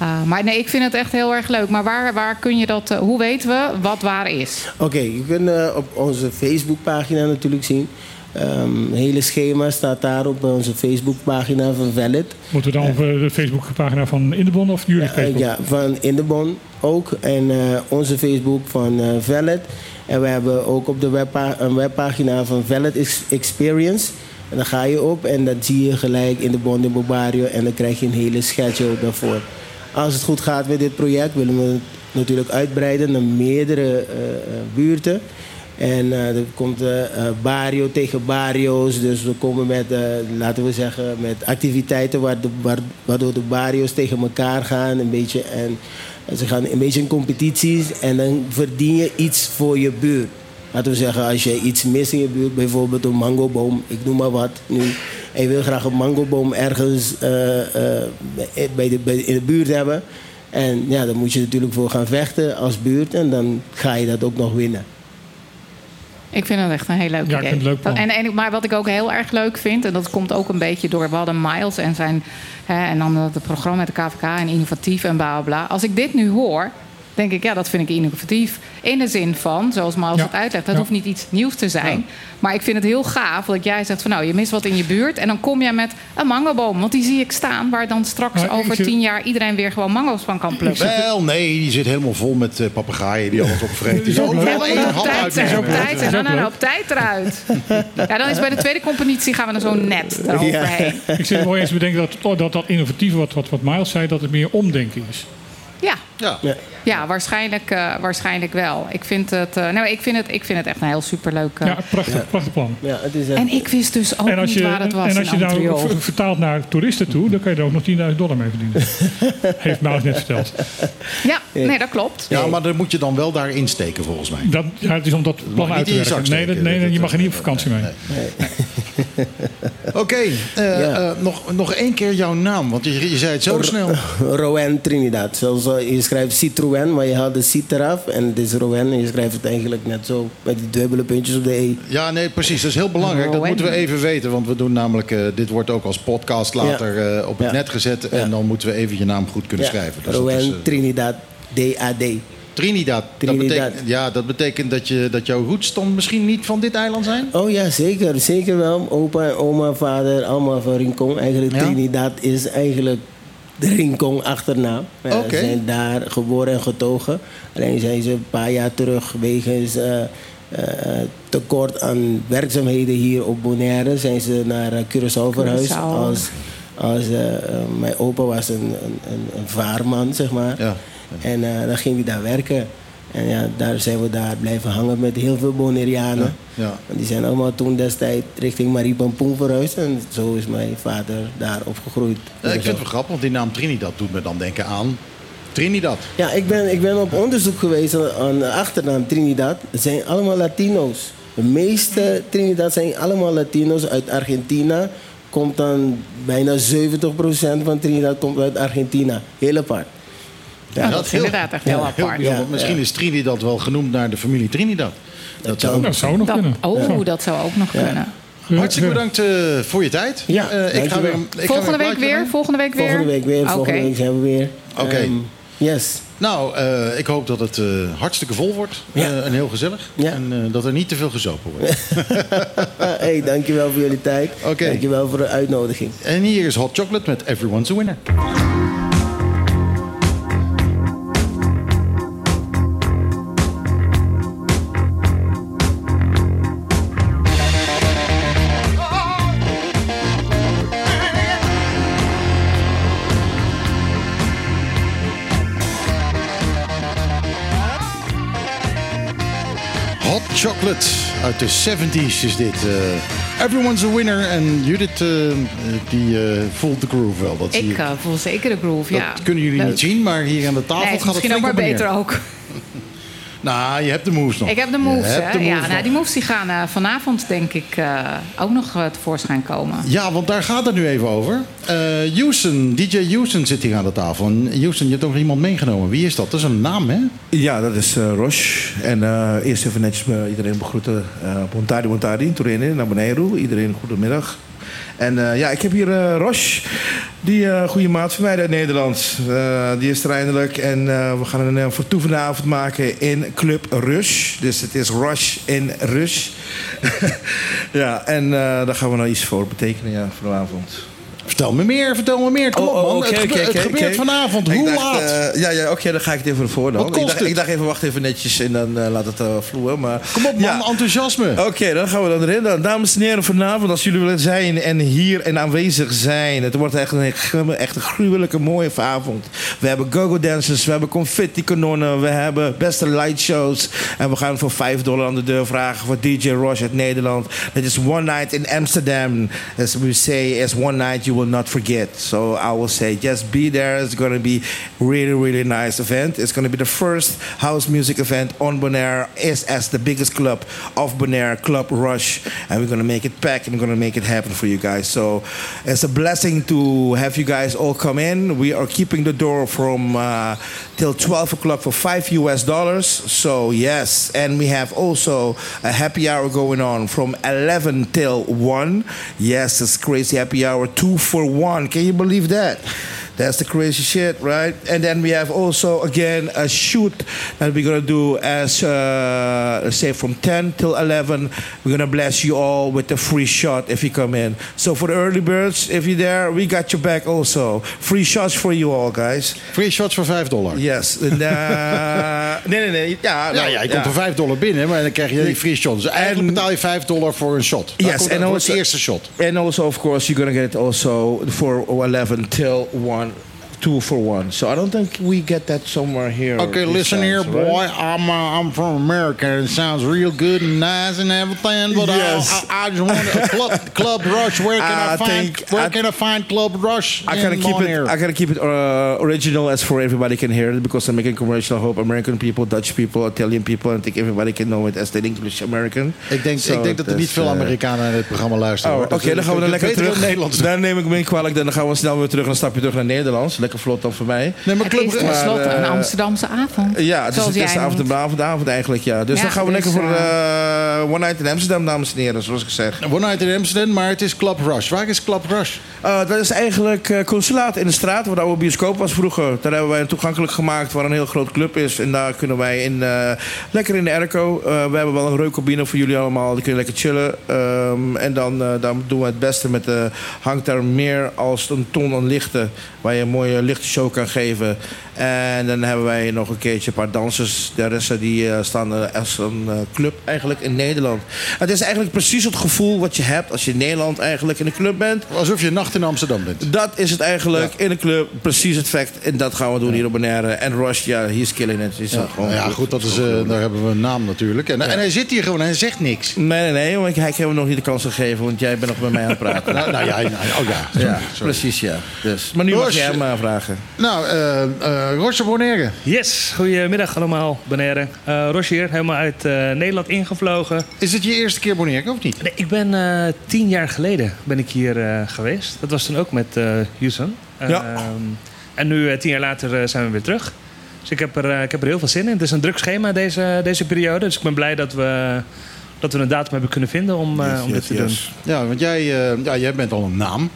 Speaker 4: Uh, maar nee, ik vind het echt heel erg leuk. Maar waar, waar kun je dat, uh, hoe weten we wat waar is?
Speaker 11: Oké, je kunt uh, op onze Facebookpagina natuurlijk zien. Um, het hele schema staat daar op onze Facebookpagina van Valid.
Speaker 2: Moeten we dan op de Facebookpagina van Indebon of jullie Facebook?
Speaker 11: ja, van Indebon ook. En onze Facebook van Valid. En we hebben ook op de webpa een webpagina van Valid Experience. En dan ga je op en dan zie je gelijk in de Bond in Bobario. En dan krijg je een hele schedule daarvoor. Als het goed gaat met dit project willen we het natuurlijk uitbreiden naar meerdere uh, buurten. En uh, er komt uh, barrio tegen barrio's. Dus we komen met, laten we zeggen, met activiteiten waar de, waar, waardoor de barrio's tegen elkaar gaan. Een beetje, en, ze gaan een beetje in competities. En dan verdien je iets voor je buurt. Laten we zeggen, als je iets mist in je buurt, bijvoorbeeld een mangoboom, ik noem maar wat nu. En je wil graag een mangoboom ergens bij de, bij, in de buurt hebben. En ja, dan moet je natuurlijk voor gaan vechten als buurt. En dan ga je dat ook nog winnen.
Speaker 4: Ik vind het echt een heel leuk
Speaker 2: Ja, ik
Speaker 4: idee.
Speaker 2: vind het leuk plan.
Speaker 4: en, en, maar wat ik ook heel erg leuk vind, en dat komt ook een beetje door we hadden Miles en zijn hè, en dan het programma met de KVK en innovatief en bla bla bla. Als ik dit nu hoor, denk ik, ja, dat vind ik innovatief. In de zin van, zoals Miles
Speaker 2: Ja.
Speaker 4: het uitlegt, dat
Speaker 2: Ja.
Speaker 4: hoeft niet iets nieuws te zijn. Maar ik vind het heel gaaf dat jij zegt van nou, je mist wat in je buurt. En dan kom jij met een mangoboom. Want die zie ik staan, waar dan straks
Speaker 2: Maar
Speaker 4: over
Speaker 2: zit-
Speaker 4: tien jaar iedereen weer gewoon mango's van kan plukken.
Speaker 1: Wel, nee, die zit helemaal vol met eh, papegaaien die alles opvreten. Die
Speaker 4: op tijd zijn,
Speaker 1: uitnemen.
Speaker 4: op tijd zijn.
Speaker 2: Dat
Speaker 4: Dan
Speaker 2: is ook
Speaker 4: nou, op tijd eruit. Ja, dan is bij de tweede competitie gaan we er zo net eroverheen.
Speaker 2: Ik zit wel eens te bedenken dat oh, dat, dat innovatieve, wat, wat, wat Miles zei, dat het meer omdenken is.
Speaker 4: Ja,
Speaker 1: Ja.
Speaker 11: Ja.
Speaker 4: ja waarschijnlijk, eh, waarschijnlijk wel. Ik vind, het, eh, nou, ik, vind het, ik vind het echt een heel superleuk... eh,
Speaker 2: Ja, prachtig, prachtig plan.
Speaker 11: Ja, het is echt-
Speaker 4: En ik wist dus ook niet
Speaker 2: je,
Speaker 4: waar het was
Speaker 2: en als je nou vertaalt naar toeristen toe, dan kan je er ook nog 10.000 dollar mee verdienen. Heeft Miles net verteld.
Speaker 4: Ja, nee, dat klopt.
Speaker 1: Ja, maar dan moet je dan wel daar insteken volgens mij.
Speaker 2: Dat, ja, het is om dat plan uit te werken. Nee,
Speaker 1: steken,
Speaker 2: nee,
Speaker 1: dat-
Speaker 2: je mag er niet op vakantie mee.
Speaker 1: Oké, eh,
Speaker 11: Ja.
Speaker 1: eh, nog, nog één keer jouw naam, want je, je zei het zo snel.
Speaker 11: Rowan Trinidad. Zoals eh, je schrijft Citroën, maar je haalt de Cit eraf. En het is Rowan en je schrijft het eigenlijk net zo met die dubbele puntjes op de E.
Speaker 1: Ja, nee, precies. Dat is heel belangrijk. Dat moeten we even weten. Want we doen namelijk... eh, dit wordt ook als podcast later eh, op het
Speaker 11: Ja.
Speaker 1: net gezet.
Speaker 11: Ja.
Speaker 1: En dan moeten we even je naam goed kunnen
Speaker 11: Ja,
Speaker 1: schrijven. Dus dat
Speaker 11: Rowan
Speaker 1: is, eh,
Speaker 11: Trinidad, D-A-D.
Speaker 1: Trinidad.
Speaker 11: Trinidad.
Speaker 1: Dat betekent, ja, dat betekent dat, je, dat jouw roots dan misschien niet van dit eiland zijn?
Speaker 11: Oh ja, zeker. Zeker wel. Opa, oma, vader, allemaal van Rincon. Eigenlijk
Speaker 1: Ja?
Speaker 11: Trinidad is eigenlijk de Rincon achternaam. Ze zijn daar geboren en getogen. Alleen zijn ze een paar jaar terug wegens eh, eh, tekort aan werkzaamheden hier op Bonaire... zijn ze naar eh, Curaçao verhuisd. Als, als, eh, eh, mijn opa was een, een, een, een vaarman, zeg maar.
Speaker 1: Ja.
Speaker 11: En eh, dan ging hij daar werken. En ja, daar zijn we daar blijven hangen met heel veel Bonaireanen.
Speaker 1: Ja.
Speaker 11: Die zijn allemaal toen destijds richting Maripampoen verhuisd. En zo is mijn vader daar opgegroeid.
Speaker 1: Ja, ik vind het wel grappig, want die naam Trinidad doet me dan denken aan Trinidad.
Speaker 11: Ja, ik ben, ik ben op onderzoek geweest aan de achternaam Trinidad. Het zijn allemaal Latino's. De meeste Trinidad zijn allemaal Latino's uit Argentina. Komt dan bijna 70% van Trinidad komt uit Argentina. Heel apart.
Speaker 4: Ja, dat is inderdaad echt heel apart.
Speaker 1: heel-
Speaker 11: Ja,
Speaker 1: want misschien
Speaker 11: ja.
Speaker 1: is Trinidad wel genoemd naar de familie Trinidad. Dat zou
Speaker 2: Dat zou nog
Speaker 4: Dat,
Speaker 2: kunnen.
Speaker 4: oh, dat zou ook nog kunnen.
Speaker 1: Hartstikke bedankt eh, voor je tijd.
Speaker 11: Ja,
Speaker 1: Eh, ik ga weer, een- ik ga
Speaker 4: Volgende
Speaker 1: weer een
Speaker 4: week weer? Volgende week weer?
Speaker 11: Volgende week weer. Volgende week zijn we weer.
Speaker 1: Oké.
Speaker 11: Ehm, yes.
Speaker 1: Nou, eh, ik hoop dat het eh, hartstikke vol wordt
Speaker 11: Ja.
Speaker 1: eh, en heel gezellig.
Speaker 11: Ja.
Speaker 1: En dat er niet te veel gezopen wordt.
Speaker 11: hey, dankjewel voor jullie tijd. Dankjewel voor de uitnodiging.
Speaker 1: en hier is Hot Chocolate met Everyone's a Winner. Uit de 70s is dit. eh, Everyone's a Winner. En Judith, eh, die eh, voelt de groove wel. Dat,
Speaker 4: Ik voel zeker de groove,
Speaker 1: dat
Speaker 4: ja.
Speaker 1: kunnen jullie
Speaker 4: Leuk.
Speaker 1: niet zien, maar hier aan de tafel
Speaker 4: Nee,
Speaker 1: gaat het
Speaker 4: misschien ook maar beter
Speaker 1: neer.
Speaker 4: ook.
Speaker 1: Nou, je hebt de moves nog.
Speaker 4: Ik heb de moves, hè?
Speaker 1: de moves
Speaker 4: Ja, nou, die moves die gaan eh, vanavond, denk ik, eh, ook nog eh, tevoorschijn komen.
Speaker 1: Ja, want daar gaat het nu even over. Eh Houston, DJ Houston zit hier aan de tafel. En Houston, je hebt ook nog iemand meegenomen. Wie is dat? Dat is een naam, hè?
Speaker 12: Ja, dat is eh Roche. En eh, eerst even netjes eh, iedereen begroeten. Uh, Bontari, Bontari, Turene, naar beneden. Iedereen goedemiddag. En eh, ja, ik heb hier eh Roche, die eh goede maat van mij uit Nederland. Die is er eindelijk. En we gaan een uh, vertoevende avond maken in Club Rush. Dus het is Rush in Rush. ja, en daar gaan we nou iets voor betekenen ja, voor de avond.
Speaker 1: Vertel me meer, vertel me meer. Kom op, man.
Speaker 12: oké,
Speaker 1: het, gebe- het gebeurt vanavond. Hoe
Speaker 12: dacht,
Speaker 1: laat?
Speaker 12: eh, ja, ja oké, dan ga ik het even voor dan. Ik, dacht, ik dacht even, wacht even netjes en dan eh, laat het uh, vloeien. Maar...
Speaker 1: Kom op, man. Enthousiasme.
Speaker 12: Oké, dan gaan we dan erin. Dan, dames en heren, vanavond als jullie willen zijn en hier en aanwezig zijn. Het wordt echt een, echt een gruwelijke mooie avond. We hebben go-go dancers, we hebben confetti kanonnen, we hebben beste lightshows. En we gaan voor 5 dollar aan de deur vragen voor DJ Roche uit Nederland. Het is one night in Amsterdam. As we say, as one night you will will not forget. So I will say, just be there. It's going to be really, really nice event. It's going to be the first house music event on Bonaire, is as the biggest club of Bonaire, Club Rush, and we're going to make it pack and we're going to make it happen for you guys. So it's a blessing to have you guys all come in. We are keeping the door from uh, till 12 o'clock for five US dollars. So yes, and we have also a happy hour going on from 11 till 1. Yes, it's crazy happy hour, two for one. Can you believe that? That's the crazy shit, right? And then we have also again a shoot that we're gonna do as uh, say from 10 till 11. We're gonna bless you all with a free shot if you come in. So for the early birds, if you're there, we got your back also. Free shots for you all, guys.
Speaker 1: Free shots voor 5 dollar.
Speaker 12: Yes. Uh, nee, nee, nee. Ja,
Speaker 1: Ja, ja, je komt voor 5 dollar binnen, maar dan krijg je die free shot. Dus eigenlijk betaal je 5 dollar voor een shot.
Speaker 12: Yes,
Speaker 1: komt-
Speaker 12: and also
Speaker 1: het eerste shot.
Speaker 12: And also, of course, you're gonna get it also for 11 till 1, two for one. So I don't think we get that somewhere here.
Speaker 1: Okay, listen
Speaker 12: times,
Speaker 1: here,
Speaker 12: right?
Speaker 1: boy. I'm uh, I'm from America. It sounds real good and nice and everything, but
Speaker 12: Yes.
Speaker 1: I, I, I just want a club, club rush. Where can I,
Speaker 12: I
Speaker 1: find
Speaker 12: think-
Speaker 1: Where
Speaker 12: I-
Speaker 1: can I find Club Rush?
Speaker 12: I gotta keep
Speaker 1: Bonaire?
Speaker 12: it. I gotta keep it uh, original as for everybody can hear it because I'm making commercial. I hope American people, Dutch people, Italian people, I think everybody can know it as the English American.
Speaker 1: Ik denk,
Speaker 12: So
Speaker 1: ik denk dat er niet veel
Speaker 12: uh,
Speaker 1: Amerikanen naar dit programma luisteren.
Speaker 12: Oh. Oké,
Speaker 1: Dat-
Speaker 12: dan gaan we dan lekker terug.
Speaker 1: Nederlands.
Speaker 12: Daar neem ik me kwalijk. Dan gaan we snel weer terug. Dan stap je terug naar Nederlands. Lekker vlot dan voor mij.
Speaker 1: Nee, maar
Speaker 4: Het is tenslotte
Speaker 12: Maar,
Speaker 4: een
Speaker 12: eh,
Speaker 4: Amsterdamse avond.
Speaker 12: Ja, het is is avond,
Speaker 4: noemt.
Speaker 12: avond, avond eigenlijk, ja. Dus
Speaker 4: Ja,
Speaker 12: dan gaan we
Speaker 4: dus,
Speaker 12: lekker voor
Speaker 4: eh,
Speaker 12: eh, One Night in Amsterdam, dames en heren, zoals ik zeg.
Speaker 1: One Night in Amsterdam, maar het is Club Rush. Waar is Club Rush?
Speaker 12: Eh, dat is eigenlijk eh, consulaat in de straat, waar de oude bioscoop was vroeger. Daar hebben wij een toegankelijk gemaakt waar een heel groot club is. En daar kunnen wij in, eh, lekker in de airco. Eh, we hebben wel een reukcabine voor jullie allemaal. Die kunnen lekker chillen. Ehm, en dan, eh, dan doen we het beste met de hangt daar meer als een ton aan lichten. Waar je een mooie lichte show kan geven. En dan hebben wij nog een keertje een paar dansers. De resten die eh, staan als een eh, club eigenlijk in Nederland. Het is eigenlijk precies het gevoel wat je hebt als je in Nederland eigenlijk in een club bent.
Speaker 1: Alsof je een nacht in Amsterdam bent.
Speaker 12: Dat is het eigenlijk in een club. Precies het fact. En dat gaan we doen hier op Bonaire. En Rush, ja, is killing it. Is
Speaker 1: Ja,
Speaker 12: gewoon
Speaker 1: ja, goed, dat is, eh, daar hebben we een naam natuurlijk. En, en hij zit hier gewoon en hij zegt niks.
Speaker 12: Nee, nee, nee. Want hij heeft hem nog niet de kans gegeven. Want jij bent nog met mij aan het praten.
Speaker 1: Nou, nou ja, nou, oh ja. Sorry,
Speaker 12: precies, ja. Dus, maar nu mag
Speaker 1: Roos,
Speaker 12: jij hem eh, vragen.
Speaker 1: Nou, eh eh Roger Bonaire.
Speaker 13: Yes, goedemiddag allemaal, Bonaire. Uh, hier, helemaal uit eh, Nederland ingevlogen.
Speaker 1: Is het je eerste keer Bonaire of niet?
Speaker 13: Nee, ik ben tien jaar geleden ben ik hier geweest. Dat was toen ook met Yusan.
Speaker 12: Ja.
Speaker 13: Ehm, en nu, tien jaar later, zijn we weer terug. Dus ik heb, er, ik heb er heel veel zin in. Het is een druk schema deze, deze periode. Dus ik ben blij dat we, dat we een datum hebben kunnen vinden om, om dit te doen.
Speaker 1: Ja, want jij, ja, jij bent al een naam.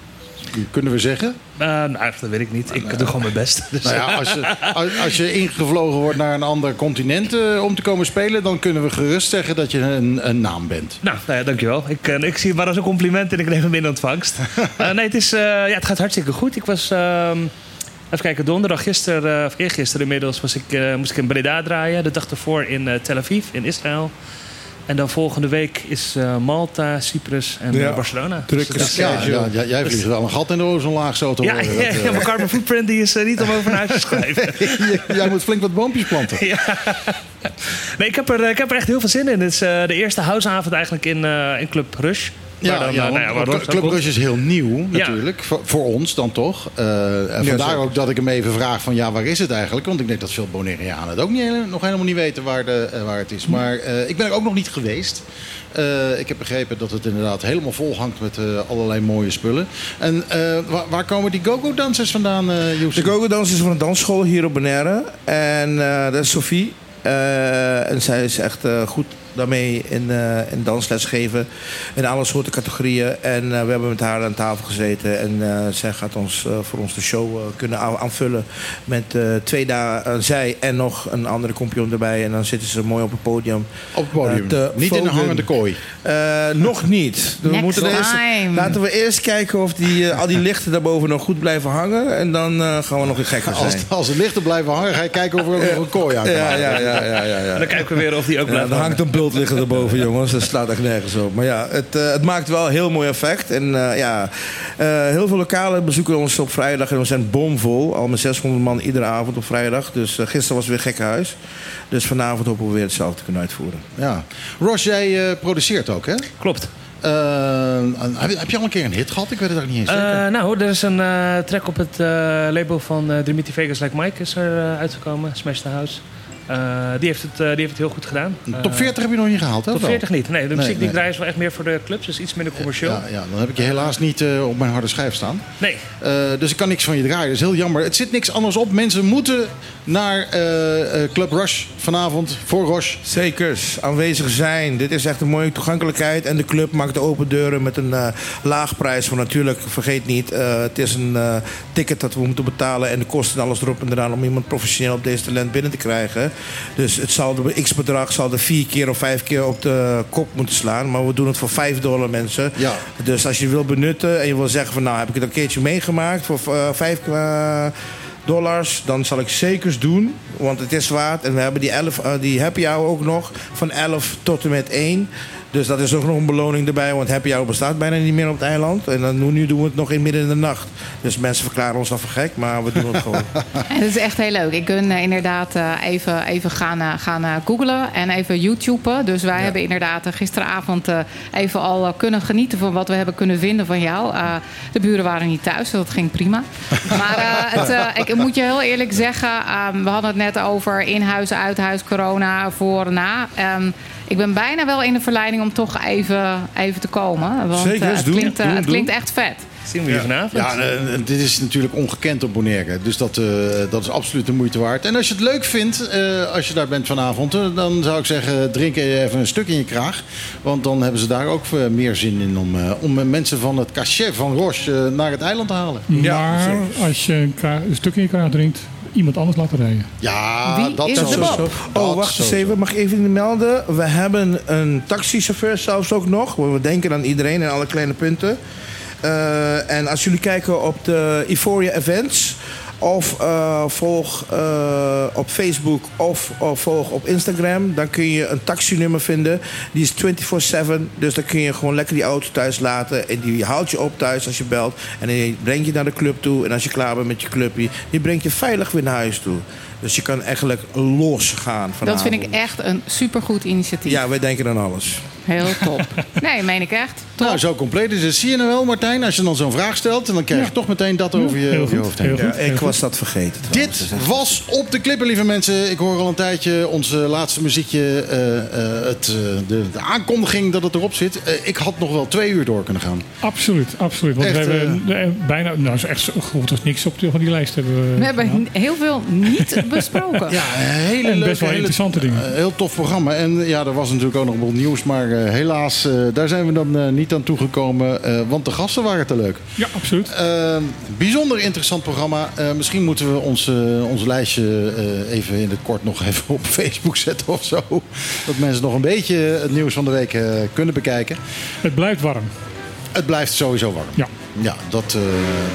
Speaker 1: Kunnen we zeggen?
Speaker 13: Eh, nou, dat weet ik niet. Ik doe gewoon mijn best. Dus,
Speaker 1: Nou ja, als, je, als, als je ingevlogen wordt naar een ander continent eh, om te komen spelen, dan kunnen we gerust zeggen dat je een, een naam bent.
Speaker 13: Nou, nou ja, dankjewel. Ik, eh, ik zie het maar als een compliment en ik neem hem in ontvangst. Eh, nee, het, is, eh, ja, het gaat hartstikke goed. Ik was, ehm, even kijken, donderdag gisteren, eh, of eergisteren inmiddels, was ik, eh, moest ik in Breda draaien. De dag ervoor in Tel Aviv, in Israël. En dan volgende week is eh, Malta, Cyprus en
Speaker 12: Ja,
Speaker 13: eh, Barcelona.
Speaker 12: druk
Speaker 13: Dus
Speaker 1: Ja, ja, ja, jij vliegt wel een gat in de ozonlaag zo te
Speaker 13: ja,
Speaker 1: horen.
Speaker 13: ja,
Speaker 1: Dat, eh,
Speaker 13: ja, mijn carbon footprint die is niet om over naar huis te schrijven.
Speaker 1: jij moet flink wat boompjes planten.
Speaker 13: Ja. Nee, ik heb, er, ik heb er echt heel veel zin in. Het is eh, de eerste houseavond eigenlijk in, eh, in Club Rush.
Speaker 1: Ja,
Speaker 13: dan,
Speaker 1: ja,
Speaker 13: eh, nou
Speaker 1: Club Rush is heel nieuw
Speaker 13: Ja.
Speaker 1: natuurlijk. Voor, voor ons dan toch. Eh, en vandaar
Speaker 12: zeker.
Speaker 1: ook dat ik hem even vraag van ja, waar is het eigenlijk? Want ik denk dat veel Bonaireanen het ook niet, nog helemaal niet weten waar, de, eh, waar het is. Maar eh, ik ben er ook nog niet geweest. Eh, ik heb begrepen dat het inderdaad helemaal vol hangt met eh, allerlei mooie spullen. En eh, waar, waar komen die go-go-dansers vandaan, eh Joes?
Speaker 12: De Gogo-dans is van een dansschool hier op Bonaire. En eh, dat is Sophie. Eh, en zij is echt eh, goed daarmee in, eh, in dansles geven. In alle soorten categorieën. En eh, we hebben met haar aan tafel gezeten. En eh, zij gaat ons, eh, voor ons de show eh, kunnen aan- aanvullen. Met eh, twee dagen zij en nog een andere kampioen erbij. En dan zitten ze mooi op het podium.
Speaker 1: Op het podium. niet in een
Speaker 12: vogen.
Speaker 1: hangende kooi.
Speaker 12: Eh, nog niet. We
Speaker 4: Next
Speaker 12: moeten eerst, laten we eerst kijken of die, al die lichten daarboven nog goed blijven hangen. En dan eh, gaan we nog weer gekker zijn.
Speaker 1: Als, als de lichten blijven hangen, ga je kijken of er ook nog een kooi aan kan
Speaker 12: Ja,
Speaker 1: maken.
Speaker 12: ja, ja, ja, ja, ja.
Speaker 13: En dan kijken we weer of die ook
Speaker 12: Ja,
Speaker 13: blijft
Speaker 12: er hangt een bult liggen erboven, jongens. Dat slaat echt nergens op. Maar ja, het, eh, het maakt wel een heel mooi effect. En eh, ja, eh, heel veel lokalen bezoeken ons op vrijdag. En we zijn bomvol. Al met 600 man iedere avond op vrijdag. Dus gisteren was het weer gekkenhuis. Dus vanavond hopen we weer hetzelfde te kunnen uitvoeren.
Speaker 1: Ja. Ross, jij eh, produceert ook, hè?
Speaker 13: Klopt.
Speaker 1: Heb, je, heb je al een keer een hit gehad? Ik weet het eigenlijk niet eens zeker.
Speaker 13: Eh, nou, er is een eh, track op het eh, label van eh, Dimitri Vegas Like Mike is er uitgekomen, Smash the House. Eh, die, heeft het, eh, die heeft het heel goed gedaan.
Speaker 1: Top 40 heb je nog niet gehaald, hè?
Speaker 13: Top
Speaker 1: of wel?
Speaker 13: 40 niet. Nee, de
Speaker 1: Nee,
Speaker 13: muziek die
Speaker 1: nee.
Speaker 13: ik draai is wel echt meer voor de clubs, dus iets minder commercieel.
Speaker 1: Ja, ja, dan heb ik je helaas niet eh, op mijn harde schijf staan.
Speaker 13: Nee.
Speaker 1: Eh, dus ik kan niks van je draaien. Dat is heel jammer. Het zit niks anders op. Mensen moeten naar eh, eh, Club Rush vanavond voor Roche.
Speaker 12: Zekers, aanwezig zijn. Dit is echt een mooie toegankelijkheid. En de club maakt open deuren met een eh laag prijs. Maar natuurlijk, vergeet niet, eh, het is een eh, ticket dat we moeten betalen. En de kosten en alles erop en eraan om iemand professioneel op deze talent binnen te krijgen. Dus het zal de x-bedrag zal er vier keer of vijf keer op de kop moeten slaan. Maar we doen het voor 5 dollar mensen.
Speaker 1: Ja.
Speaker 12: Dus als je wil benutten en je wil zeggen van nou heb ik het een keertje meegemaakt voor eh, vijf eh, dollars, dan zal ik zekers doen. Want het is waard. En we hebben die, 11, eh, die happy hour ook nog van 11 tot en met 1. Dus dat is ook nog een beloning erbij. Want happy hour bestaat bijna niet meer op het eiland. En dan, nu doen we het nog in midden in de nacht. Dus mensen verklaren ons dan voor gek. Maar we doen het gewoon.
Speaker 4: En dat is echt heel leuk. Ik ben eh, inderdaad eh, even, even gaan, eh, gaan googlen en even YouTuben. Dus wij hebben inderdaad gisteravond even al kunnen genieten van wat we hebben kunnen vinden van jou. De buren waren niet thuis, dus dat ging prima. Maar het, ik moet je heel eerlijk zeggen, eh, we hadden het net over in-huis, uit-huis, corona, voor, na. Ik ben bijna wel in de verleiding om toch even, even te komen. Want
Speaker 1: Zeker,
Speaker 4: eh, het,
Speaker 1: doen,
Speaker 4: klinkt, eh,
Speaker 1: doen,
Speaker 4: het
Speaker 1: doen.
Speaker 4: klinkt echt vet.
Speaker 13: Zien we hier vanavond.
Speaker 1: Ja, en dit is natuurlijk ongekend op Bonaire. Dus dat, eh, dat is absoluut de moeite waard. En als je het leuk vindt, eh, als je daar bent vanavond... eh, dan zou ik zeggen, drink even een stuk in je kraag. Want dan hebben ze daar ook eh, meer zin in... om, eh, om eh, mensen van het cachet van Roche eh, naar het eiland te halen.
Speaker 2: maar als je een, een stuk in je kraag drinkt, iemand anders laten rijden.
Speaker 1: Ja,
Speaker 4: Wie
Speaker 1: dat
Speaker 4: is
Speaker 1: zo.
Speaker 4: de Bob?
Speaker 12: Oh, wacht eens even. Mag ik even melden? We hebben een taxichauffeur zelfs ook nog. We denken aan iedereen en alle kleine punten. Eh, en als jullie kijken op de Euphoria Events... of eh, volg eh, op Facebook of, of volg op Instagram... dan kun je een taxinummer vinden. Die is 24-7. Dus dan kun je gewoon lekker die auto thuis laten. En die haalt je op thuis als je belt. En die brengt je naar de club toe. En als je klaar bent met je clubje... die brengt je veilig weer naar huis toe. Dus je kan eigenlijk losgaan vanavond.
Speaker 4: Dat vind ik echt een supergoed initiatief.
Speaker 12: Ja, wij denken aan alles.
Speaker 4: Heel top. Nee, meen ik echt.
Speaker 1: Nou, zo compleet is het. Zie je nou wel, Martijn? Als je dan zo'n vraag stelt... en dan krijg je toch meteen dat over je, over je hoofd heen.
Speaker 12: Ja, ik was dat vergeten.
Speaker 1: Dit was op de klippen, lieve mensen. Ik hoor al een tijdje ons eh, laatste muziekje. eh, eh, het, eh, de, de aankondiging dat het erop zit. Ik had nog wel twee uur door kunnen gaan.
Speaker 2: Absoluut, absoluut. Want
Speaker 1: Echt,
Speaker 2: we hebben bijna, nou is echt goed als niks op de, van die lijst hebben we.
Speaker 4: We hebben heel veel niet besproken.
Speaker 1: Ja, een hele
Speaker 2: En
Speaker 1: leuke,
Speaker 2: best wel
Speaker 1: hele-
Speaker 2: interessante dingen.
Speaker 1: heel tof programma. En ja, er was natuurlijk ook nog wat nieuws. Maar helaas, eh, daar zijn we dan eh, niet aan toegekomen. eh, want de gasten waren te leuk.
Speaker 2: Ja, absoluut.
Speaker 1: Eh, bijzonder interessant programma. Eh, misschien moeten we ons, eh, ons lijstje eh, even in het kort nog even op Facebook zetten of zo. Dat mensen nog een beetje het nieuws van de week eh, kunnen bekijken.
Speaker 2: Het blijft warm.
Speaker 1: Het blijft sowieso warm.
Speaker 2: Ja.
Speaker 1: Ja, dat, eh,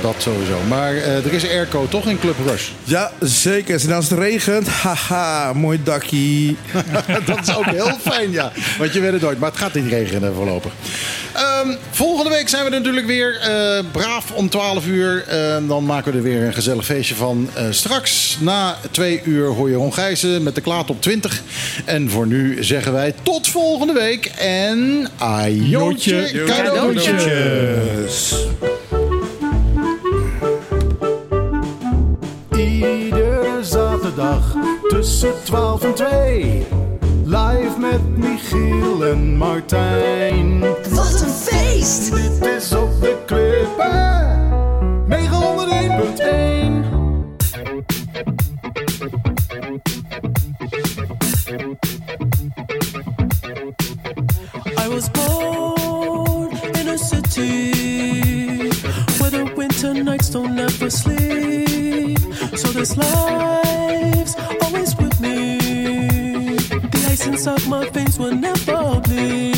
Speaker 1: dat sowieso. Maar eh, er is airco toch in Club Rush?
Speaker 12: Ja, zeker. En als het regent, haha, mooi dakkie.
Speaker 1: dat is ook heel fijn, ja. Want je weet het nooit, maar het gaat niet regenen voorlopig. Ehm, volgende week zijn we er natuurlijk weer. eh, braaf om 12 uur. Ehm, dan maken we er weer een gezellig feestje van. Straks na twee uur hoor je Ron Gijzen met de klaat op 20. En voor nu zeggen wij tot volgende week. En ajootje
Speaker 2: Jootje.
Speaker 1: cadeautje.
Speaker 12: Cadeautjes.
Speaker 3: Zaterdag tussen 12 en 2. Live met Michiel en Martijn.
Speaker 7: Wat een feest!
Speaker 3: Dit is op de klippen. 901.1.
Speaker 14: I was born in a city where the winter nights don't ever sleep. So this life's always with me. The ice inside my veins will never bleed.